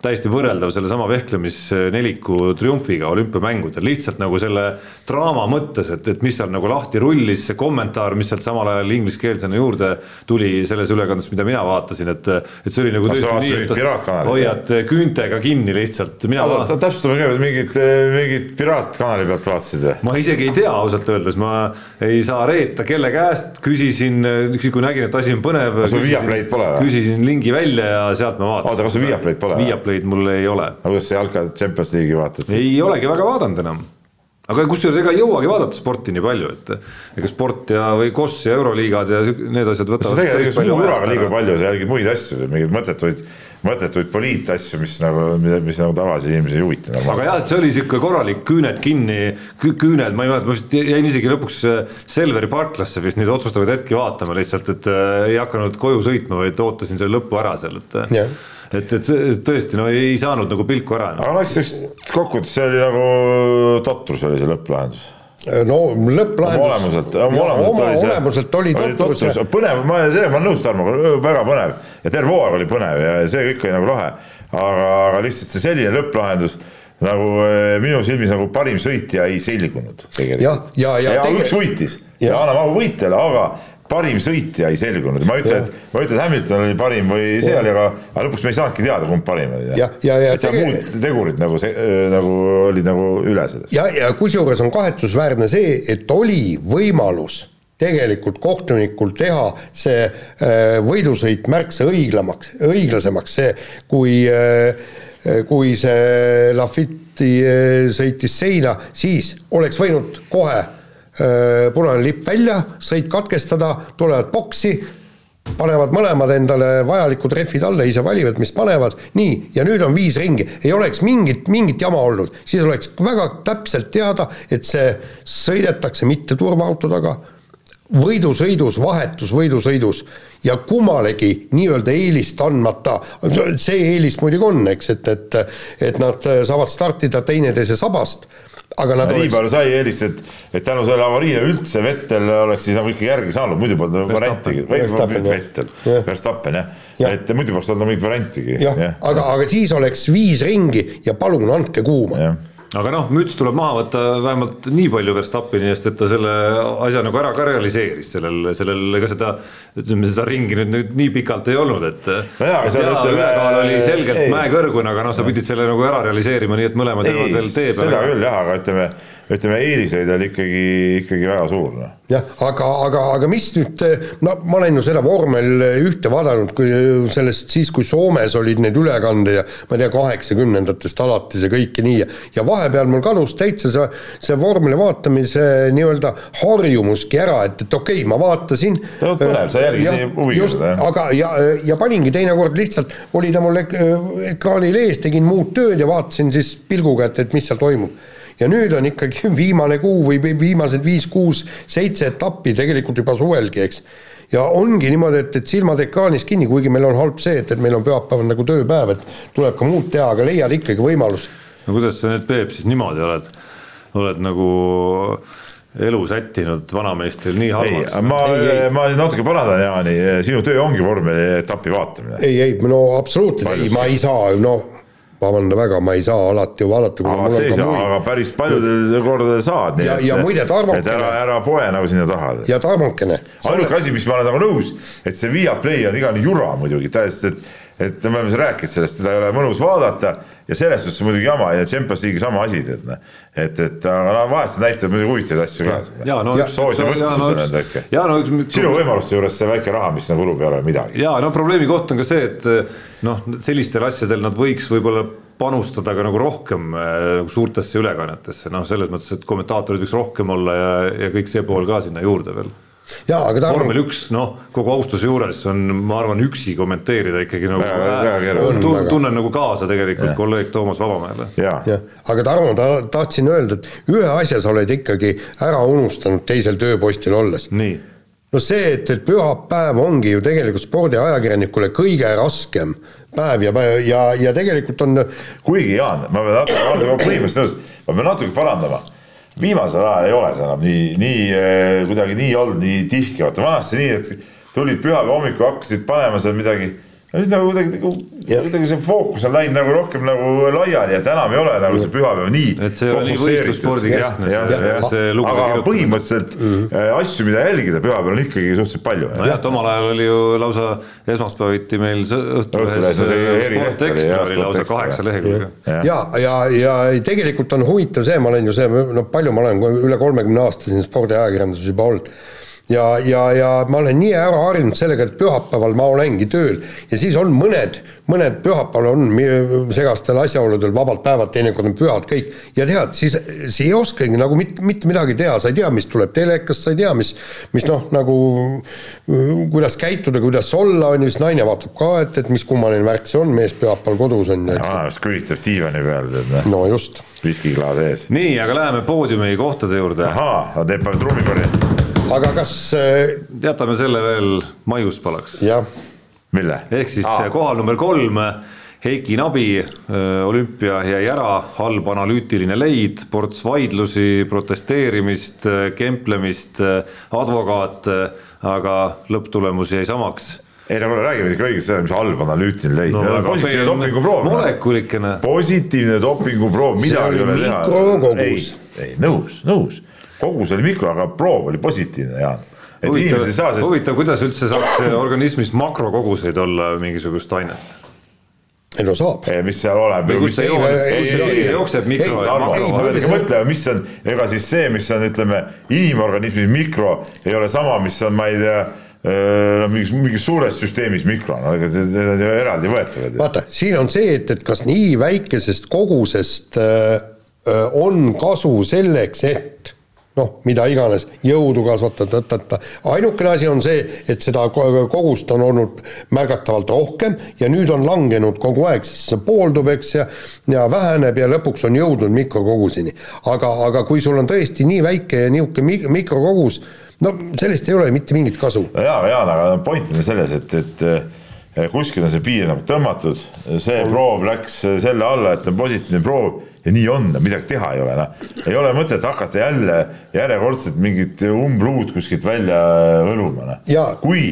täiesti võrreldav sellesama vehklemisneliku triumfiga olümpiamängudel, lihtsalt nagu selle draama mõttes, et, et mis seal nagu lahti rullis, see kommentaar, mis sealt samal ajal ingliskeelsena juurde tuli selles ülekandes, mida mina vaatasin, et, et see oli nagu vaatasid mingit piraatkanalit? hoiad küüntega kinni lihtsalt, täpsustame ka, mingit, mingit piraatkanali pealt vaatasid või? ma isegi ei tea ausalt öeldes, ma ei saa reeta kelle käest, küsisin, kui nägin, et asi on põnev. sul Viaplay'd pole või? küsisin lingi välja ja sealt ma vaatasin. Oota, kas sul Viaplay'd pole? Viaplay'd mul ei ole, aga kuidas sa jalka Champions League'i vaatad siis? ei olegi väga vaadanud enam. aga kusjuures ega ei jõuagi vaadata sporti nii palju, et ega sport ja, või KOS ja Euroliigad ja need asjad sa võtavad. tegelikult suu uraga liiga palju, sa jälgid muid asju, mingeid mõttetuid, mõttetuid poliitasju, mis nagu, mis nagu tavalisi inimesi ei huvita aga jah, et see oli sihuke korralik küüned kinni, küüned, ma ei mäleta, ma vist jäin isegi lõpuks äh, Selveri parklasse vist neid otsustavaid hetki vaatama lihtsalt, et äh, ei hakanud koju sõitma, vaid ootasin selle lõppu ära seal, et Jah. et, et see tõesti no ei saanud nagu pilku ära no.. aga no eks kokkuvõttes see oli nagu totrus oli see lõpplahendus. No lõpplahendus. oma olemuselt, oma olemuselt oma oli see. olemuselt oli totrus ja põnev, ma, sellega ma olen nõus, Tarmo, väga põnev ja terve hooaeg oli põnev ja see kõik oli nagu lahe. aga, aga lihtsalt see selline lõpplahendus nagu minu silmis nagu parim sõitja ei selgunud tegelikult. Jah, ja- ja ja tege- üks võitis Ja. ja annab au võitjale, aga parim sõitja ei selgunud, ma ei ütle, et ma ei ütle, et Hamilton oli parim või see oli, aga, aga lõpuks me ei saanudki teada, kumb parim oli. Et seal tege- muud tegurid nagu see nagu olid nagu üle sellest. ja, ja kusjuures on kahetsusväärne see, et oli võimalus tegelikult kohtunikul teha see äh, võidusõit märksa õiglamaks, õiglasemaks, see kui äh, kui see Lafitti äh, sõitis seina, siis oleks võinud kohe äh, punane lipp välja, sõit katkestada, tulevad boksi, panevad mõlemad endale vajalikud rehvid alla, ise valivad, mis panevad, nii, ja nüüd on viis ringi, ei oleks mingit, mingit jama olnud, siis oleks väga täpselt teada, et see sõidetakse mitte turvaaauto taga, võidusõidus, vahetus võidusõidus ja kummalegi nii-öelda eelist andmata, see eelis muidugi on, eks, et, et et nad saavad startida teineteise sabast, aga nad nii oleks sai eelist, et, et tänu sellele avariile üldse Vettel oleks siis nagu ikkagi järgi saanud, muidu polnud nagu variantigi. Vettel. Verstappen jah. Ja., et muidu poleks olnud mingit variantigi. jah, aga, aga siis oleks viis ringi ja palun andke kuuma aga noh, müts tuleb maha võtta vähemalt nii palju Verstappeni eest, et ta selle asja nagu ära ka realiseeris sellel, sellel, ega seda, ütleme seda ringi nüüd, nüüd nii pikalt ei olnud, et. jaa, ülekaal oli selgelt mäekõrgune, aga noh, sa pidid selle nagu ära realiseerima, nii et mõlemad jäävad veel tee peale. seda küll jah, aga ütleme ütleme, eeliseid oli ikkagi, ikkagi väga suur. Noh. jah, aga, aga, aga mis nüüd, no ma olen ju seda vormel ühte vaadanud, kui sellest siis, kui Soomes olid need ülekanded ja ma ei tea, kaheksakümnendatest alates ja kõike nii ja ja vahepeal mul kadus täitsa see, see vormeli vaatamise nii-öelda harjumuski ära, et, et okei okay,, ma vaatasin. põnev, sa jälgid nii huviga seda, jah. aga, ja, ja paningi teinekord lihtsalt, oli ta mul ek ekraanil ees, tegin muud tööd ja vaatasin siis pilguga, et, et mis seal toimub ja nüüd on ikkagi viimane kuu või viimased viis, kuus, seitse etappi tegelikult juba suvelgi, eks. ja ongi niimoodi, et, et silmad ekraanis kinni, kuigi meil on halb see, et, et meil on pühapäev nagu tööpäev, et tuleb ka muud teha, aga leiad ikkagi võimalus. no kuidas sa nüüd, Peep, siis niimoodi oled, oled nagu elu sättinud vanameistril nii halvaks? ma, ma natuke parandan, Jaani, sinu töö ongi vormelietapi vaatamine. ei, ei, no absoluutselt ei, ma ei saa, no vabanda väga, ma ei saa alati vaadata. aga, aga päris paljudel kordadel saad. ja, ja muide, Tarmokene. ära, ära poe nagu sinna taha. ja Tarmokene. ainuke asi, mis ma olen nagu nõus, et see Viaplay on igane jura muidugi, täiesti, et, et me oleme siin rääkinud sellest, teda ei ole mõnus vaadata ja selles suhtes muidugi jama ja Champions League'i sama asi, tead noh. et, et aga no vahest nad näitavad muidugi huvitavaid asju ka. No, soos ja võrdsus on nende äkki. No, sinu võimaluste juures see väike raha, mis nagu kulub, ei ole midagi. ja no probleemi koht on ka see, et noh, sellistel asjadel nad võiks võib-olla panustada ka nagu rohkem äh, suurtesse ülekannetesse, noh, selles mõttes, et kommentaatorid võiks rohkem olla ja, ja kõik see pool ka sinna juurde veel jaa, aga ta vormel üks, noh, kogu austuse juures on, ma arvan, üksi kommenteerida ikkagi nagu tun, tunnen nagu kaasa tegelikult ja. kolleeg Toomas Vabamäele. aga Tarmo, ta tahtsin öelda, et ühe asja sa oled ikkagi ära unustanud teisel tööpostil olles. no see, et, et pühapäev ongi ju tegelikult spordiajakirjanikule kõige raskem päev ja, ja, ja tegelikult on kuigi Jaan, ma pean natuke, ma olen põhimõtteliselt nõus, ma pean natuke parandama viimasel ajal ei ole see enam nii, nii eh, kuidagi nii olnud, nii tihke, vaata vanasti nii, et tulid pühapäeva hommikul, hakkasid panema seal midagi no siis nagu kuidagi, nagu, kuidagi see fookus on läinud nagu rohkem nagu laiali, et enam ei ole nagu see pühapäev nii. et see oli võistlusspordi keskne. aga põhimõtteliselt mm -hmm. asju, mida jälgida pühapäeval on ikkagi suhteliselt palju. nojah, et omal ajal oli ju lausa esmaspäeviti meil Õhtulehes Sport Ekstra oli lausa kaheksa lehekülge. ja, ja, ja tegelikult on huvitav see, ma olen ju see, no palju ma olen üle kolmekümne aasta siin spordiajakirjanduses juba olnud ja, ja, ja ma olen nii ära harjunud sellega, et pühapäeval ma olengi tööl ja siis on mõned, mõned pühapäeval on segastel asjaoludel vabad päevad, teinekord on pühad kõik ja tead, siis, siis ei oskagi nagu mitte, mitte midagi teha, sa ei tea, mis tuleb telekast, sa ei tea, mis, mis noh, nagu kuidas käituda, kuidas olla, on ju, siis naine vaatab ka, et, et mis kummaline värk see on, mees pühapäeval kodus on ju. vanamees kõlitab diivani peal, tead noh. no just. viskiklaas ees. nii, aga läheme poodiumi kohtade juurde. ahaa, teeb trummipalli aga kas äh, jätame selle veel maiuspalaks. jah. mille? ehk siis Aa. kohal number kolm, Heiki Nabi, äh, olümpia jäi ära, halb analüütiline leid, ports vaidlusi, protesteerimist, äh, kemplemist, advokaat, aga lõpptulemus jäi samaks ei no kuule, räägime ikka õigesti seda, mis halb analüütiline leid no,. positiivne dopinguproov. molekulikene. positiivne dopinguproov, midagi ei ole teha. ei, ei nõus, nõus kogus oli mikro, aga proov oli positiivne, Jaan. et huvitav, inimesed ei saa sest.... huvitav, kuidas üldse saaks organismis makrokoguseid olla mingisugust ainet? ei no saab. mis seal oleb. kus see jookseb mikro. mõtle, mis on, ega siis see, mis on, ütleme, inimorganismis mikro ei ole sama, mis on, ma ei tea no mingis, mingis suures süsteemis mikro, no ega need on ju eraldi võetavad. vaata, siin on see, et, et kas nii väikesest kogusest äh, on kasu selleks, et noh, mida iganes, jõudu kasvatada, ta-ta-ta. ainukene asi on see, et seda kogust on olnud märgatavalt rohkem ja nüüd on langenud kogu aeg, sest see pooldub, eks, ja ja väheneb ja lõpuks on jõudnud mikrokoguseni. aga, aga kui sul on tõesti nii väike ja niisugune mikrokogus, no sellest ei ole mitte mingit kasu. no jaa, Jaan, aga point on selles, et, et kuskil on see piir nagu tõmmatud, see proov läks selle alla, et on positiivne proov ja nii on, midagi teha ei ole, noh. ei ole mõtet hakata jälle järjekordselt mingit umbluud kuskilt välja õluma, noh. kui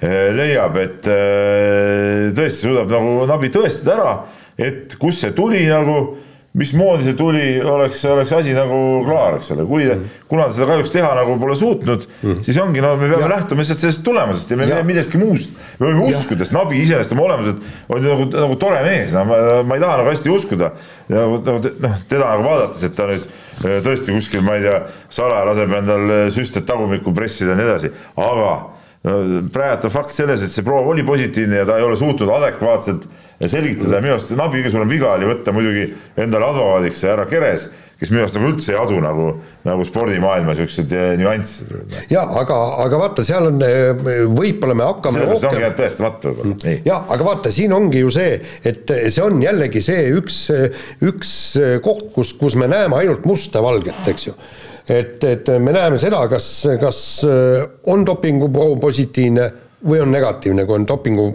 eh, leiab, et eh, tõesti suudab nagu Nabi tõestada ära, et kust see tuli nagu mismoodi see tuli, oleks, oleks asi nagu klaar, eks ole, kui mm. kuna ta seda kahjuks teha nagu pole suutnud mm., siis ongi, no me peame ja. lähtuma lihtsalt sellest tulemusest ja me ei tee millestki muust. me võime uskuda, sest Nabi iseenesest oma olemuselt on ju nagu, nagu tore mees, no ma, ma ei taha nagu hästi uskuda. ja nagu noh, teda nagu vaadates, et ta nüüd äh, tõesti kuskil, ma ei tea, salaja laseb endal süsted tagumikku pressida ja nii edasi, aga no, praegu on fakt selles, et see proov oli positiivne ja ta ei ole suutnud adekvaatselt selgitada ja minu arust Nabi kõige suurem viga oli võtta muidugi endale advokaadiks see härra Keres, kes minu arust nagu üldse ei adu nagu, nagu spordimaailma siuksed eh, nüansid. ja aga, aga vaata, seal on, eh, võib-olla me hakkame Sellepärast rohkem. ongi jäänud tõestamata võib-olla. Mm. ja aga vaata, siin ongi ju see, et see on jällegi see üks, üks koht, kus, kus me näeme ainult musta valget, eks ju et, et me näeme seda, kas, kas on dopinguproov positiivne või on negatiivne, kui on dopingu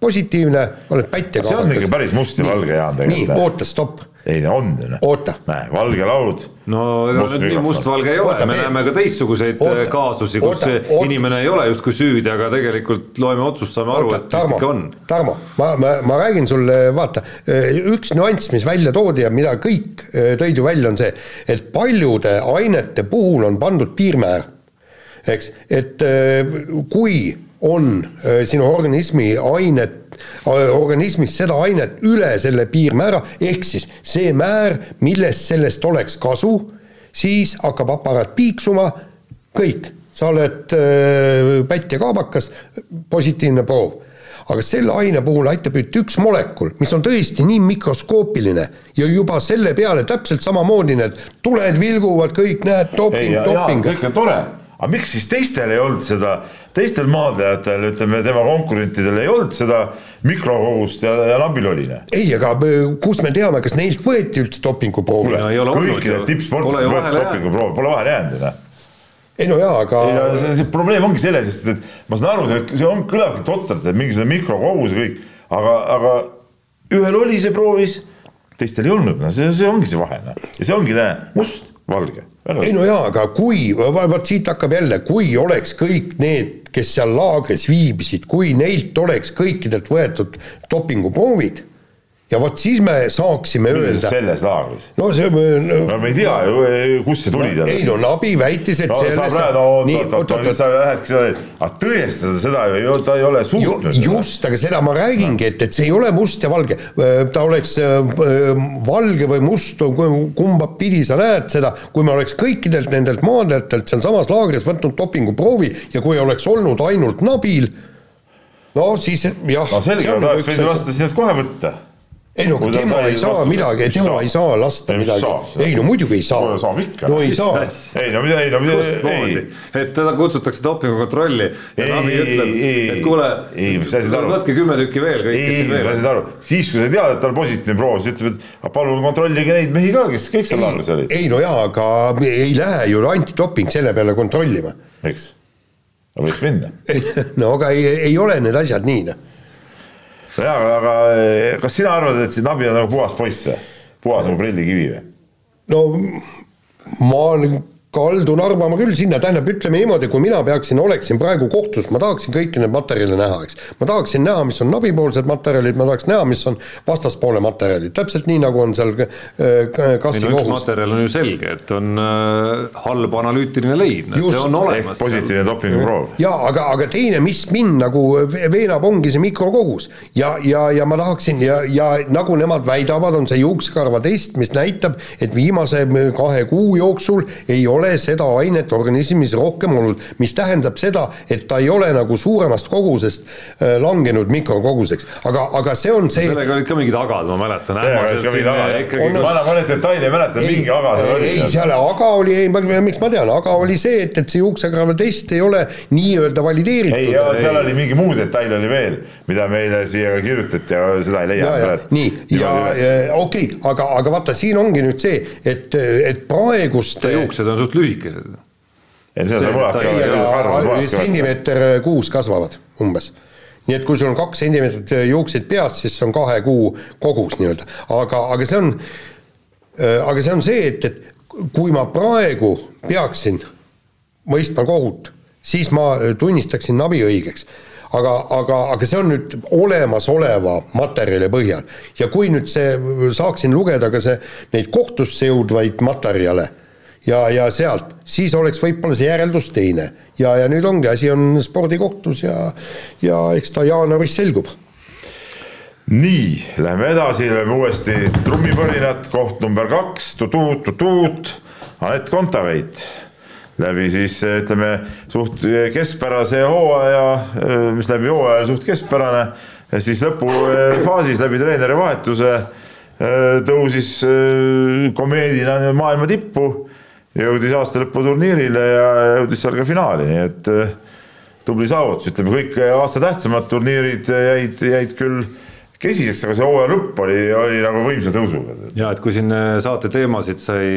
positiivne, oled pätt ja see on ikka päris must ja valge, Jaan, tegelikult. nii, oota, stopp. Ei, on ju. Noh. oota. näe, valge laud. no ega nüüd nii mustvalge ei ole, me näeme ka teistsuguseid oota, kaasusi, kus oota, oota. inimene ei ole justkui süüdi, aga tegelikult loeme otsust, saame aru, et Tarmo, ikka on. Tarmo, ma, ma, ma räägin sulle, vaata, üks nüanss, mis välja toodi ja mida kõik äh, tõid ju välja, on see, et paljude ainete puhul on pandud piirmäär eks, et äh, kui on äh, sinu organismi ainet, äh, organismis seda ainet üle selle piirmäära, ehk siis see määr, millest sellest oleks kasu, siis hakkab aparaat piiksuma, kõik, sa oled äh, pätt ja kaabakas, positiivne proov. Aga selle aine puhul aitab nüüd üks molekul, mis on tõesti nii mikroskoopiline ja juba selle peale täpselt samamoodi need tuled vilguvad, kõik näed, doping, doping. kõik on tore, aga miks siis teistel ei olnud seda teistel maadlejatel, ütleme tema konkurentidel ei olnud seda mikrokogust ja, ja nabil oli. ei, aga kust me teame, kas neilt võeti üldse dopinguproovi? kõikidel tippsportlastel võeti dopinguproovi, pole vahele jäänud ju ei no jaa, aga. See, see probleem ongi selles, sest et ma saan aru, see on, kõlabki totralt, et mingisugune mikrokogus ja kõik, aga, aga ühel oli see proovis, teistel ei olnud, no see, see ongi see vahe, noh. ja see ongi, näe, must, valge. Ei no jaa, aga kui, vot siit hakkab jälle, kui oleks kõik need kes seal laagris viibisid, kui neilt oleks kõikidelt võetud dopinguproovid ja vot siis me saaksime öelda. selles laagris? no see no, no me ei tea ju, kust see tuli no, ei no Nabi väitis, et no, selles. no oot, oot, oot, sa lähedki seda, aga tõestada seda ju, ta ei ole suutnud. just, aga seda ma räägingi, et, et see ei ole must ja valge. ta oleks valge või must, kumba pidi sa näed seda, kui me oleks kõikidelt nendelt maadlejatelt sealsamas laagris võtnud dopinguproovi ja kui oleks olnud ainult Nabil, no siis jah. no selge, oleks võinud lasta need kohe võtta ei no tema ei saa midagi, tema ei saa lasta midagi, ei no muidugi ei saa. saab ikka. no ei saa. ei no mida, ei no mida, ei. et teda kutsutakse dopingukontrolli ja Navi ütleb, et kuule, võtke kümme tükki veel, kõik, kes siin veel. ei, sa aru, siis kui sa tead, et tal positiivne proov, siis ütleb, et palun kontrollige neid mehi ka, kes kõik seal laagris olid. ei no jaa, aga ei lähe ju antidoping selle peale kontrollima. eks, võiks minna. no aga ei, ei ole need asjad nii noh jaa, aga eh, kas sina arvad, et see Nabi on nagu puhas poiss või? puhas nagu prillikivi või? no ma kaldun arvama küll sinna, tähendab, ütleme niimoodi, kui mina peaksin, oleksin praegu kohtus, ma tahaksin kõiki neid materjale näha, eks. ma tahaksin näha, mis on nabipoolsed materjalid, ma tahaks näha, mis on vastaspoole materjalid, täpselt nii, nagu on seal äh, kassi kohus. materjal on ju selge, et on äh, halb analüütiline leid, see on olemas. positiivne dopinguproov. jaa, aga, aga teine, mis mind nagu veenab, ongi see mikrokogus. ja, ja, ja ma tahaksin ja, ja nagu nemad väidavad, on see juuksekarva test, mis näitab, et viimase kahe kuu jooksul ei ole ole seda ainet organismis rohkem olnud, mis tähendab seda, et ta ei ole nagu suuremast kogusest äh, langenud mikrokoguseks, aga, aga see on see. sellega olid ka mingid agad, ma mäletan. ka mingid agad, ma enam neid detaile ei mäleta, mingi aga seal oli. ei, seal aga oli, miks ma tean, aga oli see, et, et see juuksekarva test ei ole nii-öelda valideeritud. ei, seal oli mingi muu detail oli veel, mida meile siia kirjutati, aga seda ei leia. nii, ja okei okay,, aga, aga vaata, siin ongi nüüd see, et, et praegust. juuksed on suht suht lühikesed. sentimeeter äh, kuus kasvavad umbes nii et kui sul on kaks sentimeetrit äh, juukseid peas, siis see on kahe kuu kogus nii-öelda, aga, aga see on, äh, aga see on see, et, et kui ma praegu peaksin mõistma kohut, siis ma tunnistaksin Nabi õigeks. aga, aga, aga see on nüüd olemasoleva materjali põhjal ja kui nüüd see, saaksin lugeda ka see, neid kohtusse jõudvaid materjale ja, ja sealt, siis oleks võib-olla see järeldus teine. ja, ja nüüd ongi, asi on spordikohtus ja, ja eks ta jaanuaris selgub. Nii, lähme edasi, lööme uuesti trummipõrinat, koht number kaks tu, tutuut-tutuut, Anett Kontaveit. Läbi siis ütleme suht keskpärase hooaja, mis läbi hooaja suht keskpärane, siis lõpufaasis läbi treeneri vahetuse tõusis komeedina maailma tippu, jõudis aasta lõputurniirile ja jõudis seal ka finaali, nii et tubli saavutus, ütleme kõik aasta tähtsamad turniirid jäid, jäid küll kesiseks, aga see hooaja lõpp oli, oli nagu võimsa tõusuga. ja et kui siin saate teemasid sai,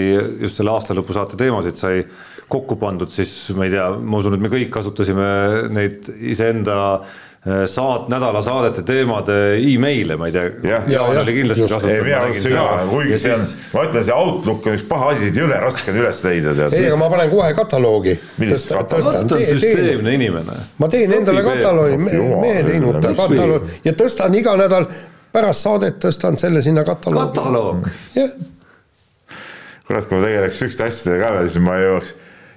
just selle aasta lõpu saate teemasid sai kokku pandud, siis ma ei tea, ma usun, et me kõik kasutasime neid iseenda eh, saat-, nädalasaadete teemade email'e, ma ei tea. Kuigi see on, ma ütlen, see Outlook on üks paha asi, jõle raske on üles leida. ei, aga ma panen kohe kataloogi. süsteemne inimene. ma teen endale kataloogi, mehe teinud kataloogi ja tõstan iga nädal pärast saadet tõstan selle sinna kataloogi. kataloog? jah. kurat, kui ma tegeleks sihukeste asjadega ka veel, siis ma ei jõuaks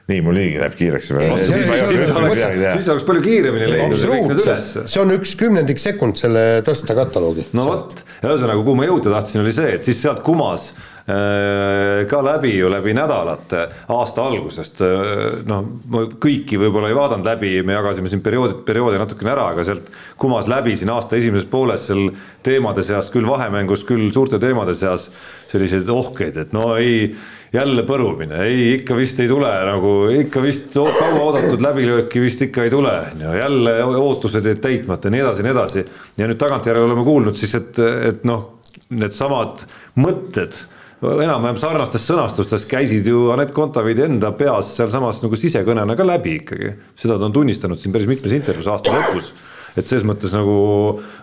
nii, mul niigi läheb kiireks siis oleks palju kiiremini leidnud see on üks kümnendik sekund selle tõsta kataloogi. no vot, ühesõnaga, kuhu ma jõuda tahtsin, oli see, et siis sealt kumas äh, ka läbi ju läbi nädalate aasta algusest, äh, noh, ma kõiki võib-olla ei vaadanud läbi, me jagasime siin perioodid, perioode natukene ära, aga sealt kumas läbi siin aasta esimeses pooles seal teemade seas, küll vahemängus, küll suurte teemade seas selliseid ohkeid, et no ei jälle põrumine, ei ikka vist ei tule nagu ikka vist kauaoodatud läbilööki vist ikka ei tule, on ju, jälle ootused jäid täitmata ja nii edasi ja nii edasi. ja nüüd tagantjärele oleme kuulnud siis, et, et noh, needsamad mõtted enam-vähem sarnastes sõnastustes käisid ju Anett Kontaveidi enda peas sealsamas nagu sisekõnena ka läbi ikkagi. seda ta on tunnistanud siin päris mitmes intervjuus aasta lõpus et selles mõttes nagu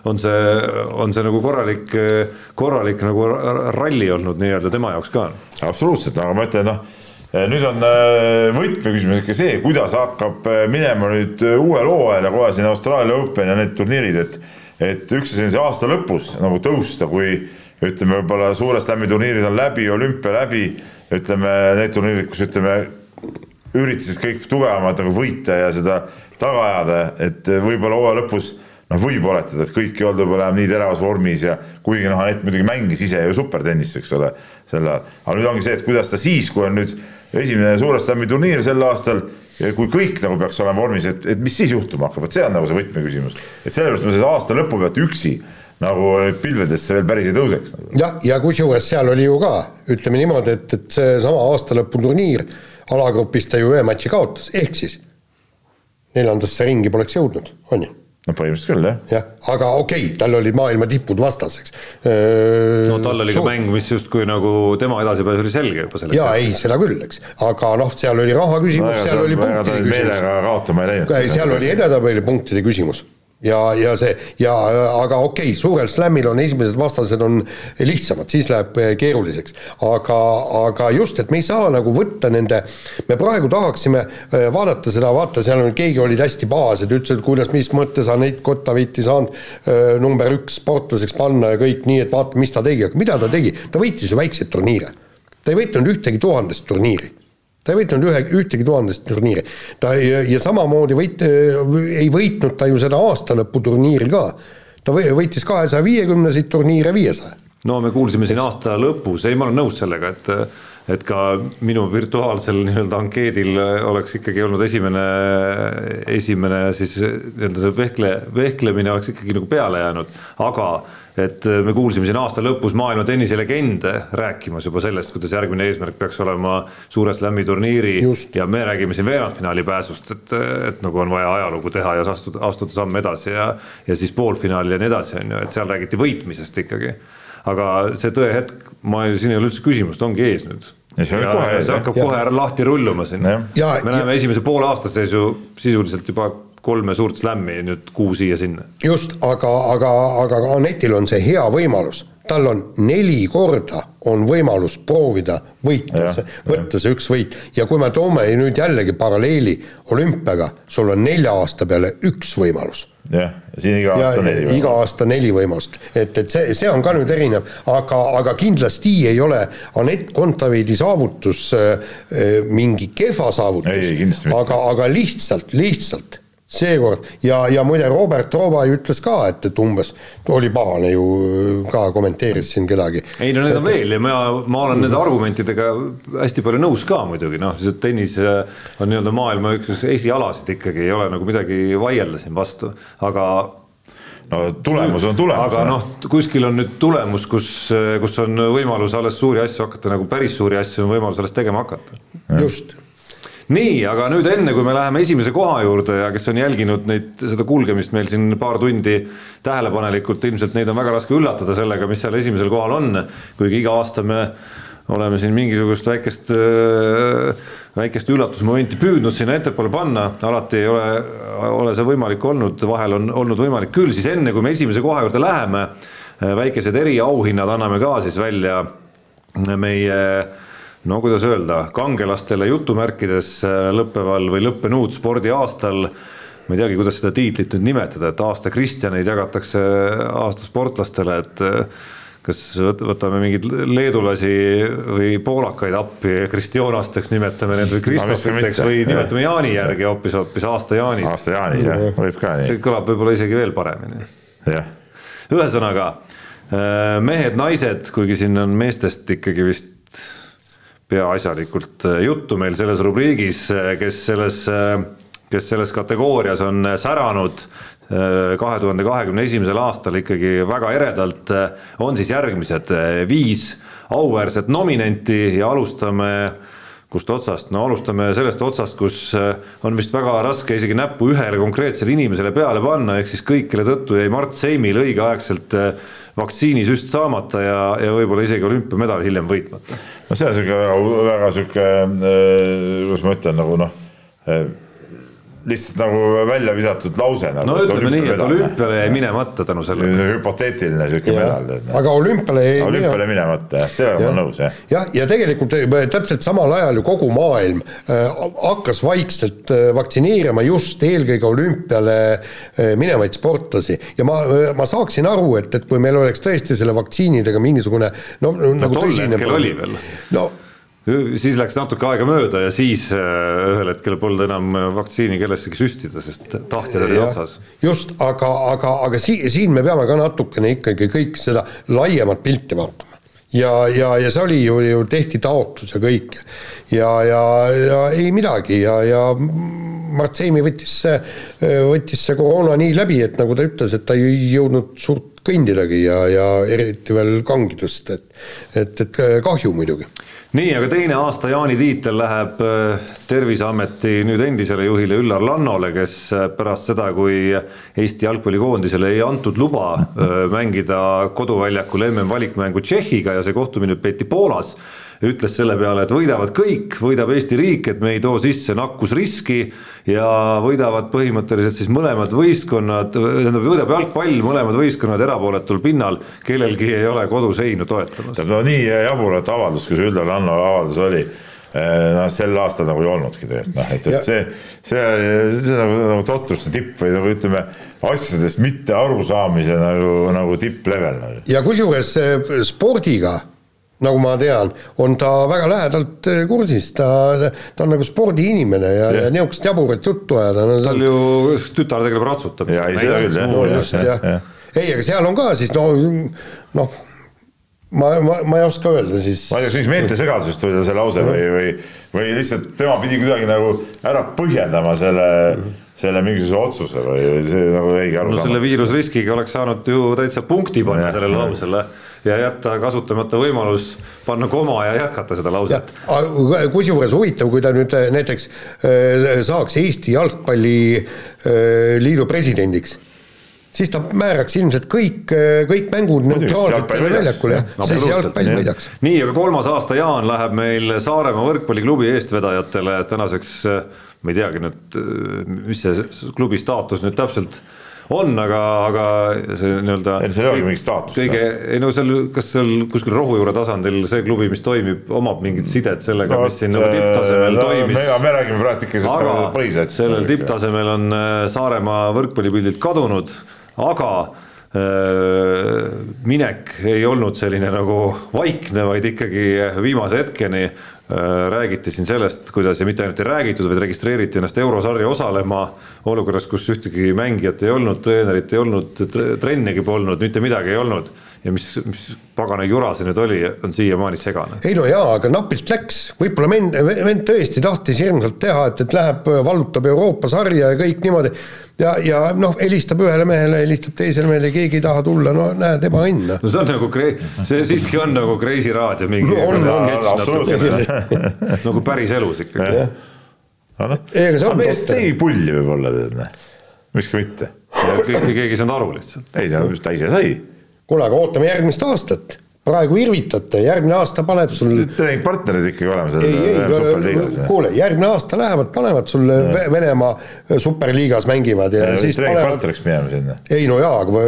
on see, on see nagu korralik, korralik nagu ralli olnud nii-öelda tema jaoks ka. absoluutselt, aga ma ütlen, noh nüüd on äh, võtmeküsimus ikka see, kuidas hakkab äh, minema nüüd uuel hooajal ja kohe siin Austraalia Open ja need turniirid, et et üks asi on see aasta lõpus nagu tõusta, kui ütleme, võib-olla suure slam'i turniirid on läbi, olümpia läbi, ütleme need turniirid, kus ütleme üritasid kõik tugevamad nagu võita ja seda taga ajada, et võib-olla hooaja lõpus noh, võib oletada, et kõik ei olnud võib-olla enam nii teravas vormis ja kuigi noh, Anett muidugi mängis ise ju supertennist, eks ole, sel ajal. aga nüüd ongi see, et kuidas ta siis, kui on nüüd esimene suure slam'i turniir sel aastal kui kõik nagu peaks olema vormis, et, et mis siis juhtuma hakkab, et see on nagu see võtmeküsimus. et sellepärast ma selle aasta lõpu pealt üksi nagu pilvedesse veel päris ei tõuseks nagu.. jah, ja, ja kusjuures seal oli ju ka, ütleme niimoodi, et, et seesama aastalõpu turniir alagrupis ta ju ühe matši kaotas, ehk siis neljandasse ringi poleks jõudnud, on ju no põhimõtteliselt küll, jah. jah, aga okei okay,, tal olid maailma tipud vastaseks. no tal oli ka mäng, mis justkui nagu tema edasipääs oli selge juba selleks. jaa, ei, seda küll, eks, aga noh, seal oli raha küsimus no,, seal oli punktide küsimus. meelega kaotama ei läinud. seal oli edetabeli punktide küsimus ja, ja see ja aga okei okay,, suurel slam'il on esimesed vastased on lihtsamad, siis läheb eh, keeruliseks. aga, aga just, et me ei saa nagu võtta nende, me praegu tahaksime eh, vaadata seda, vaata, seal on, keegi olid hästi pahased, ütlesid, kuidas, mis mõttes on neid Kottaveiti saanud öö, number üks sportlaseks panna ja kõik nii, et vaata, mis ta tegi, aga mida ta tegi, ta võitis ju väikseid turniire. ta ei võitnud ühtegi tuhandest turniiri ta ei võitnud ühe, ühtegi tuhandest turniiri. ta ja, ja samamoodi võit-, ei võitnud ta ju seda aastalõputurniiri ka. ta võitis kahesaja viiekümneseid turniire viiesaja. no me kuulsime siin aasta lõpus, ei, ma olen nõus sellega, et et ka minu virtuaalsel nii-öelda ankeedil oleks ikkagi olnud esimene, esimene siis nii-öelda see vehkle, vehklemine oleks ikkagi nagu peale jäänud, aga et äh, me kuulsime siin aasta lõpus maailma tenniselegende rääkimas juba sellest, kuidas järgmine eesmärk peaks olema suure slam'i turniiri Just. ja me räägime siin veerandfinaali pääsust, et, et nagu on vaja ajalugu teha ja astuda, astuda samm edasi ja, ja siis poolfinaali ja nii edasi, on ju, et seal räägiti võitmisest ikkagi. aga see tõehetk, ma ju, siin ei ole üldse küsimust, ongi ees nüüd ja see, ja, kohe, see hakkab ja. kohe lahti rulluma siin. me näeme esimese poole aasta sees ju sisuliselt juba kolme suurt slämmi, nüüd kuu siia-sinna. just, aga, aga, aga Anetil on see hea võimalus. Tal on neli korda on võimalus proovida võita, võtta see üks võit. Ja kui me toome nüüd jällegi paralleeli olümpiaga, sul on nelja aasta peale üks võimalus. Jah, siin iga ja aasta neli. iga aasta neli võimalust, et, et see, see on ka nüüd erinev, aga, aga kindlasti ei ole Anett Kontaveidi saavutus äh, äh, mingi kehva saavutus. Aga, aga lihtsalt, lihtsalt seekord. Ja, ja muide, Robert ju ütles ka, et, et umbes oli pahane ju ka kommenteeris siin kedagi. ei no need on veel ja ma, ma olen nende argumentidega hästi palju nõus ka muidugi. Noh, see tennis äh, on nii-öelda maailma üks esialasid ikkagi ei ole nagu midagi vaielda siin vastu, aga no tulemus on tulemus. aga noh, kuskil on nüüd tulemus, kus, kus on võimalus alles suuri asju hakata nagu päris suuri asju on võimalus alles tegema hakata. Just, nii, aga nüüd enne, kui me läheme esimese koha juurde ja kes on jälginud neid, seda kulgemist meil siin paar tundi tähelepanelikult, ilmselt neid on väga raske üllatada sellega, mis seal esimesel kohal on, kuigi iga aasta me oleme siin mingisugust väikest, väikest üllatusmomenti püüdnud sinna ettepoole panna, alati ei ole, ole see võimalik olnud, vahel on olnud võimalik küll, siis enne kui me esimese koha juurde läheme, väikesed eriauhinnad anname ka siis välja meie no kuidas öelda, kangelastele jutumärkides äh, lõppeval või lõppenud spordiaastal ma ei teagi, kuidas seda tiitlit nüüd nimetada, et aasta Kristjaneid jagatakse aasta sportlastele, et äh, kas võt- võtame mingeid leedulasi või poolakaid appi kristjoonasteks nimetame need või Kristofiteks mitte, või nimetame Jaani järgi hoopis, hoopis aasta Jaanid. aasta Jaani, jah, võib ka see nii, kõlab võib-olla isegi veel paremini jah. ühesõnaga äh, mehed-naised, kuigi siin on meestest ikkagi vist peaasjalikult äh, juttu meil selles rubriigis, kes selles, kes selles kategoorias on äh, säranud kahe tuhande kahekümne esimesel aastal ikkagi väga eredalt, on siis järgmised äh, viis auväärset nominenti ja alustame kust otsast, no alustame sellest otsast, kus äh, on vist väga raske isegi näppu ühele konkreetsele inimesele peale panna, ehk siis kõik, kelle tõttu jäi Mart Seimil õigeaegselt äh, vaktsiinisüst saamata ja, ja võib-olla isegi olümpiamedal hiljem võitmata. no see on sihuke väga, väga sihuke, kuidas ma ütlen, nagu noh, lihtsalt nagu välja visatud lause nagu. no ütleme nii, et olümpiale jäi minemata tänu sellele. hüpoteetiline sihuke medal. aga olümpiale ei olümpiale minemata jah, see olen ma nõus jah. jah, ja tegelikult äh, täpselt samal ajal ju kogu maailm äh, hakkas vaikselt äh, vaktsineerima just eelkõige olümpiale äh, minevaid sportlasi ja ma, ma saaksin aru, et, et kui meil oleks tõesti selle vaktsiinidega mingisugune no, no nagu tol tõsine hetkel oli veel. no siis läks natuke aega mööda ja siis äh, ühel hetkel polnud enam vaktsiini kellessegi süstida, sest tahtjad olid otsas. just, aga, aga, aga siin, siin me peame ka natukene ikkagi kõik seda laiemat pilti vaatama. ja, ja, ja see oli ju, ju tehti taotlus ja kõik ja, ja, ja ei midagi ja, ja Mart Seimi võttis see, võttis see koroona nii läbi, et nagu ta ütles, et ta ei jõudnud suurt kõndidagi ja, ja eriti veel kangi tõsta, et et, et kahju muidugi nii, aga teine aasta Jaani tiitel läheb äh, Terviseameti nüüd endisele juhile Üllar Lannole, kes äh, pärast seda, kui Eesti jalgpallikoondisele ei antud luba äh, mängida koduväljakul mm valikmängu Tšehhiga ja see kohtumine peeti Poolas, ütles selle peale, et võidavad kõik, võidab Eesti riik, et me ei too sisse nakkusriski ja võidavad põhimõtteliselt siis mõlemad võistkonnad, tähendab võidab jalgpall mõlemad võistkonnad erapooletul pinnal, kellelgi ei ole koduseinu toetamas. no nii jaburat avaldust, kui see Üllar Lanno avaldus oli, noh sel aastal nagu ei olnudki tegelikult noh, et, et see, see, see nagu, nagu totruste tipp või nagu ütleme, asjadest mitte arusaamise nagu, nagu tipplevel nagu.. ja kusjuures eh, spordiga, nagu ma tean, on ta väga lähedalt eh, kursis, ta, ta on nagu spordiinimene ja, ja, ja niisugust jaburat juttu ajada no,, tal ju tütar tegeleb ratsutamisega. Ei, aga seal on ka siis no, noh, ma, ma, ma ei oska öelda siis. ma ei tea, kas mingist meeltesegadusest tuli tal see lause või, või, või lihtsalt tema pidi kuidagi nagu ära põhjendama selle, selle mingisuguse otsuse või või see nagu jäigi aru no selle viirusriskiga oleks saanud ju täitsa punkti panna sellele lausele ja jätta kasutamata võimalus panna koma ja jätkata seda lauset. kusjuures huvitav, kui ta nüüd eh, näiteks eh, saaks Eesti Jalgpalliliidu presidendiks, siis ta määraks ilmselt kõik, kõik mängud neutraalsetele väljakule, siis jalgpall võidaks. nii, aga kolmas aasta Jaan läheb meil Saaremaa võrkpalliklubi eestvedajatele tänaseks, ma ei teagi nüüd, mis see klubi staatus nüüd täpselt on, aga, aga see nii-öelda. ei, seal ei olegi mingit staatust. kõige, ei no seal, kas seal kuskil rohujuure tasandil see klubi, mis toimib, omab mingit sidet sellega no,, mis siin nagu tipptasemel no, toimis. me, me räägime sellest põhiseadusest. sellel tipptasemel on äh, Saaremaa võrkpallipildilt kadunud, aga äh, minek ei olnud selline nagu vaikne, vaid ikkagi viimase hetkeni Äh, räägiti siin sellest, kuidas ja mitte ainult ei räägitud, vaid registreeriti ennast eurosarja osalema olukorras, kus ühtegi mängijat ei olnud, treenerit ei olnud, trennigi polnud, mitte midagi ei olnud. Ja mis, mis pagana jura see nüüd oli, on siiamaani segane. ei no jaa, aga napilt läks, võib-olla vend, vend tõesti tahtis hirmsalt teha, et, et läheb, vallutab Euroopa sarja ja kõik niimoodi ja, ja noh, helistab ühele mehele, helistab teisele mehele, keegi ei taha tulla, no näed, ebaõnn. no see on nagu, see siiski on nagu Kreisi raadio mingi no, on, on, nagu päris elus ikkagi. aga mees tegi pulli võib-olla, tead noh, miski mitte. keegi ei saanud aru lihtsalt. ei, ta ise sai. Kuule, aga ootame järgmist aastat praegu irvitate, järgmine aasta paneb sul. treeningpartnerid ikkagi olema seal superliigas. kuule, järgmine aasta lähevad, panevad sul Venemaa superliigas mängivad ja, ja siis treeningpartneriks minema sinna. ei no jaa, aga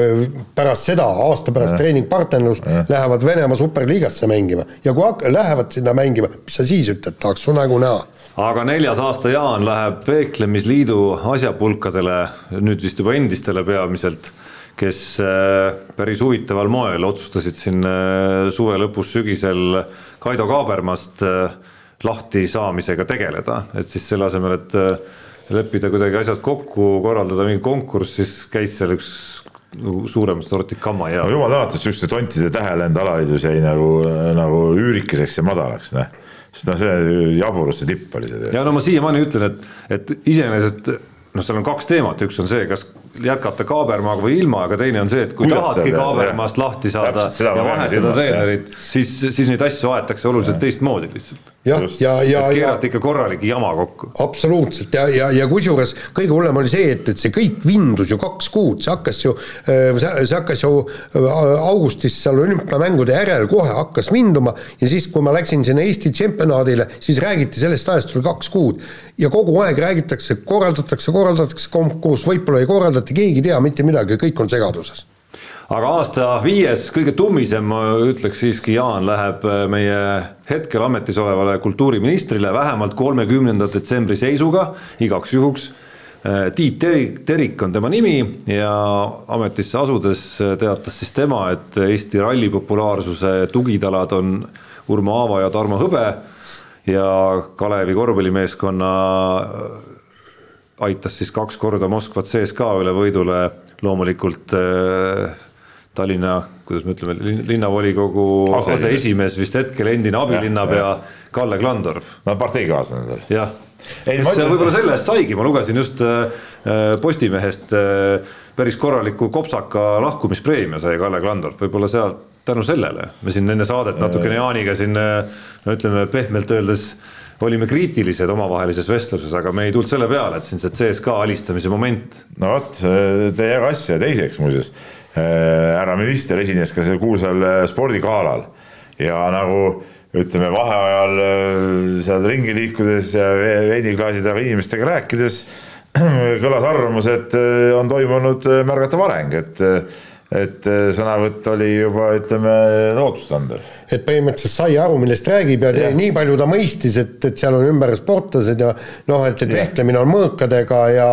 pärast seda, aasta pärast treeningpartnerlust lähevad Venemaa superliigasse mängima ja kui hak-, lähevad sinna mängima, mis sa siis ütled, tahaks su nägu näha aga neljas aasta Jaan läheb Veeklemisliidu asjapulkadele, nüüd vist juba endistele peamiselt kes äh, päris huvitaval moel otsustasid siin äh, suve lõpus, sügisel Kaido Kaabermast äh, lahti saamisega tegeleda, et siis selle asemel, et leppida kuidagi asjad kokku, korraldada mingi konkurss, siis käis seal üks nagu suuremat sorti kama ja no,. jumal tänatud, sihukeste tontide tähelend alaliidus jäi nagu, nagu üürikeseks ja madalaks, noh. sest noh, see jaburuse tipp oli see. ja no ma siiamaani ütlen, et, et iseenesest noh, seal on kaks teemat, üks on see, kas jätkata Kaabermaaga või ilma, aga teine on see, et kui Kuidas tahadki Kaabermaast lahti saada ja vahetada treenerit, siis, siis neid asju aetakse oluliselt teistmoodi lihtsalt jah, ja, ja, ja keerata ikka korralik jama kokku. absoluutselt. Ja, ja, ja kusjuures kõige hullem oli see, et, et see kõik vindus ju kaks kuud, see hakkas ju, äh, see hakkas ju äh, augustis seal olümpiamängude järel kohe hakkas vinduma. Ja siis, kui ma läksin sinna Eesti tšempionaadile, siis räägiti sellest ajast veel kaks kuud. ja kogu aeg räägitakse, korraldatakse, korraldatakse konkurss, võib-olla ei korraldata, keegi ei tea mitte midagi, kõik on segaduses aga aasta viies kõige tummisem, ma ütleks siiski, Jaan, läheb äh, meie hetkel ametis olevale kultuuriministrile vähemalt kolmekümnenda detsembri seisuga igaks juhuks. Äh, Tiit Terik, Terik on tema nimi ja ametisse asudes teatas siis tema, et Eesti ralli populaarsuse tugitalad on Urmo Aava ja Tarmo Hõbe ja Kalevi korvpallimeeskonna aitas siis kaks korda Moskvat CSKA üle võidule loomulikult äh, Tallinna, kuidas me ütleme, linnavolikogu aseesimees vist hetkel, endine abilinnapea Kalle Klandorf. no parteikaaslane tal. jah, kes ütlen... võib-olla selle eest saigi, ma lugesin just äh, Postimehest äh, päris korraliku kopsaka lahkumispreemia sai Kalle Klandorf, võib-olla seal tänu sellele, me siin enne saadet natukene Jaaniga siin ütleme pehmelt öeldes olime kriitilised omavahelises vestluses, aga me ei tulnud selle peale, et siin see CSKA alistamise moment. no vot, te ei jaga asja, teiseks muuseas Äh, härra minister esines ka sellel kuulsal äh, spordigalal ja nagu ütleme, vaheajal äh, seal ringi liikudes ja veiniklaasi taga inimestega rääkides kõlas arvamus, et on toimunud märgatav areng, et et äh, sõnavõtt oli juba ütleme lootustandev. et põhimõtteliselt sai aru, millest räägib ja, ja. nii palju ta mõistis, et, et seal on ümber sportlased ja noh, et, et vehklemine on mõõkadega ja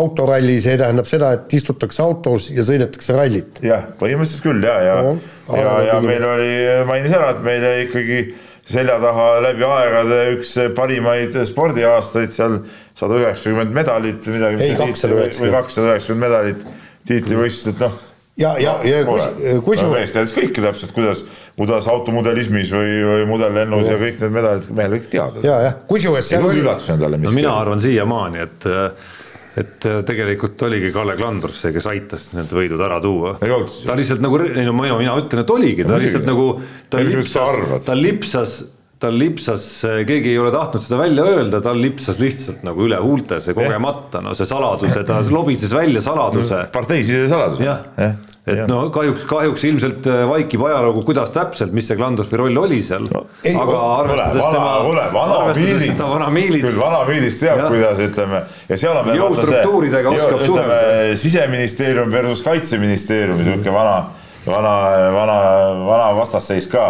autoralli, see tähendab seda, et istutakse autos ja sõidetakse rallit. jah, põhimõtteliselt küll ja, ja no,, ja, ja meil oli, mainis ära, et meil jäi ikkagi selja taha läbi aegade üks parimaid spordiaastaid seal sada üheksakümmend medalit või midagi. ei, kakssada üheksakümmend. või kakssada üheksakümmend medalit tiitlivõistlused, noh ja, ja, ja kusjuures. mees teadis kõike täpselt, kuidas, kuidas automudelismis või, või mudellennus ja. ja kõik need medalid, mehel kõik teada. ja, jah, kusjuures seal oli. üllatusena talle. no mina arvan siiamaani, et et tegelikult oligi Kalle Klandorf see, kes aitas need võidud ära tuua. ta lihtsalt nagu, ei no mina, mina ütlen, et oligi, ta lihtsalt nagu, ta lipsas, ta lipsas tal lipsas, keegi ei ole tahtnud seda välja öelda, tal lipsas lihtsalt nagu üle huulte see kogemata, no see saladuse, ta lobises välja saladuse. parteisisese saladuse. jah ja., et Jah. no kahjuks, kahjuks ilmselt äh, vaikib ajalugu, kuidas täpselt, mis see Klandorfi roll oli seal no, aga arvestades vana, tema, kuule, vana Miilits, küll vana Miilits teab, kuidas ütleme ja seal on Jõustruktuuridega oskab suhelda. siseministeerium versus kaitseministeerium, niisugune vana, vana, vana, vana vastasseis ka,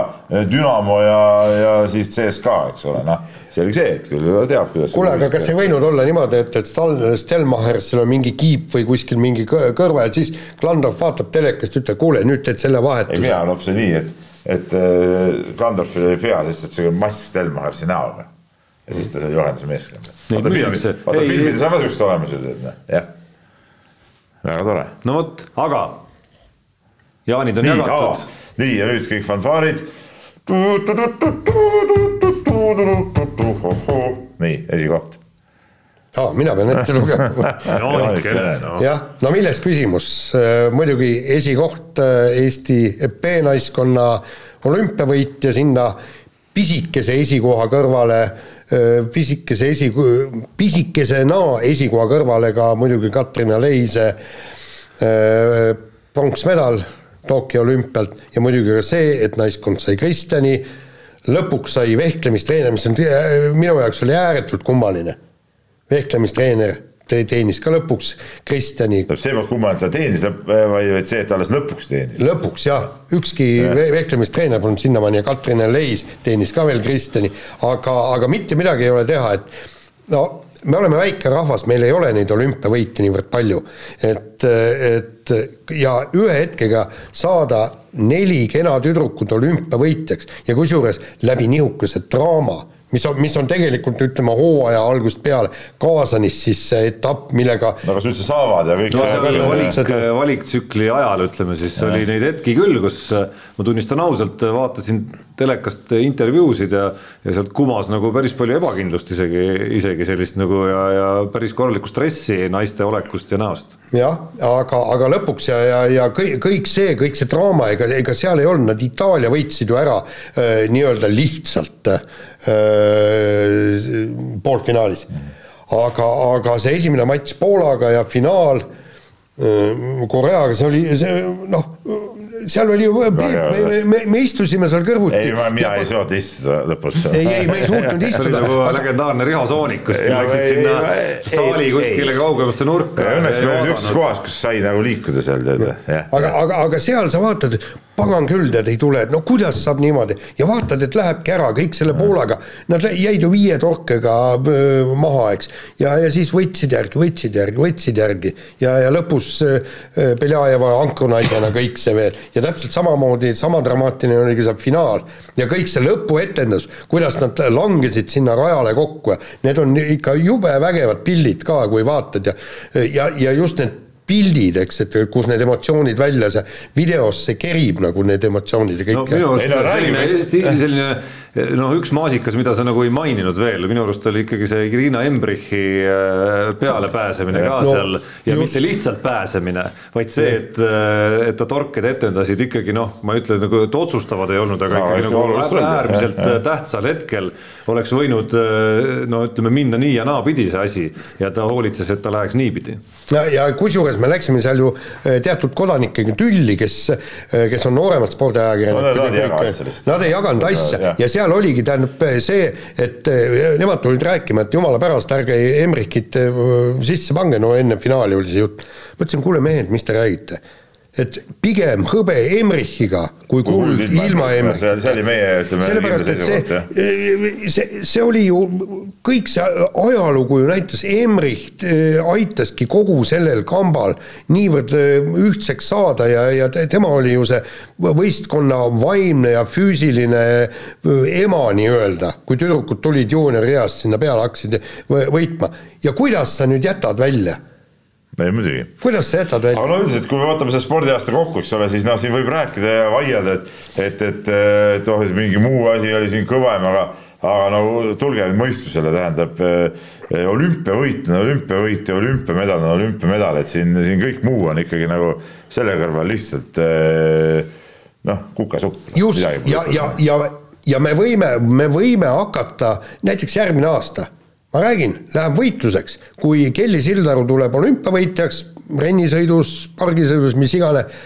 Dünamo ja, ja siis CSKA, eks ole, noh, selge see, et küll teab, kuidas. kuule, aga kas ei võinud olla niimoodi, et, et Stal-, Stelmachersil on mingi kiip või kuskil mingi kõ- kõrva ja siis Klandorf vaatab telekast, ütleb, kuule, nüüd teed selle ei, vahetuse. mina arvan hoopis nii, et, et äh, Klandorfil oli pea, sest et see oli mass Stelmachersi näoga. ja siis ta sai juhendamise meeskonda. Vaata filmi, müüakse. vaata Ei, filmides on ka siuksed olemas ju, tead, noh, jah. väga tore. no vot, aga jaanid on nii, jagatud. nii ja nüüd kõik fanfaarid. nii, esikoht. aa, mina pean ette lugema noh. jah, no milles küsimus, muidugi esikoht äh, Eesti B-naiskonna olümpiavõitja sinna pisikese esikoha kõrvale, pisikese esi, pisikesena esikoha kõrvale ka muidugi Katrina Leise äh, pronksmedal Tokyo olümpialt. Ja muidugi ka see, et naiskond sai Kristjani, lõpuks sai vehklemistreener, mis on äh, minu jaoks oli ääretult kummaline. vehklemistreener te- teenis ka lõpuks Kristjani. See polnud kummaline, et ta teenis, lõpp- vaid, vaid see, et ta alles lõpuks teenis. lõpuks jah, ükski ve- vehklemistreener polnud sinnamaani ja Katrin Leis teenis ka veel Kristjani, aga, aga mitte midagi ei ole teha, et no me oleme väike rahvas, meil ei ole neid olümpiavõite niivõrd palju, et, et ja ühe hetkega saada neli kena tüdrukut olümpiavõitjaks ja kusjuures läbi nihukese draama mis on, mis on tegelikult ütleme hooaja algusest peale Kaasanis siis see etapp, millega no kas üldse saavad ja kõik no see- see- valik, seda- valiktsükli ajal, ütleme siis, oli neid hetki küll, kus äh, ma tunnistan ausalt, vaatasin telekast intervjuusid ja, ja sealt kumas nagu päris palju ebakindlust isegi, isegi sellist nagu ja, ja päris korralikku stressi naiste olekust ja näost. jah, aga, aga lõpuks ja, ja, ja kõik, kõik see, kõik see draama, ega, ega seal ei olnud, nad Itaalia võitsid ju ära äh, nii-öelda lihtsalt äh, poolfinaalis. aga, aga see esimene matš Poolaga ja finaal äh, Koreaga, see oli, see noh, seal oli ju, me, me, me, me istusime seal kõrvuti. ei, ma, mina ei suutnud istuda lõpus. ei, ei, me ei suutnud see oli istuda. nagu aga, legendaarne Riho Soonik, kus läksid ei, sinna ei, saali ei, kuskile ei. kaugemasse nurka. Õnneks me olime niisuguses kohas, kus sai nagu liikuda seal tead, aga, aga, aga seal sa vaatad, pagan küll, tead, ei tule, et no kuidas saab niimoodi? Ja vaatad, et lähebki ära kõik selle Poolaga, nad jäid ju viie torkega öö, maha, eks. ja, ja siis võtsid järgi, võtsid järgi, võtsid järgi. Ja, ja lõpus öö, Beljajeva ankrunaisena kõik see veel. Ja täpselt samamoodi, sama dramaatiline oligi see finaal. Ja kõik see lõpuetendus, kuidas nad langesid sinna rajale kokku. Ja need on ikka jube vägevad pildid ka, kui vaatad. Ja, ja, ja just need pildid, eks, et kus need emotsioonid välja, see videos see kerib nagu need emotsioonid ja no kõik minu Ei, arust no selline räägime. Eesti selline noh, üks maasikas, mida sa nagu ei maininud veel, minu arust oli ikkagi see Irina Embrichi äh, pealepääsemine ka No, seal ja just. mitte lihtsalt pääsemine, vaid see, et, äh, et ta torked etendasid ikkagi noh, ma ei ütle nagu, et otsustavad ei olnud, aga Aa, ikkagi ikka nagu oli, äärmiselt jah, jah. tähtsal hetkel oleks võinud äh, no ütleme, minna nii ja naapidi see asi ja ta hoolitses, et ta läheks niipidi. ja, ja kusjuures me läksime seal ju eh, teatud kodanikega tülli, kes, kes on nooremad spordiajakirjanikud No nad ei ja jaganud seda, asja jah. ja seal oligi tähendab see, et eh, nemad tulid rääkima, et jumala pärast, ärge Emrichit eh, sisse pange, no enne finaali oli see jutt. mõtlesin, kuule mehed, mis te räägite et pigem hõbe Emrichiga kui kuld ilma Emrichita. see oli meie, ütleme, sellepärast, et see, see, see oli ju, kõik see ajalugu ju näitas, Emrich eh, aitaski kogu sellel kambal niivõrd eh, ühtseks saada ja, ja te- tema oli ju see võistkonna vaimne ja füüsiline eh, ema nii-öelda, kui tüdrukud tulid juuniorieast sinna peale, hakkasid võ- võitma. ja kuidas sa nüüd jätad välja? Ei muidugi kuidas sa jätad välja? aga no üldiselt, kui me vaatame selle spordiaasta kokku, eks ole, siis noh, siin võib rääkida ja vaielda, et, et, et, et oh, mingi muu asi oli siin kõvem, aga, aga no tulge nüüd mõistusele, tähendab eh, olümpiavõit on olümpiavõit ja olümpiamedal on olümpiamedal, et siin, siin kõik muu on ikkagi nagu selle kõrval lihtsalt eh, noh, kukasupp. just, ja, ja, ja, ja me võime, me võime hakata näiteks järgmine aasta, ma räägin, läheb võitluseks, kui Kelly Sildaru tuleb olümpiavõitjaks rennisõidus, pargisõidus, mis iganes,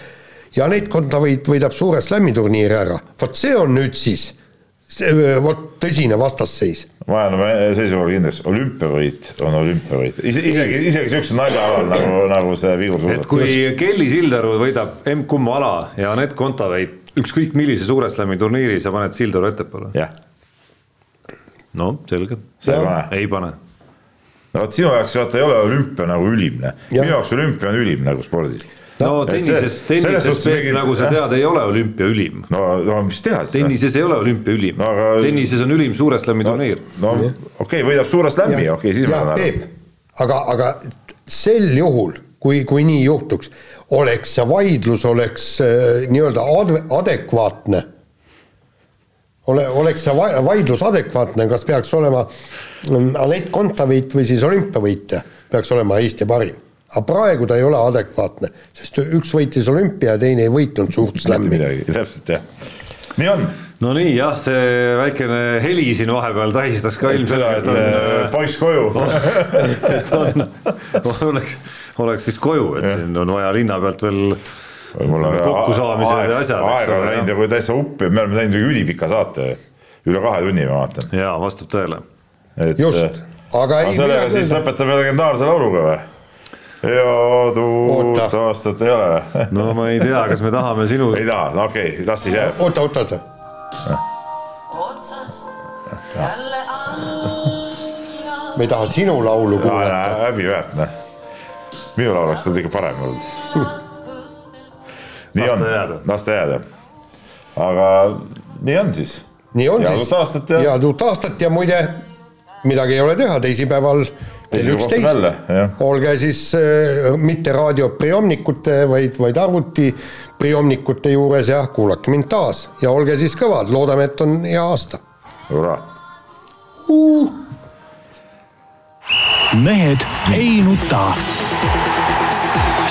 Janet Kontaveit võidab suure slam'i turniiri ära, vot see on nüüd siis, vot tõsine vastasseis ma jään oma seisukoha kindlaks, olümpiavõit on olümpiavõit, isegi, isegi siukse naljaalal nagu, nagu see vigursuusatus. et kui Kelly Sildaru võidab M-kumma ala ja Anett Kontaveit ükskõik millise suure slam'i turniiri, sa paned Sildaru ettepoole? jah. No selge. sa ei pane? ei pane. no vot sinu jaoks vaata ei ole olümpia nagu ülim, minu jaoks olümpia on ülim nagu spordis no tennises, tennises Peep, nagu sa tead, ei ole olümpia ülim. no, no mis teha siis? tennises ei ole olümpia ülim no,, aga... tennises on ülim suure slam'i no, turniir. no okei okay,, võidab suure slam'i, okei okay,, siis ja, ma saan aru. aga, aga sel juhul, kui, kui nii juhtuks, oleks see vaidlus, oleks äh, nii-öelda ad-, adekvaatne ole, oleks see vaidlus adekvaatne, kas peaks olema mm, Anett Kontaveit või siis olümpiavõitja peaks olema Eesti parim aga praegu ta ei ole adekvaatne, sest üks võitis olümpia ja teine ei võitnud suurt slam'i. täpselt jah, nii on. no nii jah, see väikene heli siin vahepeal tähistas ka ilmselgelt. Äh, poiss koju et on, oleks, oleks siis koju, et ja. siin on vaja linna pealt veel kokkusaamised ja asjad. aega on läinud nagu täitsa uppi, me oleme teinud ülipika saate, üle kahe tunni ma vaatan. jaa, vastab tõele. just, äh, aga ei. sellega siis lõpetame legendaarse lauluga või? head uut aastat ei ole no ma ei tea, kas me tahame sinu. ei taha, no okei okay,, las siis jääb. oota, oota, oota. me ei taha sinu laulu kuulata. häbiväärne. minu laul oleks ikka parem olnud. Nii on, las ta jääda. aga nii on siis. nii on head siis. head uut aastat ja. head uut aastat ja muide, midagi ei ole teha, teisipäeval kell üksteist, olge siis äh, mitte raadiopriomnikute, vaid, vaid arvutipriomnikute juures ja kuulake mind taas ja olge siis kõvad, loodame, et on hea aasta. hurraa uh.. mehed ei nuta.